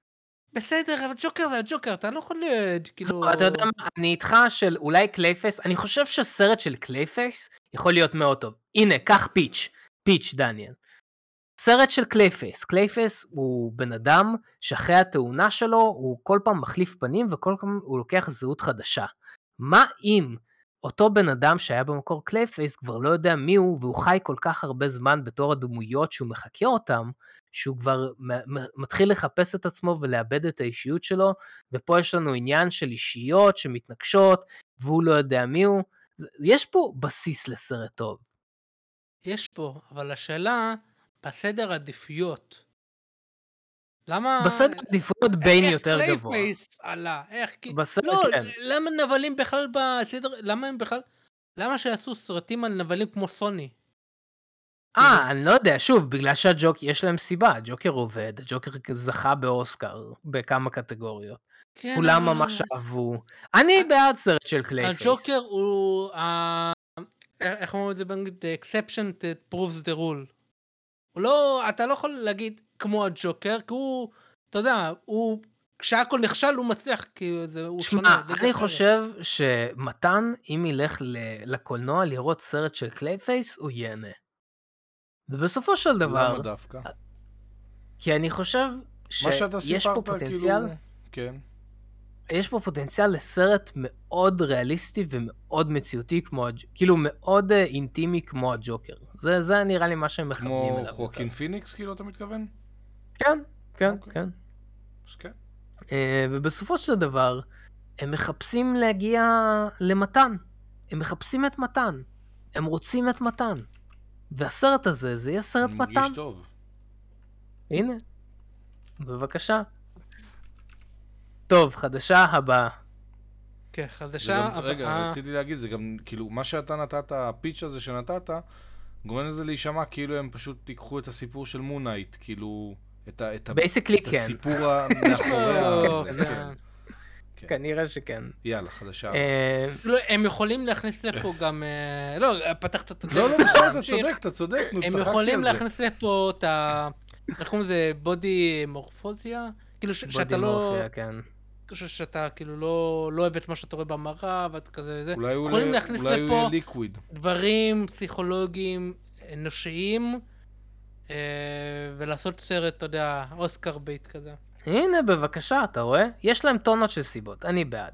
בסדר, אבל ג'וקר זה הג'וקר, אתה לא יכול, אה, כאילו... אתה יודע מה, אני איתך של אולי קלייפייס, אני חושב שסרט של קלייפייס יכול להיות מאוד טוב. הנה, קח pitch, pitch דניאל. סרט של קלייפייס, קלייפייס הוא בן אדם שאחרי התאונה שלו הוא כל פעם מחליף פנים וכל פעם הוא לוקח זהות חדשה. מה אם אותו בן אדם שהיה במקור קלייפייס כבר לא יודע מי הוא והוא חי כל כך הרבה זמן בתור הדמויות שהוא מחקה אותם, שהוא כבר מתחיל לחפש את עצמו ולאבד את האישיות שלו, ופה יש לנו עניין של אישיות שמתנגשות והוא לא יודע מי הוא. יש פה בסיס לסרט טוב. יש פה, אבל השאלה, בסדר עדיפויות. למה... בסדר עדיפויות איך יותר גבוה. קלייפייס עלה? איך... כי- בסדר, לא, כן. למה נבלים בכלל בסדר... למה הם בכלל... למה שיעשו סרטים על נבלים כמו סוני? אה, אני לא יודע, שוב, בגלל שהג'וק, יש להם סיבה, הג'וקר עובד, הג'וקר זכה באוסקר בכמה קטגוריות. כן, כולם אבל- ממש אהבו. אני בעד סרט של קלייפייס. הג'וקר הוא... איך אומרים את זה באנגלית? The exception that proves the rule. הוא לא... אתה לא יכול להגיד כמו הג'וקר, כי הוא... אתה יודע, הוא... כשהכל נכשל הוא מצליח, כי זה... הוא שונה. שמע, אני. חושב שמתן, אם ילך לקולנוע לראות סרט של קלייפייס, הוא ייהנה. ובסופו של דבר, למה דווקא? כי אני חושב שיש פה פוטנציאל, כאילו... כן. יש פה פוטנציאל לסרט מאוד ריאליסטי ומאוד מציאותי, כמו, כאילו מאוד אה, אינטימי כמו הג'וקר. זה, זה נראה לי מה שהם מכוונים כמו אליו. חוקין יותר. פיניקס, כאילו, אתה מתכוון? כן, כן, אוקיי. כן. אז כן. אה, ובסופו של דבר, הם מחפשים להגיע למתן. הם מחפשים את מתן. הם רוצים את מתן. והסרט הזה, זה יהיה סרט מתן. מרגיש טוב. הנה, בבקשה. טוב, חדשה הבאה. כן, חדשה גם- רגע, הבאה. רציתי להגיד, זה גם, כאילו, מה שאתה נתת, הפיץ' הזה שנתת, גורם לזה להישמע כאילו הם פשוט ייקחו את הסיפור של מונייט, כאילו, את ה- את ה- את כן. הסיפור מאחורי לא, ה... כן. כנראה שכן. יאללה, חדשה. אה, לא, הם יכולים להכניס לפה גם... אה, לא, פתחת את הדלת. לא, לא, בסדר, אתה. צודק, אתה צודק, נו, הם צחקתי יכולים על זה. להכניס לפה את ה... איך קוראים לזה? body מורפוזיה? כאילו ש- שאתה לא... body morphia, כן. ש- שאתה כאילו לא לא אוהב את מה שאתה רואה במראה ואת כזה וזה. אולי הוא יכולים להכניס אולי לפה liquid. דברים פסיכולוגיים אנושיים אה, ולעשות סרט, אתה יודע, אוסקר bait כזה. הנה, בבקשה, אתה רואה? יש להם טונות של סיבות, אני בעד.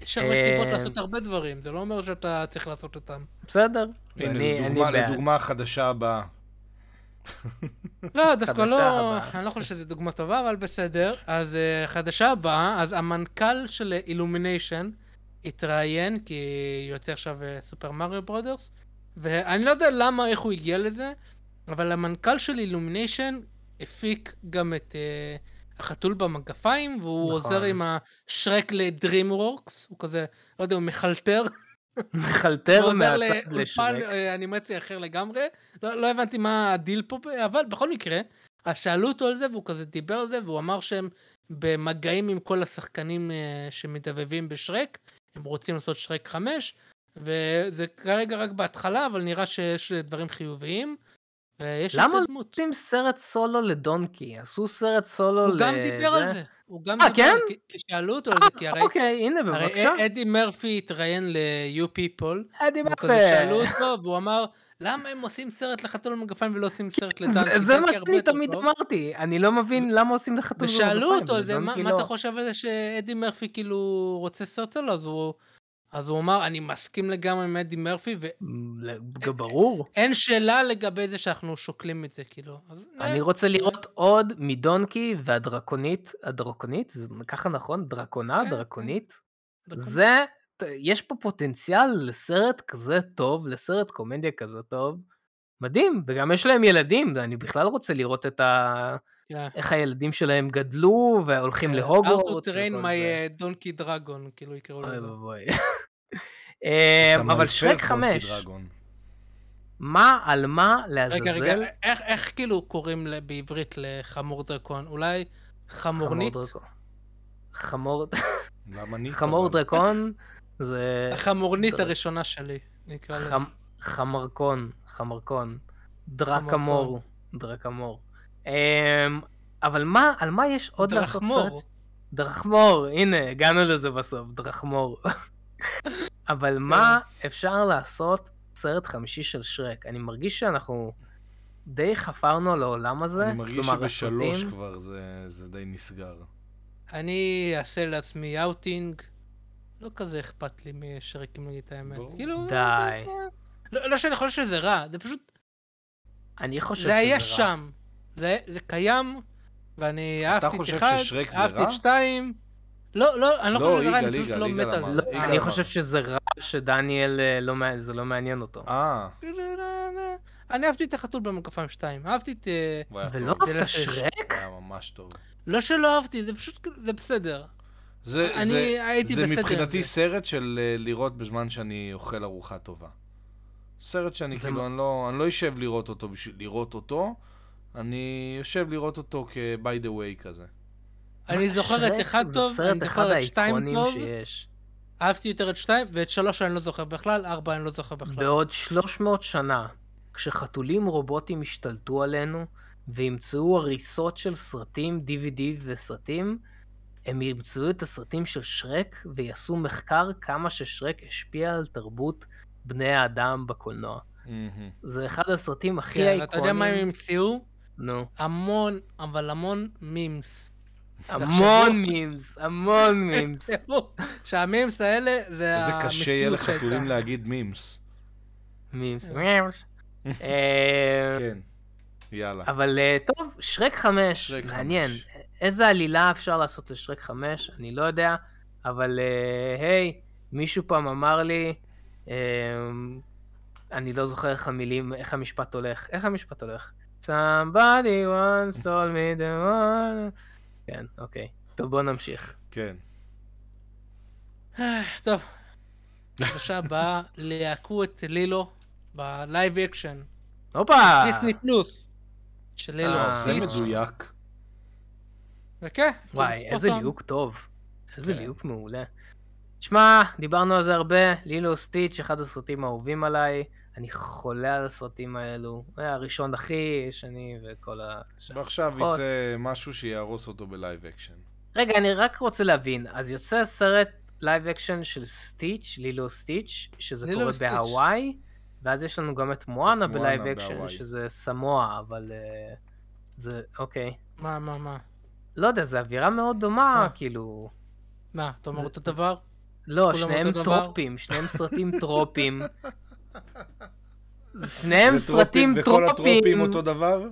יש הרבה סיבות אה, לעשות הרבה דברים, זה לא אומר שאתה צריך לעשות אותם. בסדר, הנה, אני בעד. לדוגמה החדשה הבאה. לא, דווקא לא. אני לא חושב שזו דוגמה טובה, אבל בסדר. אז אה, חדשה הבאה, אז המנכ"ל של אילומיניישן התראיין, כי יוצא עכשיו אה, סופר מריו ברודרס, ואני לא יודע למה, איך הוא הגיע לזה, אבל המנכ"ל של אילומיניישן הפיק גם את אה, החתול במגפיים, והוא נכון. עוזר עם השרק לדרימוורקס, הוא כזה, לא יודע, הוא מחלטר. מחלטר הוא מהצד לשרק. אה, אנימציה אחר לגמרי. לא, לא הבנתי מה הדיל פה, אבל בכל מקרה, אז שאלו אותו על זה והוא כזה דיבר על זה והוא אמר שהם במגעים עם כל השחקנים אה, שמדבבים בשרק, הם רוצים לעשות שרק 5, וזה כרגע רק בהתחלה, אבל נראה שיש דברים חיוביים. ויש למה התקדמות. עושים סרט סולו לדונקי? עשו סרט סולו הוא לזה. גם דיבר על זה, הוא גם אה, כן? זה, כי- כי שאלו אותו על זה, כי הרי... אוקיי, הנה הרי בבקשה. אדי מרפי התראיין ל-You People, אדי מרפי. כזה שאלו אותו, והוא אמר, למה הם עושים סרט לחתול במגפיים ולא עושים סרט לדנקי? זה- מה שאני תמיד טוב." אמרתי, אני לא מבין למה עושים לחתול ושאלו אותו על זה, מה לדונקי מה. אתה חושב על זה שאדי מרפי כאילו רוצה סרט סולו, אז הוא... אז הוא אמר, אני מסכים לגמרי עם אדי מרפי, ל- ברור. ואין שאלה לגבי זה שאנחנו שוקלים את זה, כאילו. אז, אני אה, רוצה לראות עוד מדונקי והדרקונית, הדרקונית, זה ככה נכון? דרקונה, כן, דרקונית. דרקון. זה, יש פה פוטנציאל לסרט כזה טוב, לסרט קומדיה כזה טוב. מדהים, וגם יש להם ילדים, ואני בכלל רוצה לראות את ה... כן. איך הילדים שלהם גדלו, והולכים How to להוגוורטס. train וכל my זה. uh, donkey dragon, כאילו יקראו אוי לזה. ואבוי. אמ, אבל שרק חמש. מה, על מה רגע, רגע, לעזאזל? איך, איך כאילו קוראים בעברית לחמור דרקון? אולי חמור חמורנית? דרקון. חמור, ניטו? חמור? דרקון זה החמורנית הראשונה שלי, נקרא לזה. חמ- חמרקון, חמרקון. דרקמור, דרקמור. אמ, אבל מה, על מה יש עוד לעשות דרחמור. סרט? דרחמור, הנה, הגענו לזה בסוף, דרחמור. אבל מה אפשר לעשות סרט חמישי של שרק? אני מרגיש שאנחנו די חפרנו על העולם הזה. אני מרגיש כלומר, שבשלוש הסרטים- כבר זה- זה די נסגר. אני אעשה לעצמי אאוטינג. לא כזה אכפת לי משרקים להגיד את האמת. ברור. כאילו... די. לא לא שאני חושב שזה רע, זה פשוט... אני חושב זה היה שזה רע. שם. זה זה קיים, ואני אהבתי את חושב אחד, ששרק זה אהבתי? את שתיים. לא, לא, אני לא לא, חושב שזה רע, אני פשוט לא מת על. זה. לא, אני אמר. חושב שזה רע שדניאל, אה, לא זה לא מעניין אותו. אה, אני אהבתי את החתול במגפיים 2, אהבתי את... אה, ולא. אהבת. שרק? היה ממש טוב. לא שלא אהבתי, זה פשוט, כאילו- זה בסדר. זה, אני זה, הייתי זה בסדר מבחינתי זה. סרט של אה, לראות בזמן שאני אוכל ארוחה טובה. סרט שאני כאילו, מ- אני לא, אני לא אשב לראות אותו בשביל לראות אותו, אני יושב לראות אותו כ-by the way כזה. אני זוכר את אחד טוב, אני אחד זוכר את שתיים טוב, שיש. אהבתי יותר את שתיים, ואת שלוש אני לא זוכר בכלל, ארבע אני לא זוכר בכלל. בעוד 300 שנה, כשחתולים רובוטים ישתלטו עלינו, וימצאו הריסות של סרטים, DVD וסרטים, הם ימצאו את הסרטים של שרק, ויעשו מחקר כמה ששרק השפיע על תרבות בני האדם בקולנוע. מהמם. זה אחד הסרטים הכי כן, אתה יודע מה הם האיקונים. נו. המון, אבל המון מימס. המון מימס, המון מימס. שהמימס האלה זה איזה קשה יהיה המציאות לחתולים שהייתה. להגיד מימס. מימס. מימס. כן. יאללה. אבל אה, טוב, שרק 5, שרק מעניין. איזה עלילה אפשר לעשות לשרק 5? אני לא יודע, אבל אה, היי, מישהו פעם אמר לי, אה, אני לא זוכר איך המילים, איך המשפט הולך. איך המשפט הולך? Somebody once told me the world... כן, אוקיי. טוב, בוא נמשיך. כן. אה, טוב. חדשה הבאה, ליהקו את לילו ב live action. הופה! דיסני פלוס. של לילו. אה, זה. מדויק. וכן. וואי, איזה. ליהוק טוב. איזה כן. ליהוק מעולה. שמע, דיברנו על זה הרבה, לילו סטיץ', אחד הסרטים האהובים עליי. אני חולה על הסרטים האלו. היה הראשון אחי, שני וכל ה... ועכשיו. יצא משהו שיהרוס אותו בלייב אקשן. רגע, אני רק רוצה להבין, אז יוצא סרט לייב אקשן של סטיץ', לילו סטיץ', שזה לילו קורה סטיץ'. בהוואי, ואז יש לנו גם את מואנה בלייב אקשן, בהוואי. שזה סמואה, אבל אה, זה, אוקיי. מה, מה, מה? לא יודע, זו אווירה מאוד דומה, מה? כאילו... מה, אתה אומר זה- אותו דבר? לא, שניהם? טרופים, שניהם סרטים טרופים. שניהם זה טרופים, סרטים וכל הטרופים טרופים. אותו דבר?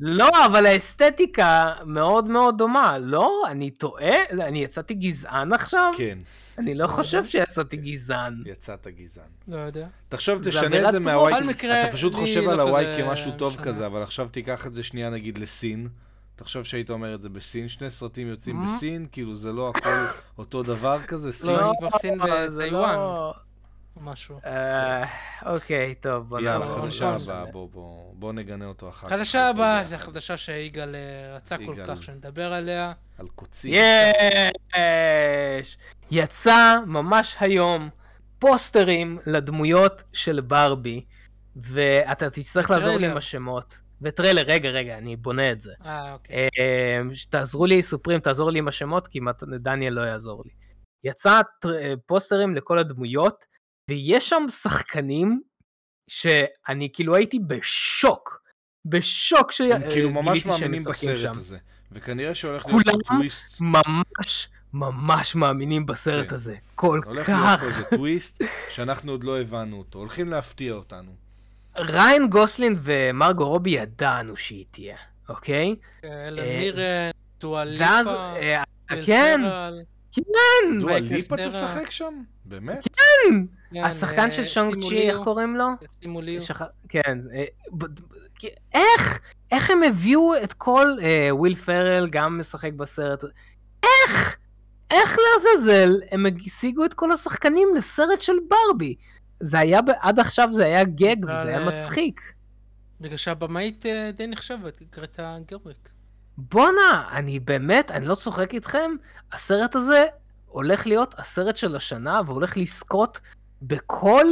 לא, אבל האסתטיקה מאוד מאוד דומה. לא, אני טועה? אני יצאתי גזען עכשיו? כן, אני לא חושב שיצאתי גזען. יצאת גזען. לא יודע. תחשוב, תשנה את זה. מהוואי, אתה פשוט חושב לא על הוואי כמשהו טוב. כזה, אבל עכשיו תיקח את זה שנייה נגיד לסין. תחשוב שהיית אומר את זה בסין, שני סרטים יוצאים מה? בסין, כאילו זה לא הכל אותו דבר כזה, סין. לא, אני כבר סין זה וטיוואן. משהו. אה, אוקיי, טוב, בוא יאללה. חדשה. הבאה, בוא, בוא, בוא נגנה אותו אחר כך. חדשה הבאה. זה חדשה שיגאל אה, רצה כל. כך שנדבר עליה. על קוצים. יש! יצא ממש היום פוסטרים לדמויות של ברבי, ואתה תצטרך לעזור לי. עם השמות. וטריילר, רגע, רגע, אני בונה את זה. אה, אוקיי. אה, תעזרו לי, סופרים, תעזור לי עם השמות, כי מת- דניאל לא יעזור לי. יצא אה, פוסטרים לכל הדמויות, ויש שם שחקנים שאני כאילו הייתי בשוק. בשוק הם כאילו ממש שגיליתי שהם מאמינים בסרט שם. הזה. וכנראה שהולך להיות כולם? טוויסט. ממש, ממש מאמינים בסרט כן. הזה. כל הולך להיות פה כך. איזה טוויסט שאנחנו עוד לא הבנו אותו. הולכים להפתיע אותנו. ריאן גוסלינג ומרגו רובי ידענו שהיא תהיה, אוקיי? אלן אה, מירן, דואה ואז, אה, וויל כן, דואה ליפה. תשחק שם? באמת? כן, השחקן של אה, שאנג צ'י, איך קוראים לו? כן, אה, איך? איך הם הביאו את כל אה, וויל פרל גם משחק בסרט? איך? איך לעזאזל הם השיגו את כל השחקנים לסרט של ברבי? זה היה, עד עכשיו זה היה גג וזה היה מצחיק. בגלל שהבמאית די נחשבת, גרטה גרוויק. בואנה, אני באמת, אני לא צוחק איתכם, הסרט הזה הולך להיות הסרט של השנה והולך לזכות בכל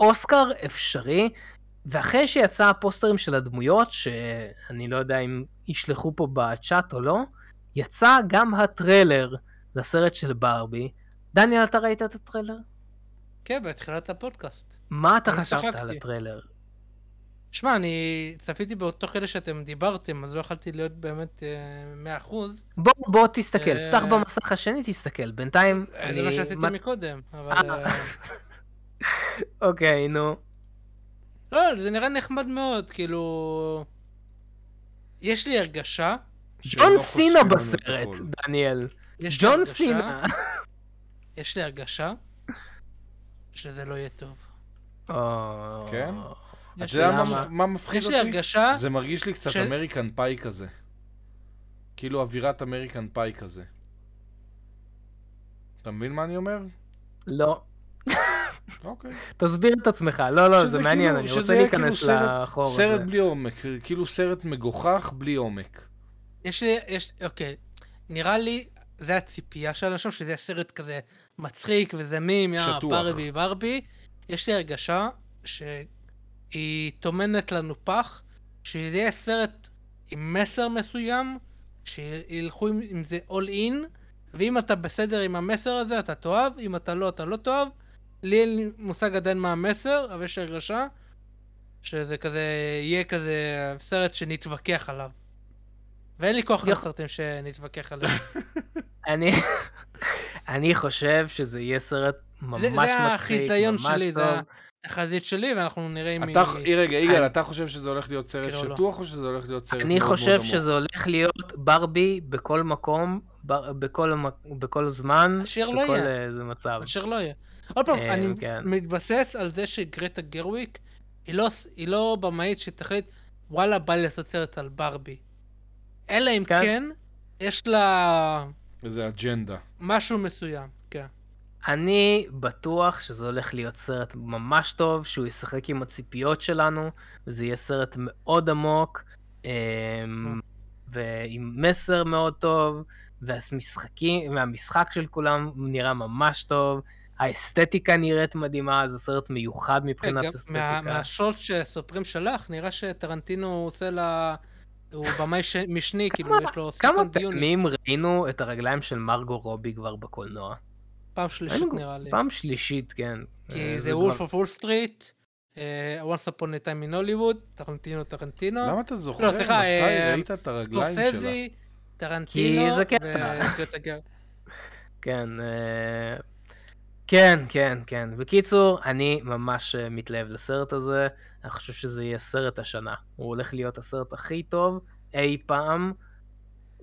אוסקר אפשרי. ואחרי שיצא הפוסטרים של הדמויות, שאני לא יודע אם ישלחו פה בצ'אט או לא, יצא גם הטריילר לסרט של ברבי. דניאל, אתה ראית את הטריילר? כן, בתחילת הפודקאסט. מה אתה חשבת. על הטריילר? שמע, אני צפיתי באותו כדי שאתם דיברתם, אז לא יכולתי להיות באמת אה, 100%. בוא, בוא תסתכל, אה, פתח במסך השני, תסתכל. בינתיים, אה, אני... זה מה שעשיתי מה- מקודם, אבל... אה. אוקיי, נו. לא, זה נראה נחמד מאוד, כאילו... יש לי הרגשה, ג'ון סינה בסרט. דניאל. ג'ון סינה. יש לי הרגשה שזה לא יהיה טוב. כן? אתה יש יודע לי- מה מה מפחיד יש לי אותי? הרגשה, זה מרגיש לי קצת ש- American Pie כזה. כאילו אווירת אמריקן פאי כזה. אתה מבין מה אני אומר? לא. אוקיי. תסביר את עצמך. לא, לא, זה מעניין, כאילו- אני רוצה להיכנס כאילו סרט- לחור סרט הזה. בלי עומק, כאילו סרט מגוחך בלי עומק. יש לי, יש, אוקיי, נראה לי, זה הציפייה של אנשים, שזה יהיה סרט כזה מצחיק וזמים, יא. ברבי ברבי. יש לי הרגשה שהיא טומנת לנו פח, שזה יהיה סרט עם מסר מסוים, שילכו עם, עם זה all in, ואם אתה בסדר עם המסר הזה, אתה תאהב, אם אתה לא, אתה לא תאהב. לי אין מושג עדיין מה המסר, אבל יש הרגשה שזה כזה, יהיה כזה סרט שנתווכח עליו. ואין לי כוח לסרטים שנתווכח עליהם. אני... אני חושב שזה יהיה סרט זה- ממש זה מצחיק, החיזיון ממש שלי, זה החזית שלי, ואנחנו נראה אם אתה, היא... רגע, יגאל, אני- אתה חושב שזה הולך להיות סרט או לא? שטוח או שזה הולך להיות סרט אני מאוד חושב? שזה הולך להיות ברבי בכל מקום, בכל בכל זמן, אשר לא בכל יהיה. איזה מצב. אשר לא יהיה. עוד פעם, אה, אני כן. מתבסס על זה שגרטה גרוויק היא לא, היא לא במאית שתחליט, וואלה, בא לי לעשות סרט על ברבי. אלא אם כן. כן, יש לה איזה אג'נדה. משהו מסוים. אני בטוח שזה הולך להיות סרט ממש טוב, שהוא ישחק עם הציפיות שלנו, וזה יהיה סרט מאוד עמוק, אמ, ועם מסר מאוד טוב, והמשחקים, והמשחק של כולם נראה ממש טוב, האסתטיקה נראית מדהימה, זה סרט מיוחד מבחינת כן, אסתטיקה. מהשוט שסופרים שלח, נראה שטרנטינו עושה לה... הוא במאי ש- משני, כאילו, כמה- יש לו כמה second unit. פעמים ראינו את הרגליים של מרגו רובי כבר בקולנוע? פעם שלישית ראינו- נראה לי. פעם שלישית, כן. כי אה, זה וולף אוף וול סטריט, once upon a time in Hollywood, טרנטינו טרנטינו, למה אתה זוכר לא, סליחה, מתי אה, ראית את הרגליים שלה? סקורסזי, טרנטינו, כי זה קטע. כן, אה, כן, כן, כן. בקיצור, אני ממש מתלהב לסרט הזה. אני חושב שזה יהיה סרט השנה. הוא הולך להיות הסרט הכי טוב אי פעם.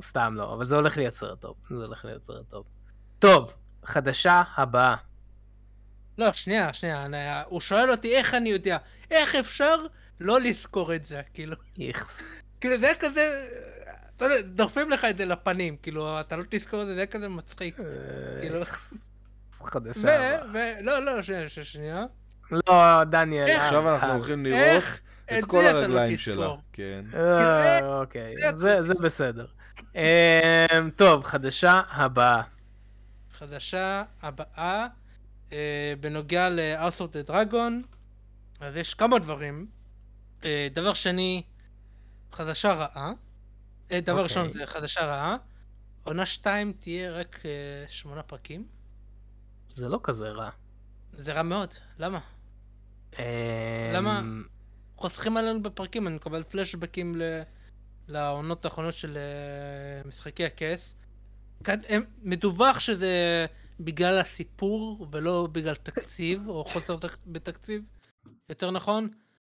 סתם לא, אבל זה הולך להיות סרט טוב. זה הולך להיות סרט טוב. טוב, חדשה הבאה. לא, שנייה, שנייה, אני- הוא שואל אותי איך אני יודע, איך אפשר לא לזכור את זה, כאילו, איכס. כאילו זה כזה, אתה יודע, דוחפים לך את זה לפנים, כאילו, אתה לא תזכור את זה, זה כזה מצחיק. כאילו, איכס. חדשה. הבאה. ו... לא, לא, שנייה, שנייה, שנייה. לא, דניאל. אה, עכשיו אנחנו אה, הולכים לראות? את כל לא הרגליים. שלה. כן. אה, אוקיי, זה זה בסדר. אמ, טוב, חדשה הבאה. חדשה הבאה, אה, בנוגע ל-House of the Dragon, אז יש כמה דברים. אה, דבר שני, חדשה רעה. אה, דבר אוקיי. ראשון זה חדשה רעה. עונה 2 תהיה רק אה, שמונה פרקים. זה לא כזה רע. זה רע מאוד, למה? אמ, למה? חוסכים עלינו בפרקים, אני מקבל פלשבקים ל... לעונות האחרונות של אה, משחקי הכס. מדווח שזה בגלל הסיפור ולא בגלל תקציב, או חוסר תק... בתקציב, יותר נכון.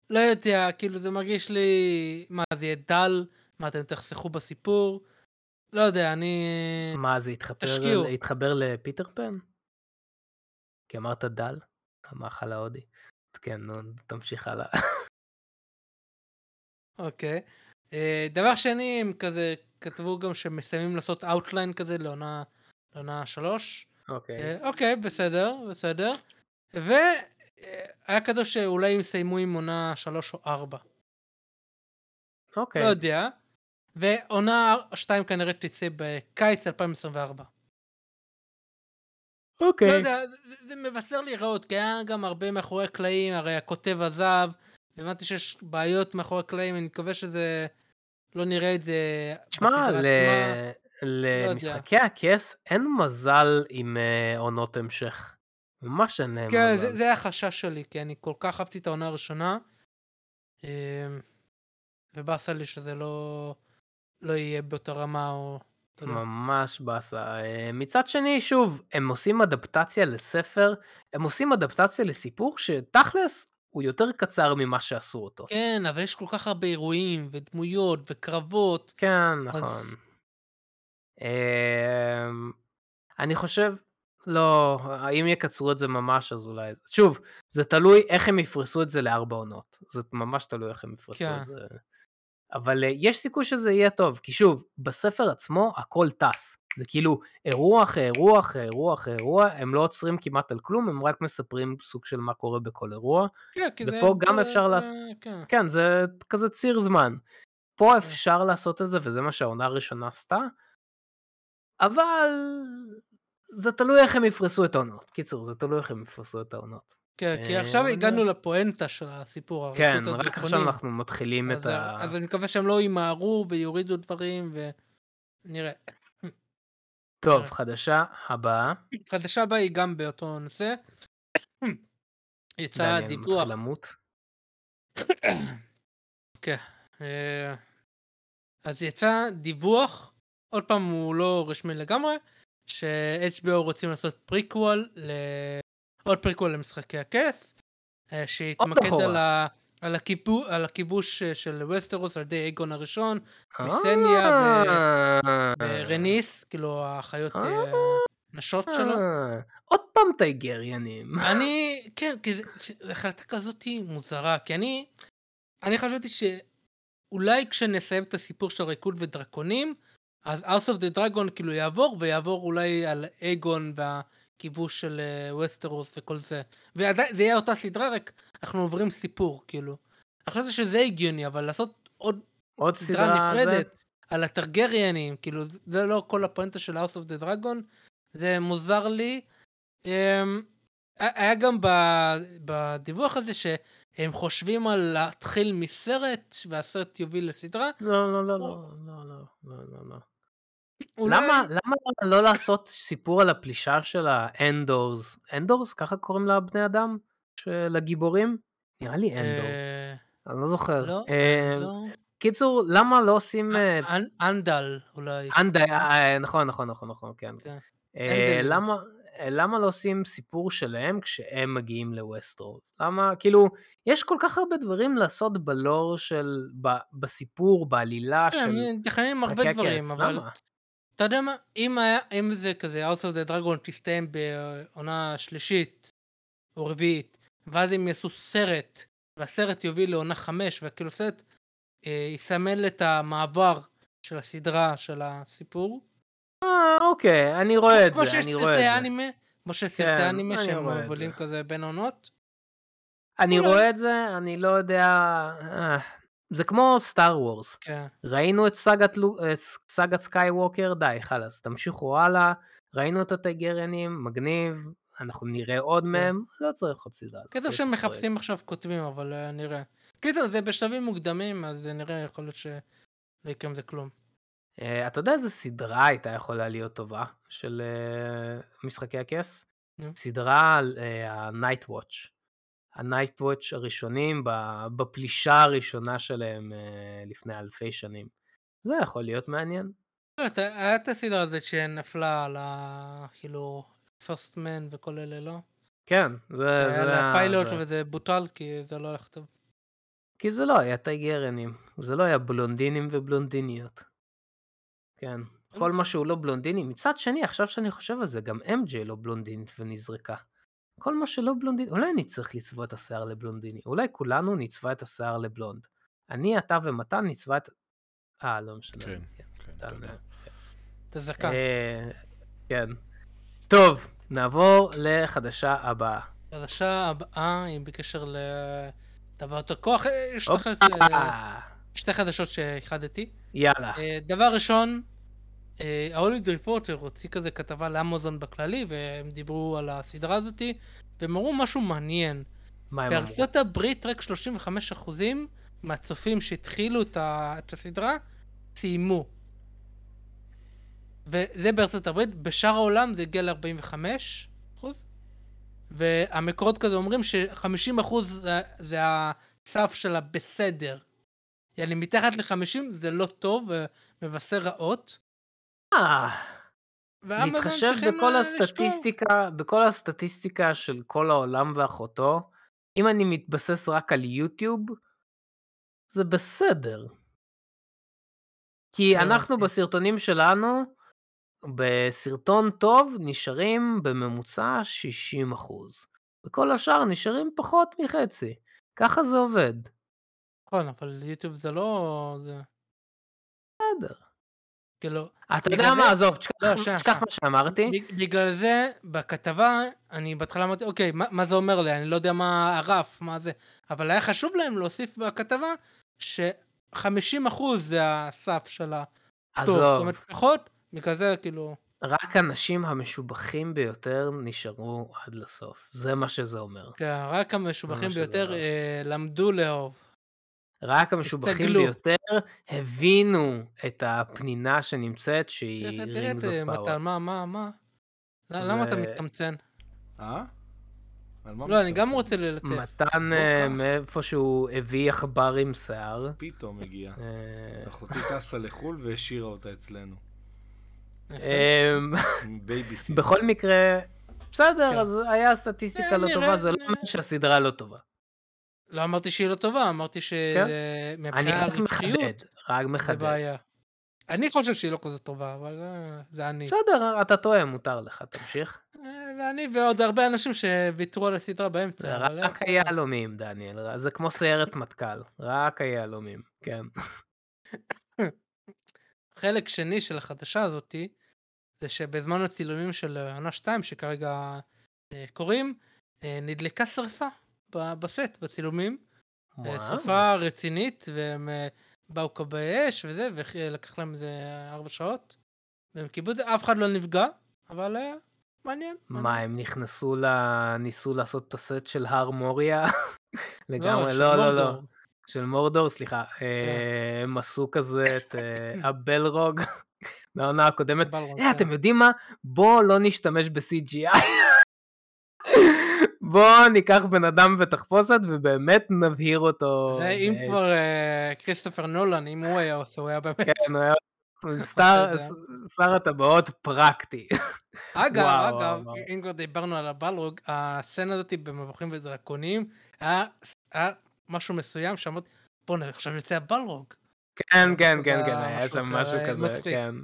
לא יודע, כאילו זה מרגיש לי... מה, זה יהיה דל? מה, אתם תחסכו בסיפור? לא יודע, אני... מה, זה התחבר. התחבר לפיטר פן? כי אמרת דל? המאכל ההודי. כן, נו, תמשיך הלאה. אוקיי. אה, דבר שני, הם כזה כתבו גם שהם מסיימים לעשות outline כזה לעונה, לעונה שלוש. אוקיי. אה, אוקיי, בסדר, בסדר. והיה כתוב שאולי הם יסיימו עם עונה שלוש או ארבע. לא אוקיי. יודע. ועונה שתיים כנראה תצא בקיץ 2024. לא אוקיי. יודע, זה, זה מבשר לי רעות, כי היה גם הרבה מאחורי הקלעים, הרי הכותב עזב, הבנתי שיש בעיות מאחורי הקלעים, אני מקווה שזה... לא נראה את זה תשמע, בסדרה ל- עצמה. למשחקי הכס אין מזל עם אה, עונות המשך. ממש אין להם כן, מזל. זה, זה החשש שלי, כי אני כל כך אהבתי את העונה הראשונה, אמ, ובאסה לי שזה לא, לא יהיה באותה רמה, או... ממש באסה. אה, מצד שני, שוב, הם עושים אדפטציה לספר, הם עושים אדפטציה לסיפור שתכלס הוא יותר קצר ממה שעשו אותו. כן, אבל יש כל כך הרבה אירועים, ודמויות, וקרבות. כן, אז- נכון. אמ, אני חושב, לא, אם יקצרו את זה ממש אז אולי... שוב, זה תלוי איך הם יפרסו את זה לארבע עונות. זה ממש תלוי איך הם יפרסו כן. את זה. אבל אה, יש סיכוי שזה יהיה טוב, כי שוב, בספר עצמו הכל טס. זה כאילו אירוע אחרי אירוע אחרי אירוע אחרי אירוע, הם לא עוצרים כמעט על כלום, הם רק מספרים סוג של מה קורה בכל אירוע. כן, כי זה... ופה גם זה- אפשר לעשות- כן. כן, זה כזה ציר זמן. פה אפשר לעשות את זה, וזה מה שהעונה הראשונה עשתה, אבל זה תלוי איך הם יפרסו את העונות. קיצור, זה תלוי איך הם יפרסו את העונות. כן, כי אה, עכשיו הגענו לפואנטה של הסיפור, כן, רק עכשיו. אנחנו מתחילים את אז, ה... אז אני מקווה שהם לא ימהרו ויורידו דברים, ונראה. טוב, אה. חדשה הבאה. חדשה הבאה היא גם באותו נושא. יצא דיווח, למות. אה, אז יצא דיווח, עוד פעם הוא לא רשמי לגמרי, ש-HBO רוצים לעשות פריקוול, ל... עוד פריקוול למשחקי הכס, אה, שיתמקד. על, ה... על, הכיבו... על הכיבוש אה, של וסטרוס על ידי אגון הראשון, ויסניה ו- אה, ורניס, כאילו האחיות אה. נשות שלו. עוד פעם טייגריאנים. אני, כן, כי זו החלטה כזאת מוזרה, כי אני, אני חשבתי שאולי כשנסיים את הסיפור של ריקוד ודרקונים, אז House of the Dragon כאילו יעבור, ויעבור אולי על אגון כיבוש של אה, ווסטרוס וכל זה. וזה יהיה אותה סדרה, רק אנחנו עוברים סיפור, כאילו. אני חושב שזה הגיוני, אבל לעשות עוד, עוד סדרה, סדרה נפרדת זה... על הטרגריאנים, כאילו, זה לא כל הפואנטה של House of the Dragon, זה מוזר לי. אמ, היה גם בדיווח הזה שהם חושבים על להתחיל מסרט, והסרט יוביל לסדרה. לא, לא, לא, לא, לא, לא, לא, לא. לא. אולי- למה, למה לא לעשות סיפור על הפלישה של האנדורס? אנדורס? ככה קוראים לבני אדם? של הגיבורים? נראה לי אנדור. אה, אני לא זוכר. לא, לא. קיצור, למה לא עושים... אה, אנ- אנדל אולי. אנדה, אה, נכון, נכון, נכון, נכון, כן. כן. למה, לא עושים סיפור שלהם כשהם מגיעים לווסטרוס? למה, כאילו, יש כל כך הרבה דברים לעשות בלור של, בסיפור, בעלילה כן, של הם מתכננים הרבה דברים, אבל? אתה יודע מה, אם היה, אם זה כזה, House of the Dragon תסתיים בעונה שלישית או רביעית, ואז הם יעשו סרט, והסרט יוביל לעונה חמש, וכאילו סרט אה, יסמל את המעבר של הסדרה, של הסיפור. אה, אוקיי, אני רואה את זה, אני רואה את זה. אנימה, כמו שיש כן, סרטי אנימה אני שהם רואה את מובילים זה. כזה בין עונות. אני אולי. רואה את זה, אני לא יודע... זה כמו סטאר וורס. כן. ראינו את סאגת, אה, סאגת סקייווקר, די, חלאס, תמשיכו הלאה. ראינו את הטייגרנים, מגניב, אנחנו נראה עוד מהם, לא צריך עוד סדרה. צריך שהם מחפשים עכשיו כותבים, אבל אה, נראה. קיצור, זה בשלבים מוקדמים, אז אה, נראה, יכול להיות שלא יקרה עם זה כלום. אה, אתה יודע איזה סדרה הייתה יכולה להיות טובה של אה, משחקי הכס? נו. סדרה על ה-Night Watch. Watch הראשונים בפלישה הראשונה שלהם אה, לפני אלפי שנים. זה יכול להיות מעניין. היה את הסדרה הזאת שנפלה על ה... כאילו, פרסט מן וכל אלה, לא? כן, זה... היה פיילוט זה. וזה בוטל כי זה לא הולך טוב. כי זה לא היה טייגרנים, זה לא היה בלונדינים ובלונדיניות. כן, כל מה שהוא לא בלונדיני. מצד שני, עכשיו שאני חושב על זה, גם MJ לא בלונדינית ונזרקה. כל מה שלא בלונדיני, אולי אני צריך לצבוע את השיער לבלונדיני, אולי כולנו נצבע את השיער לבלונד. אני, אתה ומתן נצבע את... אה, לא משנה. כן, כן, כן, מתן, תודה. אה, אתה זקן. אה, כן. טוב, נעבור לחדשה הבאה. החדשה הבאה היא בקשר לטבעת הכוח. אה, יש שתי חדשות- שתי חדשות שאיחדתי. יאללה. אה, דבר ראשון, אה, ההוליד ריפורטר הוציא כזה כתבה לאמזון בכללי, והם דיברו על הסדרה הזאתי, והם אמרו משהו מעניין. מה הם אמרו? בארצות הברית רק 35% מהצופים שהתחילו את הסדרה, סיימו. וזה בארצות הברית, בשאר העולם זה הגיע ל-45%. והמקורות כזה אומרים ש-50% זה, זה הסף של הבסדר. יעני, מתחת ל-50 זה לא טוב ומבשר רעות. להתחשב בכל אה. הסטטיסטיקה, בכל הסטטיסטיקה של כל העולם ואחותו, אם אני מתבסס רק על יוטיוב, זה בסדר. כי אנחנו הבנתי. בסרטונים שלנו, בסרטון טוב נשארים בממוצע 60 אחוז. וכל השאר נשארים פחות מחצי. ככה זה עובד. נכון, אבל יוטיוב זה לא... זה... בסדר. כאילו... אתה יודע מה, עזוב, תשכח לא. מה שאמרתי. בגלל זה, בכתבה, אני בהתחלה אמרתי, אוקיי, מה, זה אומר לי? אני לא יודע מה הרף, מה זה... אבל היה חשוב להם להוסיף בכתבה ש-50% זה הסף של הטוב. זאת אומרת, פחות, בגלל זה, כאילו... רק הנשים המשובחים ביותר נשארו עד לסוף. זה מה שזה אומר. כן, רק המשובחים ביותר. אה, למדו לאהוב. רק המשובחים הסתגלו. ביותר הבינו את הפנינה שנמצאת שהיא תראה תראה את rings אה, of מתן. מה, מה, מה? למה למה אתה זה- מתקמצן? אה? לא, אני גם? רוצה ללטף. מתן לא אה. מאיפה שהוא הביא עכבר עם שיער. פתאום הגיע. אה, אחותי טסה לחו"ל והשאירה אותה אצלנו. אמ, בייביסיט. בכל מקרה, בסדר, כן. אז היה סטטיסטיקה לא טובה, זה לא. אומר שהסדרה לא טובה. לא אמרתי שהיא לא טובה, אמרתי כן? אני שמבחינה רק מחדד, זה. בעיה. אני חושב שהיא לא כזאת טובה, אבל אה, זה אני. בסדר, אתה טועה, מותר לך, תמשיך. אה, ואני ועוד הרבה אנשים שוויתרו על הסדרה זה באמצע. אה, רק היהלומים, דניאל, זה כמו סיירת מטכ"ל, רק היהלומים, כן. חלק שני של החדשה הזאתי, זה שבזמן הצילומים של אה, עונה 2 שכרגע אה, אה, נדלקה שרפה בסט, בצילומים. אה, וואו. שרפה רצינית, והם אה, באו כבי אש וזה, ולקח להם איזה ארבע שעות. והם קיבלו את זה, אף אחד לא נפגע, אבל אה, מעניין. מה. הם נכנסו ל... ניסו לעשות את הסט של הר מוריה? לגמרי, של לא, לא, לא. של מורדור, סליחה. כן. אה, הם עשו כזה את אה, הבלרוג מהעונה הקודמת. אה, כן. אתם יודעים מה? בואו לא נשתמש ב-CGI. בואו ניקח בן אדם בתחפושת ובאמת נבהיר אותו. זה אם. כבר אה, כריסטופר נולן, אם הוא היה עושה, הוא היה באמת... כן, הוא היה שר- הטבעות פרקטי. אגב, אגב. אם כבר דיברנו על הבלרוג, הסצנה הזאת במבוכים ודרקונים, היה היה משהו מסוים שאמרתי, בוא'נה, עכשיו יוצא הבלרוג. כן, כן, זה כן, היה כן, היה משהו שם אחר, משהו היה כזה. כן.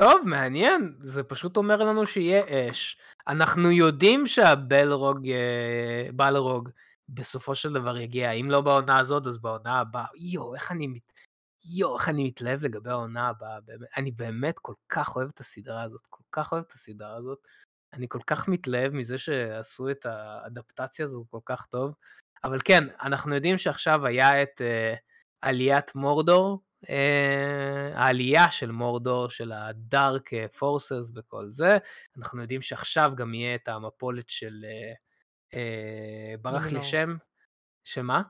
טוב, מעניין, זה פשוט אומר לנו שיהיה אש. אנחנו יודעים שהבלרוג, אה, בלרוג, בסופו של דבר יגיע, אם לא בעונה הזאת, אז בעונה הבאה. יואו, איך אני מת... יואו, איך אני מתלהב לגבי העונה הבאה. באמת, אני באמת כל כך אוהב את הסדרה הזאת, כל כך אוהב את הסדרה הזאת. אני כל כך מתלהב מזה שעשו את האדפטציה הזו כל כך טוב. אבל כן, אנחנו יודעים שעכשיו היה את uh, עליית מורדור, העלייה של מורדור, של הדארק פורסס וכל זה. אנחנו יודעים שעכשיו גם יהיה את המפולת של... Uh, ברח לי. שם. שמה?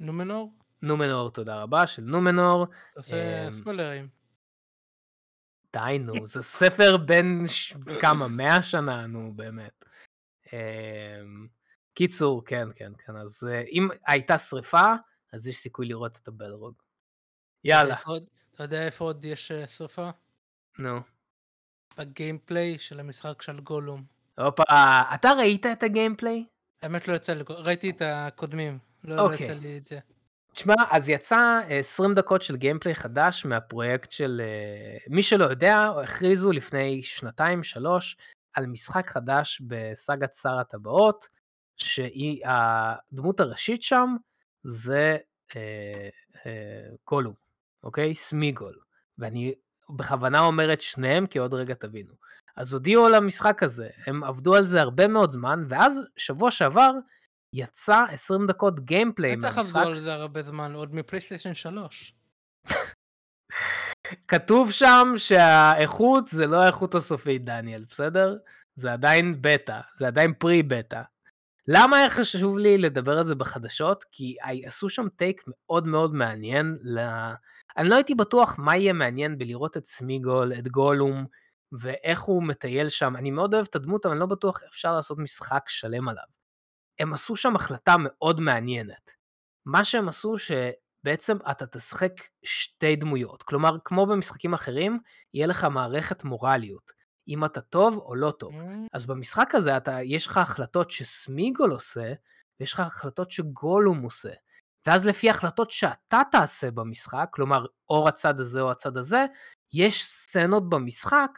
נומנור? נומנור, תודה רבה, של נומנור. תעשה אמ, ספוילרים. די נו, זה ספר בן ש... כמה, מאה שנה, נו באמת. אמ, קיצור, כן, כן, כן, אז אה, אם הייתה שריפה, אז יש סיכוי לראות את הבלרוג. יאללה, אתה יודע איפה עוד יש אה, שרפה? נו. בגיימפליי של המשחק של גולום. הופה, אתה ראית את הגיימפליי? האמת לא יצא לי, ראיתי את הקודמים. לא לא אוקיי. יצא לי את זה. תשמע, אז יצא אה, 20 דקות של גיימפליי חדש מהפרויקט של... אה, מי שלא יודע, הכריזו לפני שנתיים, שלוש, על משחק חדש בסאגת שר הטבעות, שהיא, הדמות הראשית שם זה אה, אה, גולום, אוקיי? סמיגול. ואני בכוונה אומר את שניהם, כי עוד רגע תבינו. אז הודיעו על המשחק הזה, הם עבדו על זה הרבה מאוד זמן, ואז שבוע שעבר יצא 20 דקות גיימפליי בטח מהמשחק. עבדו על זה הרבה זמן, עוד מפלייסטיישן 3. כתוב שם שהאיכות זה לא האיכות הסופית, דניאל, בסדר? זה עדיין בטא, זה עדיין פרי בטא. למה היה חשוב לי לדבר על זה בחדשות? כי עשו שם טייק מאוד מאוד מעניין. ל... אני לא הייתי בטוח מה יהיה מעניין בלראות את סמיגול, את גולום, ואיך הוא מטייל שם. אני מאוד אוהב את הדמות, אבל אני לא בטוח אפשר לעשות משחק שלם עליו. הם עשו שם החלטה מאוד מעניינת. מה שהם עשו שבעצם אתה תשחק שתי דמויות. כלומר, כמו במשחקים אחרים, יהיה לך מערכת מורליות. אם אתה טוב או לא טוב. אז במשחק הזה אתה, יש לך החלטות שסמיגול עושה, ויש לך החלטות שגולום עושה. ואז לפי החלטות שאתה תעשה במשחק, כלומר, או הצד הזה או הצד הזה, יש סצנות במשחק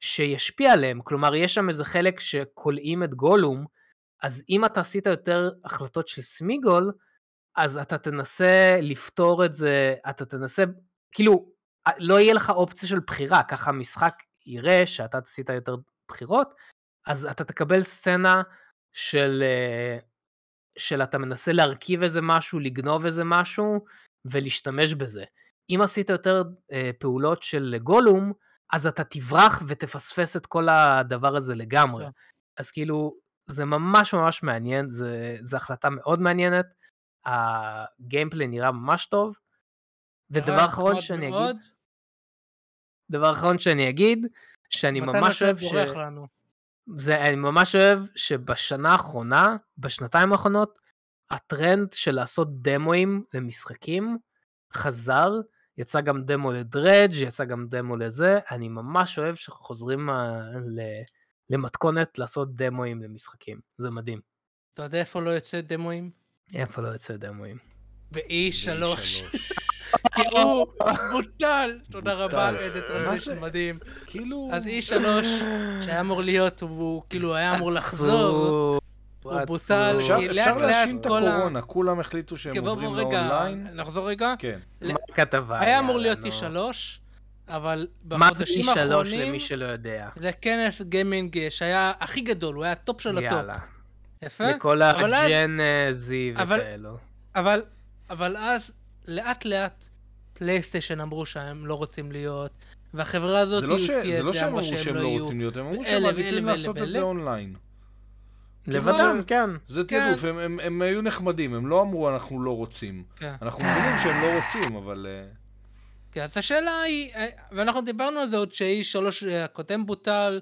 שישפיע עליהם. כלומר, יש שם איזה חלק שכולאים את גולום, אז אם אתה עשית יותר החלטות של סמיגול, אז אתה תנסה לפתור את זה, אתה תנסה, כאילו, לא יהיה לך אופציה של בחירה, ככה המשחק יראה שאתה עשית יותר בחירות, אז אתה תקבל סצנה של, אה, של אתה מנסה להרכיב איזה משהו, לגנוב איזה משהו ולהשתמש בזה. אם עשית יותר אה, פעולות של גולום, אז אתה תברח ותפספס את כל הדבר הזה לגמרי. כן. אז כאילו, זה ממש ממש מעניין, זה, זה החלטה מאוד מעניינת, הגיימפליי נראה ממש טוב. ודבר אחרון שאני מאוד. דבר אחרון שאני אגיד, שאני ממש אוהב ש... לנו. זה, אני ממש אוהב שבשנה האחרונה, בשנתיים האחרונות, הטרנד של לעשות דמואים למשחקים חזר, יצא גם דמו לדרג', יצא גם דמו לזה, אני ממש אוהב שחוזרים אה, ל, למתכונת לעשות דמואים למשחקים, זה מדהים. אתה יודע איפה לא יוצא דמואים? איפה לא יוצא דמואים? ב-E3. שלוש. הוא בוטל. תודה רבה. איזה טרנזישן זה? מדהים. כאילו... אז E3, שהיה אמור להיות, הוא כאילו היה אמור לחזור. הוא בוטל, כי לאט לאט את כל ה- הקורונה, כולם החליטו שהם בוא עוברים לאונליין. נחזור רגע. כן. מה הכתבה? היה אמור להיות יאללה, נו. E3, אבל מה זה בחודשים E3 האחרונים, למי שלא יודע? זה כנס גיימינג שהיה הכי גדול, הוא היה הטופ של הטופ. יאללה. יפה? לכל ה-Gen אה, Z אבל- וכאלו. אבל, אבל אז לאט לאט פלייסטיישן אמרו שהם לא רוצים להיות, והחברה הזאת זה לא ש- הוציאה זה את לא זה, שהם אמרה אמרו שהם לא יהיו. רוצים להיות, הם אמרו שהם מעדיפים לעשות את ואלה. זה אונליין. לבדם, כן. זה כן. תעדוף, הם- הם- הם היו נחמדים, הם לא אמרו אנחנו לא רוצים. כן. אנחנו מבינים שהם לא רוצים, אבל... אה, כן, אז השאלה היא, אה, ואנחנו דיברנו על זה עוד ש-E3 הקודם בוטל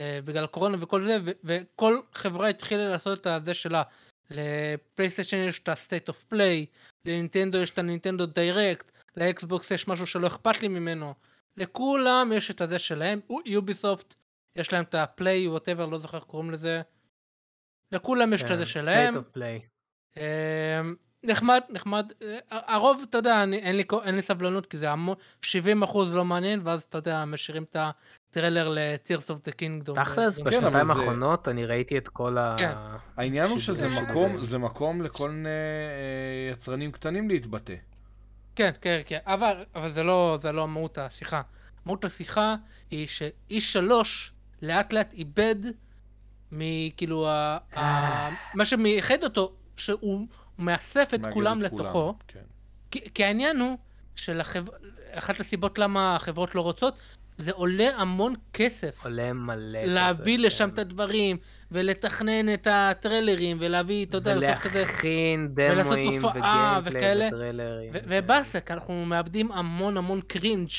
אה, בגלל קורונה וכל זה, וכל חברה התחילה לעשות את זה שלה. לפלייסטיישן יש את ה-state of play, לנינטנדו יש את הנינטנדו דיירקט, לאקסבוקס יש משהו שלא אכפת לי ממנו. לכולם יש את הזה שלהם, יוביסופט, יש להם את הפליי, whatever, לא זוכר איך קוראים לזה. לכולם יש את כן, הזה שלהם. state of play. אמ, נחמד, נחמד. אה, הרוב, אתה יודע, אני, אין, לי, סבלנות, כי זה המון, 70 אחוז לא מעניין, ואז אתה יודע, משאירים את הטריילר ל-Tears of the Kingdom. תכלס, כן, בשנתיים האחרונות אני ראיתי את כל ה... כן. העניין הוא שזה- מקום, זה מקום לכל מיני אה, יצרנים קטנים להתבטא. כן, כן, כן, אבל, אבל זה לא, זה לא מהות השיחה. מהות השיחה היא ש-E3 לאט לאט איבד מכאילו, ה, ה, מה שמייחד אותו, שהוא מאסף את כולם לתוכו, כן. כי, כי העניין הוא שאחת הסיבות למה החברות לא רוצות, זה עולה המון כסף. עולה מלא להביא כזה, לשם כן. את הדברים, ולתכנן את הטריילרים, ולהביא, אתה יודע, לעשות כזה... ולהכין הופעה וגיימפליי וכאלה. וטריילרים. ו- ובאסק, אנחנו מאבדים המון המון קרינג'.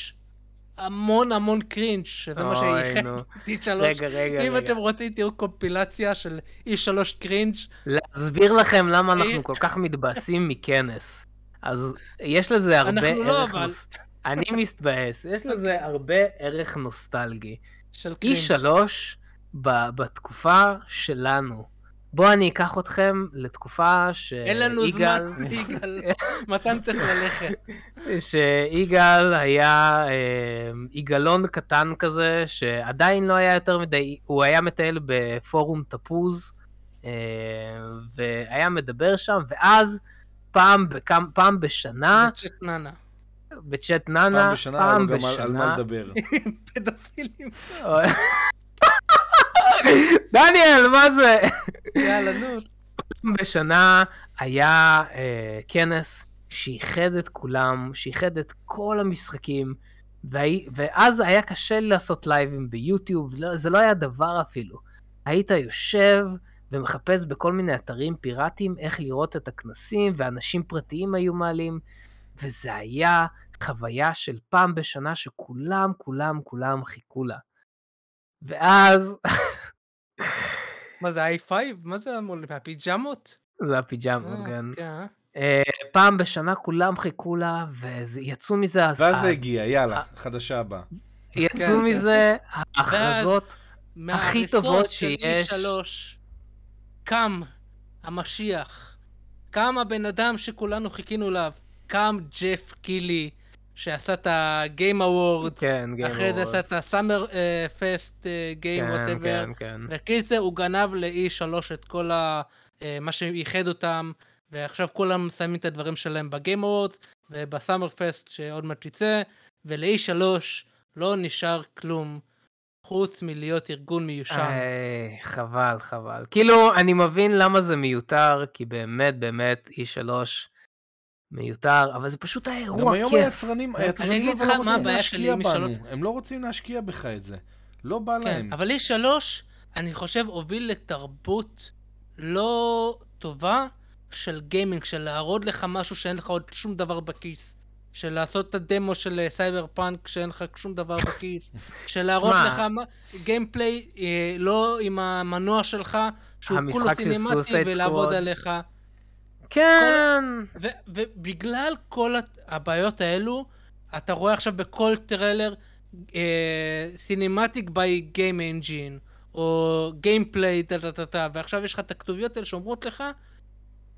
המון המון cringe, שזה מה שייחד נו. את E3. רגע, רגע, אם רגע. אתם רוצים, תראו קומפילציה של E3 cringe. להסביר לכם למה אה. אנחנו כל כך מתבאסים מכנס. אז יש לזה הרבה אנחנו לא, ערך... אבל. אני מתבאס, יש לזה הרבה ערך נוסטלגי. של cringe. E3 ב- בתקופה שלנו. בואו אני אקח אתכם לתקופה אין לנו שיגאל, זמן, יגאל. מתן צריך ללכת. שיגאל היה אה, יגאלון קטן כזה, שעדיין לא היה יותר מדי, הוא היה מטייל בפורום תפוז, אה, והיה מדבר שם, ואז פעם, בכם, פעם בשנה, צ'ט נאנה. בצ'אט נאנה, פעם בשנה היה פעם לו גם על- מה בשנה, לדבר. פדופילים. דניאל, מה זה? יאללה, נו. פעם בשנה היה אה, כנס שאיחד את כולם, שאיחד את כל המשחקים, והי, ואז היה קשה לעשות לייבים ביוטיוב, לא- זה לא היה דבר אפילו. היית יושב ומחפש בכל מיני אתרים פיראטיים איך לראות את הכנסים, ואנשים פרטיים היו מעלים, וזה היה חוויה של פעם בשנה שכולם, כולם, כולם חיכו לה. ואז, מה זה, i5? מה זה אמור להיות? מהפיג'מות? זה הפיג'מות, אה, כן. כן. אה. פעם בשנה כולם חיכו לה, ויצאו מזה... אז- ואז זה הגיע, יאללה, חדשה הבאה. יצאו כן. מזה ההכרזות, הכי טובות שיש. E3 קם המשיח, קם הבן אדם שכולנו חיכינו אליו, קם ג'ף קילי, שעשה את ה-game awards, כן, Game אחרי זה עשה את כן, whatever, כן, כן. וקיצר הוא גנב ל-E3 את כל ה... אה, מה שייחד אותם, ועכשיו כולם שמים את הדברים שלהם בגיים awards, ובסאמר פסט שעוד מעט יצא, ול-E3 לא נשאר כלום, חוץ מלהיות ארגון מיושן. איי, חבל, חבל. כאילו, אני מבין למה זה מיותר, כי באמת, באמת, E3 מיותר, אבל זה פשוט היה גם אירוע היום כיף. היצרנים, אני היצרנים אגיד אבל לך לא מה רוצים הבעיה להשקיע שלי עם בנו. E3. הם לא רוצים להשקיע בך את זה. לא בא כן, להם. אבל E3, אני חושב, הוביל לתרבות לא טובה של גיימינג, של להראות לך משהו שאין לך עוד שום דבר בכיס. של לעשות את הדמו של אה, סייבר פאנק שאין לך שום דבר בכיס. של להראות? לך gameplay אה, לא עם המנוע שלך, שהוא כולו סינמטי ולעבוד. עליך. כן, ו- ובגלל כל הת- הבעיות האלו, אתה רואה עכשיו בכל טריילר cinematic by game engine, או gameplay, טה טה טה טה, ועכשיו יש לך את הכתוביות האלה שאומרות לך,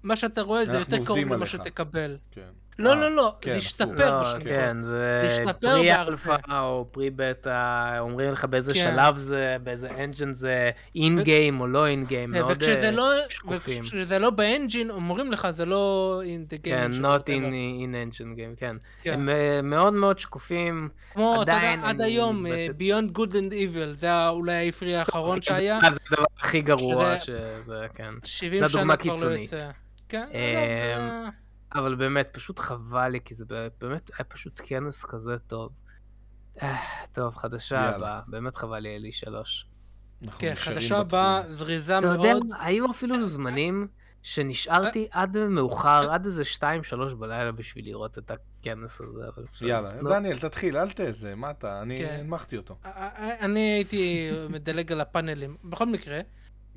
מה שאתה רואה זה יותר קרוב למה. שתקבל. כן. לא, אה, לא, לא, כן, זה הפוך. השתפר לא, בשנתיים. כן, זה השתפר pre. alpha או pre beta, אומרים לך באיזה כן. שלב זה, באיזה engine זה אין גיים או לא אין גיים, מאוד וכשזה אה, לא, שקופים. וכשזה לא באנג'ין, אומרים לך זה לא in the game כן, not in in engine game, כן. כן. הם אה, מאוד מאוד שקופים. כמו, אתה יודע, עדיין עד היום, Beyond Good and Evil, זה אולי העברי האחרון שהיה. זה הדבר הכי גרוע שזה- כן. 70 זו שנה דוגמה כבר לא קיצונית. יוצא. כן, עזוב, אבל באמת, פשוט חבל לי, כי זה באמת היה פשוט כנס כזה טוב. אה, טוב, חדשה. הבאה, באמת חבל לי אלי שלוש. כן, חדשה. הבאה, זריזה אתה יודע, מאוד. היו אפילו זמנים שנשארתי עד מאוחר, עד איזה 2-3 בלילה בשביל לראות את הכנס הזה. יאללה, דניאל, תתחיל, אל תזה, מה אתה? אני כן. הנמכתי אותו. אני הייתי מדלג על הפאנלים. בכל מקרה,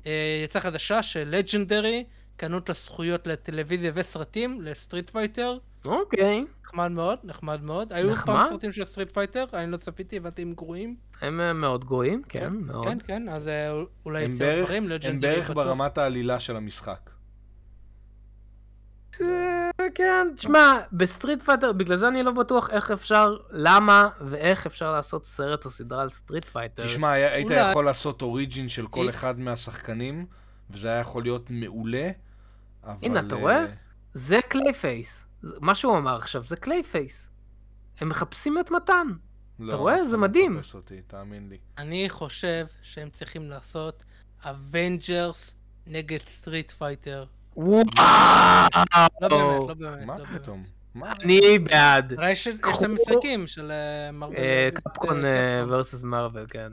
אה, יצאה חדשה של Legendary, קנו את הזכויות לטלוויזיה וסרטים, ל Street Fighter. אוקיי. נחמד מאוד, נחמד מאוד. היו נחמד? פעם סרטים של Street Fighter, אני לא צפיתי, הבנתי הם גרועים. הם אה, מאוד גרועים, כן, מאוד. כן, כן, אז אה, אולי הם יצא בערך- דברים, הם Legendary בערך. ברמת העלילה של המשחק. אה, כן, תשמע, ב Street Fighter, בגלל זה אני לא בטוח איך אפשר, למה ואיך אפשר לעשות סרט או סדרה על Street Fighter. תשמע, היית אולי- יכול לעשות origin של כל אחד מהשחקנים, וזה היה יכול להיות מעולה, אבל... הנה, אתה אה, רואה? זה Clayface. מה שהוא אמר עכשיו זה Clayface. הם מחפשים את מתן. לא, אתה רואה? זה לא מדהים. מחפש אותי, תאמין לי. אני חושב שהם צריכים לעשות Avengers נגד Street Fighter. וואו! לא באמת, לא באמת. מה לא באמת. פתאום? מה? אני בעד. הרי יש יש קחו- את המשחקים של Marvel. וביס- Capcom Capcom. versus Marvel, כן.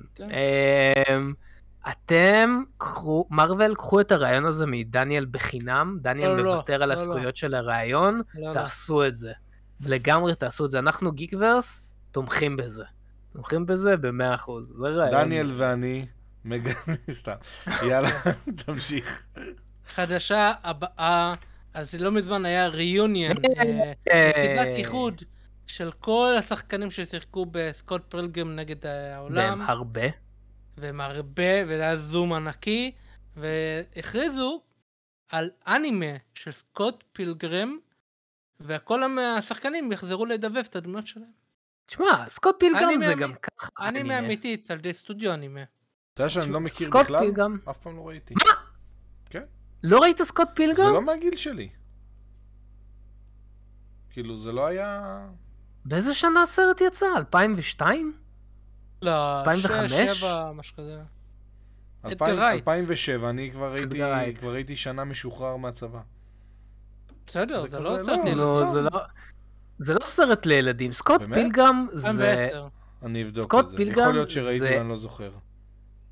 אתם, קחו, מרוויל, קחו את הרעיון הזה מדניאל בחינם, דניאל לא, לא, מוותר על לא, לא. הזכויות של הרעיון, לא, לא. תעשו את זה. לגמרי תעשו את זה. אנחנו גיקוורס תומכים בזה. תומכים בזה במאה אחוז. זה רעיון. דניאל ואני מגנים, סתם. יאללה, תמשיך. חדשה הבאה, אז לא מזמן היה ריוניון, אה. מסיבת איחוד של כל השחקנים ששיחקו בסקוט פרלגרם נגד והם העולם. והם הרבה, וזה היה זום ענקי, והכריזו על אנימה של סקוט פילגרם, וכל השחקנים יחזרו לדבב את הדמויות שלהם. תשמע, סקוט פילגרם זה אמי- גם ככה. אנימה אמיתית על ידי סטודיו אנימה. אתה יודע שאני לא מכיר סקוט בכלל? פילגרם. אף פעם לא ראיתי. לא ראית סקוט זה פילגרם? לא מהגיל שלי. כאילו, זה לא היה... באיזה שנה הסרט יצא? 2002? לא, 2005? שש, שבע, משהו כזה. אדגר 2000 רייט. 2007, אני כבר הייתי. כבר הייתי שנה משוחרר מהצבא. בסדר, זה לא סרט זה לא. זה לא... זה לא סרט לילדים. סקוט באמת? פילגרם זה... 2010. אני אבדוק סקוט את זה. פילגרם יכול להיות שראיתי ואני לא זוכר.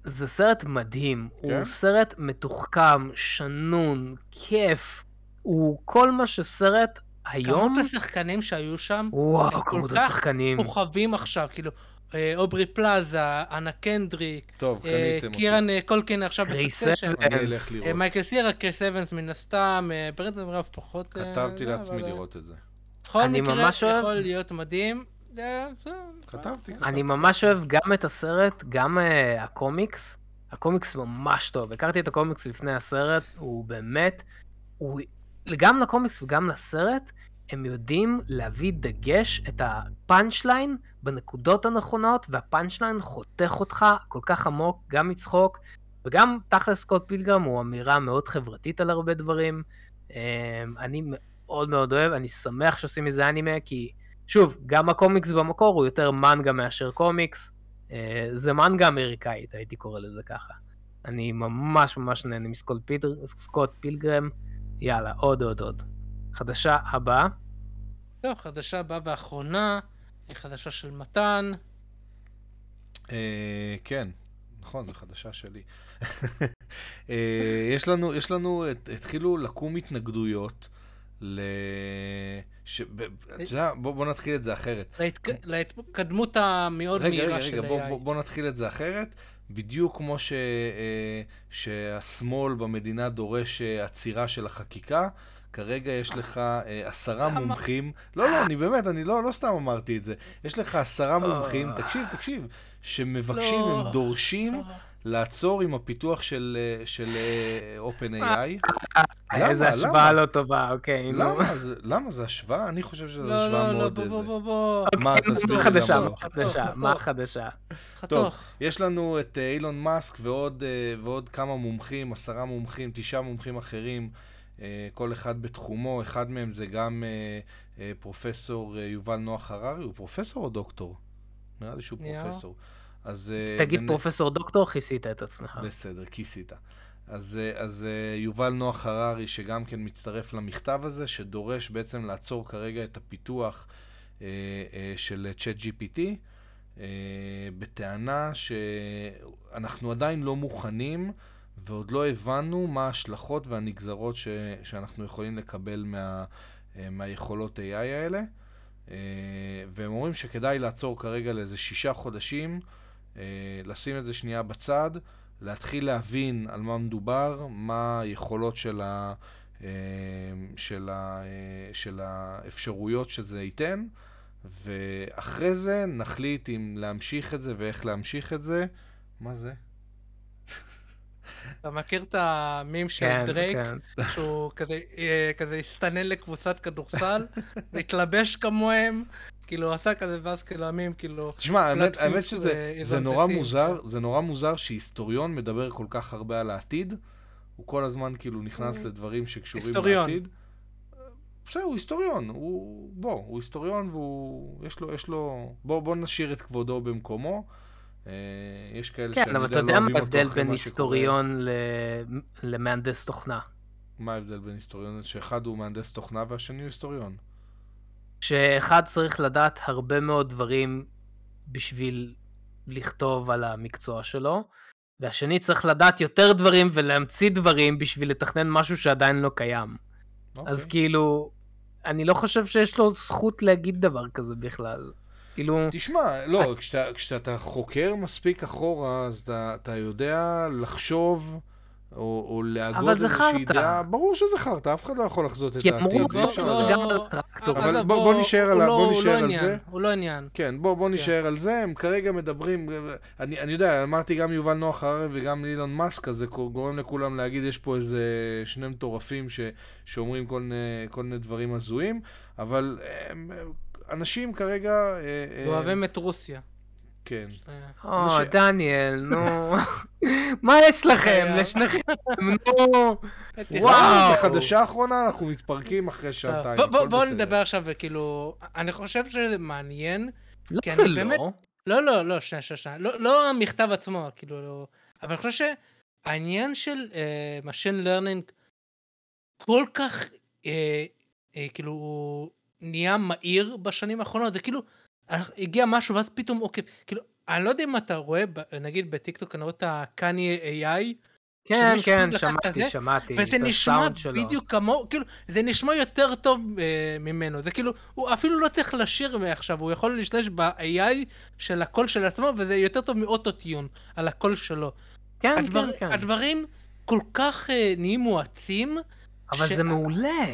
זה סרט מדהים. כן? הוא סרט מתוחכם, שנון, כיף. הוא כל מה שסרט היום... כמות השחקנים שהיו שם, וואו, הם כל כמות כך השחקנים. כוכבים עכשיו, כאילו, אוברי פלאזה, אנה קנדריק, טוב, אה, קניתם אותי. קירן אה, קולקין עכשיו Succession. אה, מייקל סירה, קריס אבנס מן הסתם, אה, ברנדון ראות' פחות... אה, כתבתי זה, לעצמי אבל, אה, לראות את זה. בכל אני מקרה, ממש אוהב- יכול להיות מדהים. כתבתי, כתבתי. אני ממש אוהב גם את הסרט, גם uh, הקומיקס. הקומיקס ממש טוב. הכרתי את הקומיקס לפני הסרט, הוא באמת... הוא... גם לקומיקס וגם לסרט, הם יודעים להביא דגש את הפאנצ' ליין בנקודות הנכונות, והפאנצ' ליין חותך אותך כל כך עמוק, גם מצחוק, וגם תכלס סקוט פילגרם הוא אמירה מאוד חברתית על הרבה דברים. אמ, אני מאוד מאוד אוהב, אני שמח שעושים מזה אנימה, כי שוב, גם הקומיקס במקור הוא יותר מנגה מאשר קומיקס. אה, זה מנגה אמריקאית, הייתי קורא לזה ככה. אני ממש ממש נהנה מסקוט פיל- סקוט פילגרם. יאללה, עוד עוד עוד. חדשה הבאה. לא, חדשה הבאה ואחרונה, היא חדשה של מתן. אה, כן, נכון, זו חדשה שלי. אה, יש לנו, יש לנו, את- התחילו לקום התנגדויות ל... ש... ב- אתה יודע, בוא, בוא נתחיל את זה אחרת. להתק- להתקדמות המאוד רגע, מהירה רגע, של רגע, בוא, AI. בוא, בוא נתחיל את זה אחרת. בדיוק כמו ש, אה, שהשמאל במדינה דורש אה, עצירה של החקיקה, כרגע יש לך אה, עשרה למה? מומחים, לא, לא, אני באמת, אני לא, לא סתם אמרתי את זה. יש לך עשרה מומחים, אה. תקשיב, תקשיב, שמבקשים, לא. הם דורשים לא. לעצור עם הפיתוח של, אה, של אה, OpenAI. למה? איזה השוואה? לא טובה, אוקיי, נו. למה? זה- למה? זה השוואה? אני חושב שזו לא, השוואה לא, לא, מאוד בוא, בוא, איזה. בוא, בוא. מה, אוקיי, תסביר מה לי חדשה? למה לא. חדשה? מה. חדשה? חתוך. יש לנו את אה, אילון מאסק ועוד, אה, ועוד כמה מומחים, עשרה מומחים, תשעה מומחים אחרים, אה, כל אחד בתחומו. אחד מהם זה גם אה, אה, פרופסור אה, יובל נוח הררי. הוא פרופסור או דוקטור? נראה לי שהוא נראה. פרופסור. אז... אה, תגיד בין- פרופסור דוקטור, כיסית את עצמך. בסדר, כיסית. אז, אה, אז אה, יובל נוח הררי, שגם כן מצטרף למכתב הזה, שדורש בעצם לעצור כרגע את הפיתוח אה, אה, של צ'אט GPT, אה, בטענה שאנחנו עדיין לא מוכנים ועוד לא הבנו מה ההשלכות והנגזרות ש, שאנחנו יכולים לקבל מה, אה, מהיכולות AI האלה. אה, והם אומרים שכדאי לעצור כרגע לאיזה שישה חודשים, אה, לשים את זה שנייה בצד, להתחיל להבין על מה מדובר, מה היכולות של, ה, של, ה, של האפשרויות שזה ייתן, ואחרי זה נחליט אם להמשיך את זה ואיך להמשיך את זה. מה זה? אתה מכיר את המים של כן, דרייק? כן. שהוא כזה, אה, כזה הסתנן לקבוצת כדורסל, והתלבש כמוהם, כאילו עשה כזה ואז כאילו המים, כאילו... תשמע, האמת, האמת שזה אה, זה נורא מוזר, כן. זה נורא מוזר שהיסטוריון מדבר כל כך הרבה על העתיד. הוא כל הזמן כאילו נכנס לדברים שקשורים היסטוריון. לעתיד. בסדר, הוא היסטוריון, הוא... בוא, הוא היסטוריון והוא... יש לו, יש לו... בוא, בוא נשאיר את כבודו במקומו. אה, יש כאלה כן, שאני אבל אתה יודע יודע לא אוהבים אותו ההבדל אחרי בין מה שקורה. היסטוריון ל- למהנדס תוכנה? מה ההבדל בין היסטוריון? שאחד הוא מהנדס תוכנה והשני הוא היסטוריון. שאחד צריך לדעת הרבה מאוד דברים בשביל לכתוב על המקצוע שלו, והשני צריך לדעת יותר דברים ולהמציא דברים בשביל לתכנן משהו שעדיין לא קיים. אז אוקיי. כאילו, אני לא חושב שיש לו זכות להגיד דבר כזה בכלל. כאילו, תשמע, לא, כשאתה, כשאתה חוקר מספיק אחורה, אז אתה, אתה יודע לחשוב, או, או להגות אבל זה איזושהי. דעה. ברור שזה חרטא, אף אחד לא יכול לחזות את כי העתיד. אמרו בוא- בוא- לדעת. גם על הטרקטור. אבל עזוב, בוא- בוא נשאר על לא- בוא הוא נשאר לא על עניין, זה. הוא לא עניין. כן, בוא, בוא נשאר על זה, הם כרגע מדברים, אני, אני יודע, אמרתי גם יובל נוח הררי וגם אילון מאסק, אז זה גורם לכולם להגיד, יש פה איזה שני מטורפים ש, שאומרים כל מיני, כל מיני דברים הזויים, אבל הם, אנשים כרגע... אה, אה, אוהבים את רוסיה. כן. אה, או, אנשי- דניאל, נו. מה יש לכם? אה, לשניכם, נו. וואו. חדשה אחרונה, אנחנו מתפרקים אחרי שעתיים, בואו. נדבר עכשיו, כאילו, אני חושב שזה מעניין. לא, זה לא. לא, לא, לא, שנייה, שנייה, שנייה. לא, לא המכתב עצמו, כאילו, לא... אבל אני חושב שהעניין של Machine Learning כל כך, כאילו, הוא נהיה מהיר בשנים האחרונות, זה כאילו, אה, הגיע משהו ואז פתאום עוקב, כאילו, אני לא יודע אם אתה רואה, נגיד בטיקטוק, אני רואה את הקני AI, כן, כן, שמעתי, זה, שמעתי. וזה נשמע. בדיוק כמוהו, כאילו, זה נשמע יותר טוב אה, ממנו, זה כאילו, הוא אפילו לא צריך לשיר מעכשיו, הוא יכול להשתמש ב-AI של הקול של עצמו, וזה יותר טוב מאוטוטיון על הקול שלו. כן, הדבר, כן, כן. הדברים כל כך אה, נהיים מואצים, אבל ש- זה מעולה.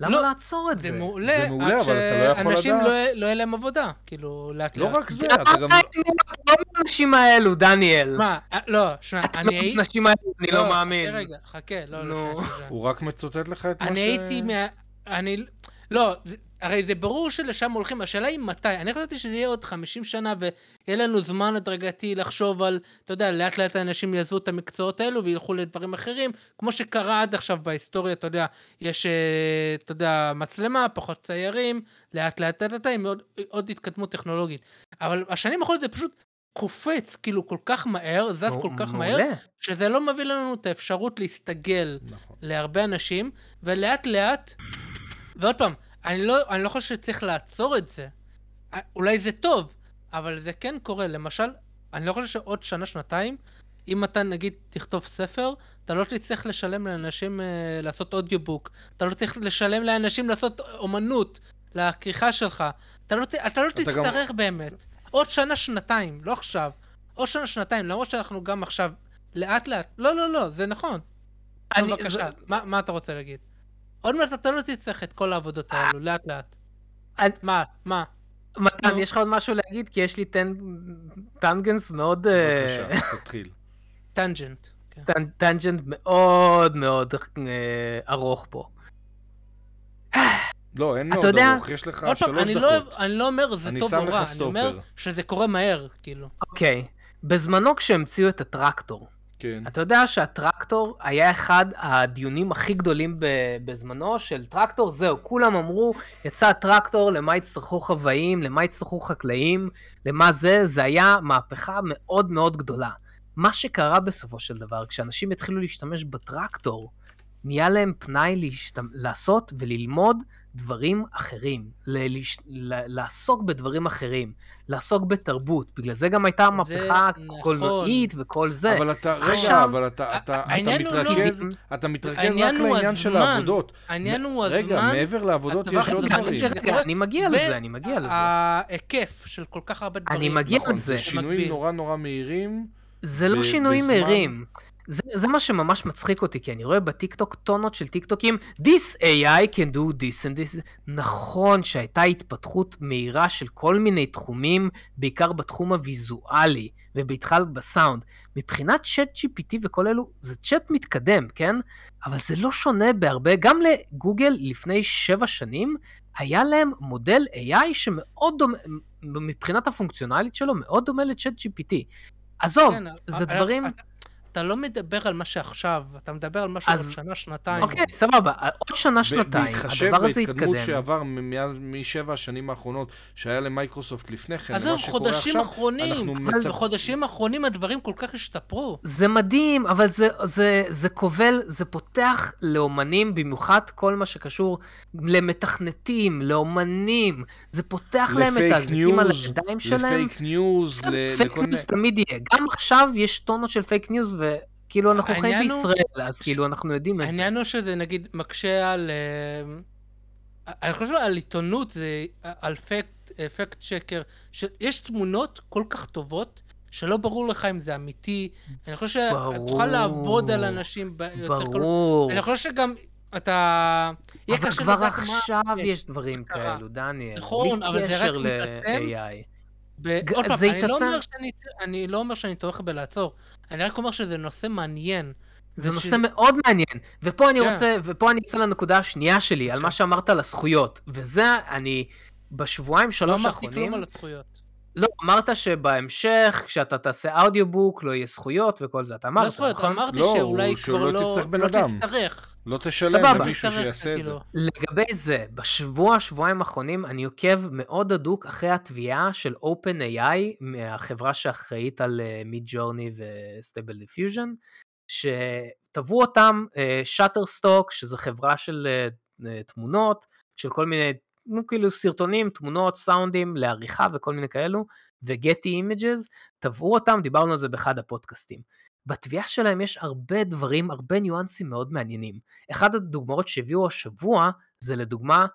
למה לא, לעצור את זה זה? מעולה, זה מעולה, אבל אתה לא יכול לדעת. לא יהיה- לא יהיה להם עבודה, כאילו, לאט לא לאט. רק זה, אתה גם... די, נו, לא מהאנשים האלו, דניאל. מה, אה, לא, שמע, אתה אני לא הייתי... מהאנשים האלו, אני לא מאמין. רגע, חכה, לא. לא. הוא רק מצוטט לך את מה ש... אני הייתי מה... אני... לא, זה- הרי זה ברור שלשם הולכים, השאלה היא מתי. אני חשבתי שזה יהיה עוד 50 שנה ויהיה לנו זמן הדרגתי לחשוב על, אתה יודע, לאט לאט האנשים יעזבו את המקצועות האלו וילכו לדברים אחרים, כמו שקרה עד עכשיו בהיסטוריה, אתה יודע, יש, אה, אתה יודע, מצלמה, פחות ציירים, לאט לאט לאט לאט, עם עוד, עוד התקדמות טכנולוגית. אבל השנים האחרונות זה פשוט קופץ, כאילו, כל כך מהר, זז כל כך מהר. שזה לא מביא לנו את האפשרות להסתגל נכון. להרבה אנשים, ולאט לאט, ועוד פעם, אני לא, אני לא חושב שצריך לעצור את זה. אה, אולי זה טוב, אבל זה כן קורה. למשל, אני לא חושב שעוד שנה, שנתיים, אם אתה נגיד תכתוב ספר, אתה לא תצטרך לשלם לאנשים אה, לעשות אודיובוק, אתה לא צריך לשלם לאנשים לעשות אומנות, לכריכה שלך, אתה לא, ת- אתה לא אתה גם- תצטרך באמת. עוד שנה, שנתיים, לא עכשיו. עוד שנה, שנתיים, למרות שאנחנו גם עכשיו, לאט לאט, לא, לא, לא, זה נכון. אני- אני, בבקשה, זה- מה, מה אתה רוצה להגיד? עוד מעט אתה לא תצטרך את כל העבודות האלו, לאט לאט. מה, מה? מתן. יש לך עוד משהו להגיד? כי יש לי tangents מאוד... אה, בבקשה, תתחיל. tangent. כן. tan- tangent מאוד מאוד אה, ארוך פה. לא, אין מאוד יודע- ארוך, יש לך שלוש אני לא, דקות. אני לא אומר זה אני טוב או רע, אני אומר. שזה קורה מהר, כאילו. אוקיי, בזמנו כשהמציאו את הטרקטור, כן. אתה יודע שהטרקטור היה אחד הדיונים הכי גדולים בזמנו של טרקטור, זהו, כולם אמרו, יצא טרקטור, למה יצטרכו חוואים, למה יצטרכו חקלאים, למה זה, זה היה מהפכה מאוד מאוד גדולה. מה שקרה בסופו של דבר, כשאנשים התחילו להשתמש בטרקטור, נהיה להם פנאי להשתמ... לעשות וללמוד דברים אחרים, ל... ל... לעסוק בדברים אחרים, לעסוק בתרבות, בגלל זה גם הייתה המהפכה נכון. הקולנועית וכל זה. אבל אתה, רגע, עכשיו- אבל אתה, אתה, אתה הוא לא- מתרכז, אתה מתרכז רק לעניין של הזמן. העבודות. העניין הוא רגע, הזמן, מעבר לעבודות יש עוד דברים. רגע, אני מגיע לזה, אני מגיע לזה. ההיקף של כל כך הרבה דברים. אני מגיע נכון, לזה. זה שינויים. נורא נורא מהירים. זה לא שינויים בזמן- מהירים. זה, זה מה שממש מצחיק אותי, כי אני רואה בטיקטוק טונות של טיקטוקים, This AI can do this and this. נכון שהייתה התפתחות מהירה של כל מיני תחומים, בעיקר בתחום הוויזואלי, ובהתחל בסאונד. מבחינת צ'אט GPT וכל אלו, זה צ'אט מתקדם, כן? אבל זה לא שונה בהרבה. גם לגוגל לפני שבע שנים, היה להם מודל AI שמאוד דומה, מבחינת הפונקציונלית שלו, מאוד דומה לצ'אט GPT. עזוב, כן, זה אבל- דברים... אתה- אתה לא מדבר על מה שעכשיו, אתה מדבר על משהו אז- עוד שנה, שנתיים. אוקיי, סבבה, עוד שנה, שנתיים, בהתחשב הדבר הזה בהתקדמות יתקדם. שעבר מאז- משבע השנים האחרונות שהיה למייקרוסופט לפני כן, למה שקורה חודשים עכשיו, אחרונים, אנחנו אבל- מצפ- בחודשים האחרונים הדברים כל כך השתפרו. זה מדהים, אבל זה, זה, זה כובל, זה פותח לאומנים, במיוחד כל מה שקשור למתכנתים, לאומנים, זה פותח להם את לפייק האזיקים על הידיים שלהם. לפייק ניוז, בסדר, ל- פייק לכל מיני... ניוז תמיד יהיה. גם עכשיו יש טונות של פייק ניוז, וכאילו אנחנו חיים בישראל, אז כאילו אנחנו יודעים את זה. העניין הוא שזה נגיד מקשה על... אה, אני חושב על עיתונות, זה על fact, fact checker, שיש תמונות כל כך טובות, שלא ברור לך אם זה אמיתי. אני חושב שאתה תוכל לעבוד על אנשים יותר. ברור. אני חושב שגם אתה... אבל כבר עכשיו כן, יש דברים. כאלו, דניאל. נכון, אבל זה רק מתעצם. ב- עוד פעם, אני לא יתעצם. אומר שאני- אני לא אומר שאני תומך בלעצור, אני רק אומר שזה נושא מעניין. זה וש- נושא מאוד מעניין, ופה אני כן. רוצה, ופה אני יוצא לנקודה השנייה שלי, על מה שאמרת על הזכויות, וזה אני, בשבועיים לא שלוש אמרתי האחרונים, כלום על הזכויות. לא, אמרת שבהמשך, כשאתה תעשה audiobook, לא יהיה זכויות וכל זה, אתה לא אמרת, זכויות, נכון? אמרתי לא, שאולי כבר לא לא... תצטרך בן לא אדם. תצטרך. לא תשלם סבבה. למישהו תצטרך, שיעשה את זה. כאילו. לגבי זה, בשבוע, שבועיים האחרונים, אני עוקב מאוד הדוק אחרי התביעה של OpenAI, מהחברה שאחראית על Midjourney ו Stable Diffusion, שתבעו אותם שטרסטוק, שזו חברה של אה, אה, תמונות, של כל מיני, נו, כאילו סרטונים, תמונות, סאונדים, לעריכה וכל מיני כאלו, ו-Getty Images, תבעו אותם, דיברנו על זה באחד הפודקאסטים. בתביעה שלהם יש הרבה דברים, הרבה ניואנסים מאוד מעניינים. אחת הדוגמאות שהביאו השבוע, זה לדוגמה,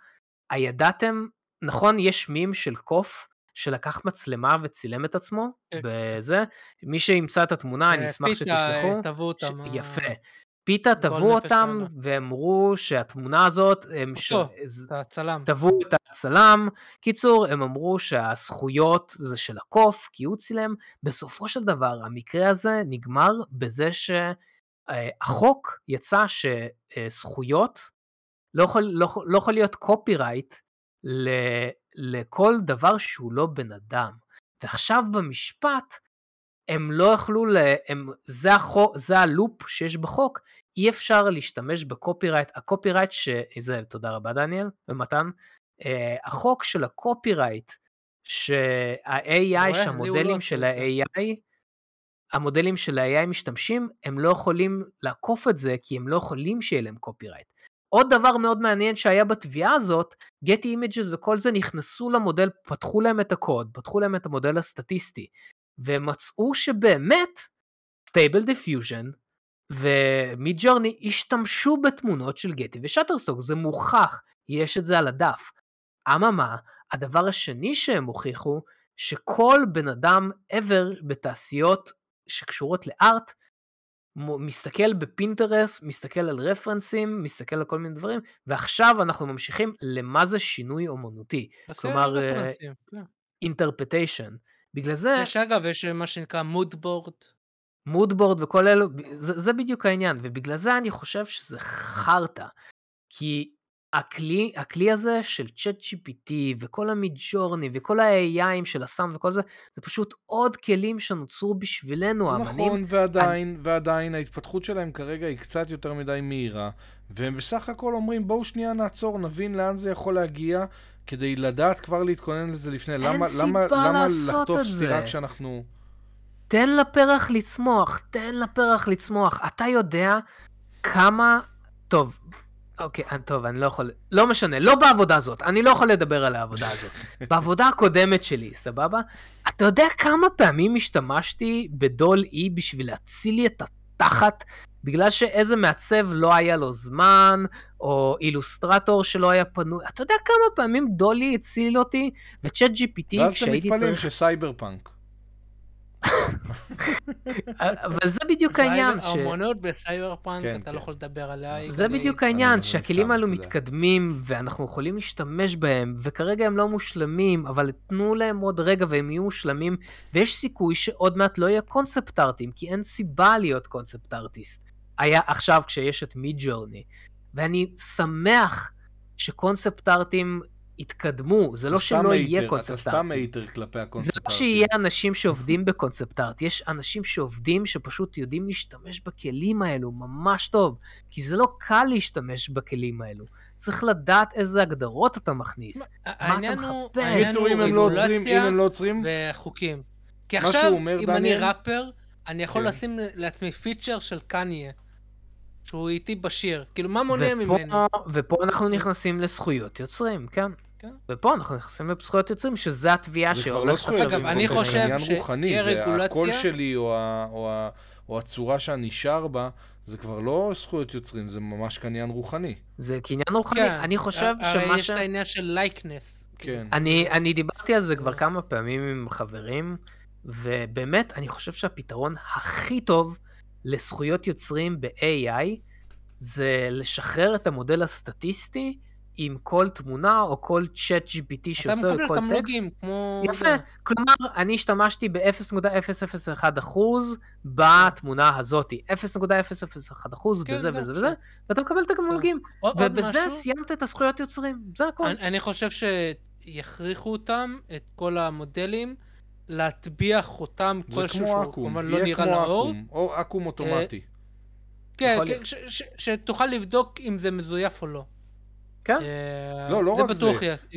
הידעתם, נכון, יש מים של קוף שלקח מצלמה וצילם את עצמו כן. בזה, מי שימצא את התמונה, אני אה, אשמח פיתה, שתשלחו. אה, תבעו. אותם. יפה. אה, פיתה תבעו אותם. ואמרו שהתמונה הזאת, הם ש... הצלם. תבעו את הצלם. קיצור, הם אמרו שהזכויות זה של הקוף, כי הוא צילם. בסופו של דבר, המקרה הזה נגמר בזה שהחוק יצא שזכויות, לא יכול, לא, לא יכול להיות קופירייט לכל דבר שהוא לא בן אדם. ועכשיו במשפט, הם לא יכלו, ל... הם... זה, החוק, זה הלופ שיש בחוק, אי אפשר להשתמש ב copyright, ה copyright ש... זה, תודה רבה דניאל ומתן, uh, החוק של ה copyright, שה-AI, שהמודלים של. ה-AI, המודלים של ה-AI משתמשים, הם לא יכולים לעקוף את זה, כי הם לא יכולים שיהיה להם copyright. עוד דבר מאוד מעניין שהיה בתביעה הזאת, Getty Images וכל זה נכנסו למודל, פתחו להם את הקוד, פתחו להם את המודל הסטטיסטי, והם מצאו שבאמת Stable Diffusion ומידג'ורני השתמשו בתמונות של גטי ושאטרסטוק, זה מוכח, יש את זה על הדף. אממה, הדבר השני שהם הוכיחו, שכל בן אדם ever בתעשיות שקשורות לארט, מסתכל בפינטרס, מסתכל על רפרנסים, מסתכל על כל מיני דברים, ועכשיו אנחנו ממשיכים למה זה שינוי אומנותי, כלומר, אה, רפרנסים, כן. interpretation. בגלל זה, יש אגב, יש מה שנקרא מודבורד. מודבורד וכל אלו, זה, זה בדיוק העניין, ובגלל זה אני חושב שזה חרטא. כי הכלי, הכלי הזה של צ'אט GPT וכל המידג'ורני וכל ה-AIים של הסאם וכל זה, זה פשוט עוד כלים שנוצרו בשבילנו, האמנים. נכון, ועדיין, ועדיין ההתפתחות שלהם כרגע היא קצת יותר מדי מהירה, והם בסך הכל אומרים בואו שנייה נעצור, נבין לאן זה יכול להגיע, כדי לדעת כבר להתכונן לזה לפני. אין למה, סיבה למה, למה לחטוף. סטירה כשאנחנו... תן לפרח לצמוח, תן לפרח לצמוח. אתה יודע כמה... טוב, אוקיי, אה, טוב, אני לא יכול... לא משנה, לא בעבודה הזאת, אני לא יכול לדבר על העבודה הזאת. בעבודה הקודמת שלי, סבבה? אתה יודע כמה פעמים השתמשתי ב DALL-E בשביל להציל לי את התחת, בגלל שאיזה מעצב לא היה לו זמן, או אילוסטרטור שלא היה פנוי. אתה יודע כמה פעמים DALL-E הציל אותי, ו ChatGPT, ואז אתם כשהייתי מתפלאים צריך... שסייבר פאנק. אבל זה בדיוק העניין, ש... האומנות בסייבר פאנק, כן, אתה כן. לא יכול לדבר עליה. זה כדי- בדיוק העניין, שהכלים האלו. מתקדמים, ואנחנו יכולים להשתמש בהם, וכרגע הם לא מושלמים, אבל תנו להם עוד רגע והם יהיו מושלמים, ויש סיכוי שעוד מעט לא יהיה concept artists, כי אין סיבה להיות concept artist. היה עכשיו כשיש את Midjourney, ואני שמח ש concept artists יתקדמו, זה לא אתה שלא יהיה hater, concept אתה סתם artists. hater כלפי זה הקונספט לא שיהיה אנשים שעובדים ב concept art, יש אנשים שעובדים שפשוט יודעים להשתמש בכלים האלו ממש טוב, כי זה לא קל להשתמש בכלים האלו. צריך לדעת איזה הגדרות אתה מכניס. העניין אתה הוא, מחפש? העניין הוא לא רגולציה הם לא עוצרים, וחוקים. כי מה עכשיו, אומר, אם אני דניאל- ראפר, אני יכול כן. לשים לעצמי פיצ'ר של קניה, שהוא איתי בשיר. כאילו, מה מונע ופה, ממני? ופה אנחנו נכנסים לזכויות יוצרים, כן. כן. ופה אנחנו נכנסים לזכויות יוצרים, שזה התביעה זה כבר לא שהולכת זכויות, אגב, זה אני כבר חושב עניין שתהיה רוחני, זה רגולציה- הקול שלי או ה- או ה- או הצורה שאני שר בה, זה כבר לא זכויות יוצרים, זה ממש קניין רוחני. זה קניין רוחני. כן, אני חושב הרי שמה יש ש... את העניין של לייקנס. כן. אני, אני דיברתי על זה כבר כמה פעמים עם חברים, ובאמת, אני חושב שהפתרון הכי טוב לזכויות יוצרים ב-AI זה לשחרר את המודל הסטטיסטי עם כל תמונה או כל צ'אט GPT אתה שעושה מקבל כל טקסט. תמלוגים, כמו... יפה, זה. כלומר, אני השתמשתי ב-0.001% בתמונה הזאתי, 0.001% כן, בזה גם וזה. וזה, ואתה מקבל את עוד ובזה? סיימת את הזכויות יוצרים, זה. אני, אני חושב שיכריחו אותם, את כל המודלים, להטביע חותם זה כלשהו כמו שהוא אקו"ם, כמובן לא יהיה נראה כמו לאור. אקו"ם, או אקו"ם אוטומטי. כן, כן, שתוכל לבדוק אם זה מזויף או לא. כן. אה, לא, לא רק זה.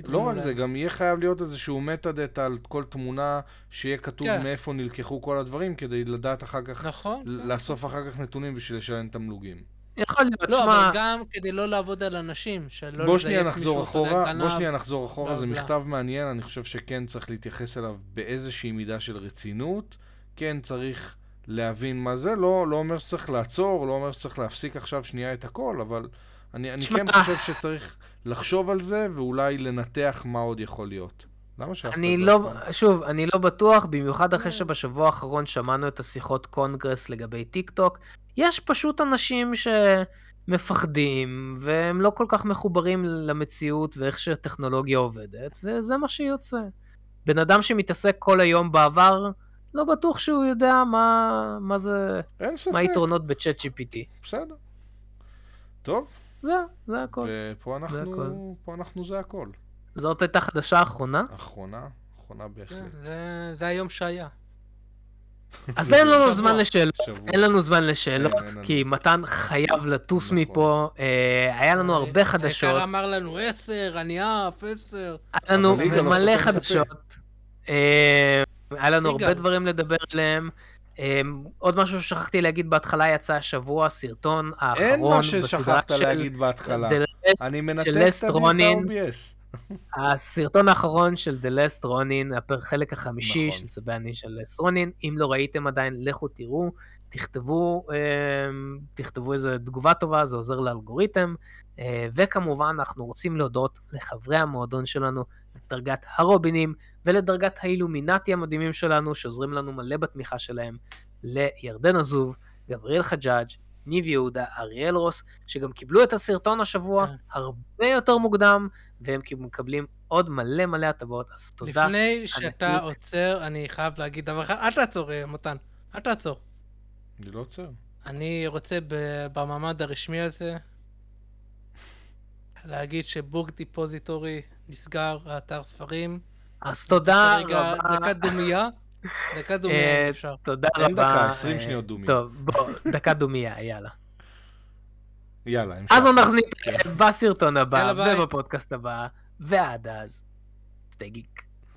לא רק. זה, גם יהיה חייב להיות איזשהו מטה-דאטה על כל תמונה, שיהיה כתוב כן. מאיפה נלקחו כל הדברים, כדי לדעת אחר כך, נכון. ל- לאסוף אחר כך נתונים בשביל לשלם תמלוגים. יכול להיות, לא, שמע, אבל גם כדי לא לעבוד על אנשים, שלא בוא שנייה נחזור אחורה, בוא. שנייה נחזור אחורה, זה. מכתב מעניין, אני חושב שכן צריך להתייחס אליו באיזושהי מידה של רצינות, כן צריך להבין מה זה, לא, לא אומר שצריך לעצור, לא אומר שצריך להפסיק עכשיו שנייה את הכל, אבל אני, אני כן חושב שצריך לחשוב על זה, ואולי לנתח מה עוד יכול להיות. למה שלחת את אני זה לא, פעם? שוב, אני לא בטוח, במיוחד אה. אחרי שבשבוע האחרון שמענו את השיחות קונגרס לגבי טיק טוק. יש פשוט אנשים שמפחדים, והם לא כל כך מחוברים למציאות ואיך שהטכנולוגיה עובדת, וזה מה שיוצא. בן אדם שמתעסק כל היום בעבר, לא בטוח שהוא יודע מה, מה זה, אין ספק, מה היתרונות בצ'אט GPT. בסדר. טוב, זה, זה הכל. ופה הכל. אנחנו, פה אנחנו זה הכל. זאת הייתה חדשה אחרונה. אחרונה, אחרונה כן, בהחלט. זה- זה היום שהיה. אז אין לנו. זמן לשאלות. אין לנו זמן לשאלות, אין. כי מתן חייב לטוס נכון. מפה. אה, היה לנו הרבה חדשות, העיקר אמר לנו עשר, אני עף, עשר. היה לנו לא מלא. חדשות. אה, היה לנו הרבה. דברים לדבר עליהם. אה, עוד משהו ששכחתי להגיד בהתחלה, יצא השבוע הסרטון אין האחרון מה בסדרה ששכחת של להגיד בהתחלה. The Last- אני מנתק את. ה-OBS. הסרטון האחרון של The Last Ronin, החלק החמישי נכון. של צבי אני של לסט רונין. אם לא ראיתם עדיין, לכו תראו, תכתבו, אה, תכתבו איזה תגובה טובה, זה עוזר לאלגוריתם. אה, וכמובן, אנחנו רוצים להודות לחברי המועדון שלנו, לדרגת הרובינים ולדרגת האילומינטי המדהימים שלנו, שעוזרים לנו מלא בתמיכה שלהם, לירדן עזוב, גבריאל חג'אג', ניב יהודה, אריאל רוס, שגם קיבלו את הסרטון השבוע כן. הרבה יותר מוקדם, והם מקבלים עוד מלא מלא הטבות, אז תודה. לפני שאתה ענקית. עוצר, אני חייב להגיד דבר אחד, אל תעצור, אה, מתן, אל תעצור. אני לא עוצר. אני רוצה במעמד הרשמי הזה להגיד שבוק דיפוזיטורי נסגר, האתר ספרים. אז תודה רגע, רבה. דקת דומייה, דומייה אה, אם אפשר. תודה אין רבה. דקה, 20 אה, שניות דומיה. טוב, בוא, דקה דומיה, יאללה. יאללה, המשך. אז אנחנו נתראה בסרטון הבא. ובפודקאסט הבא, ועד אז, סטי גיק.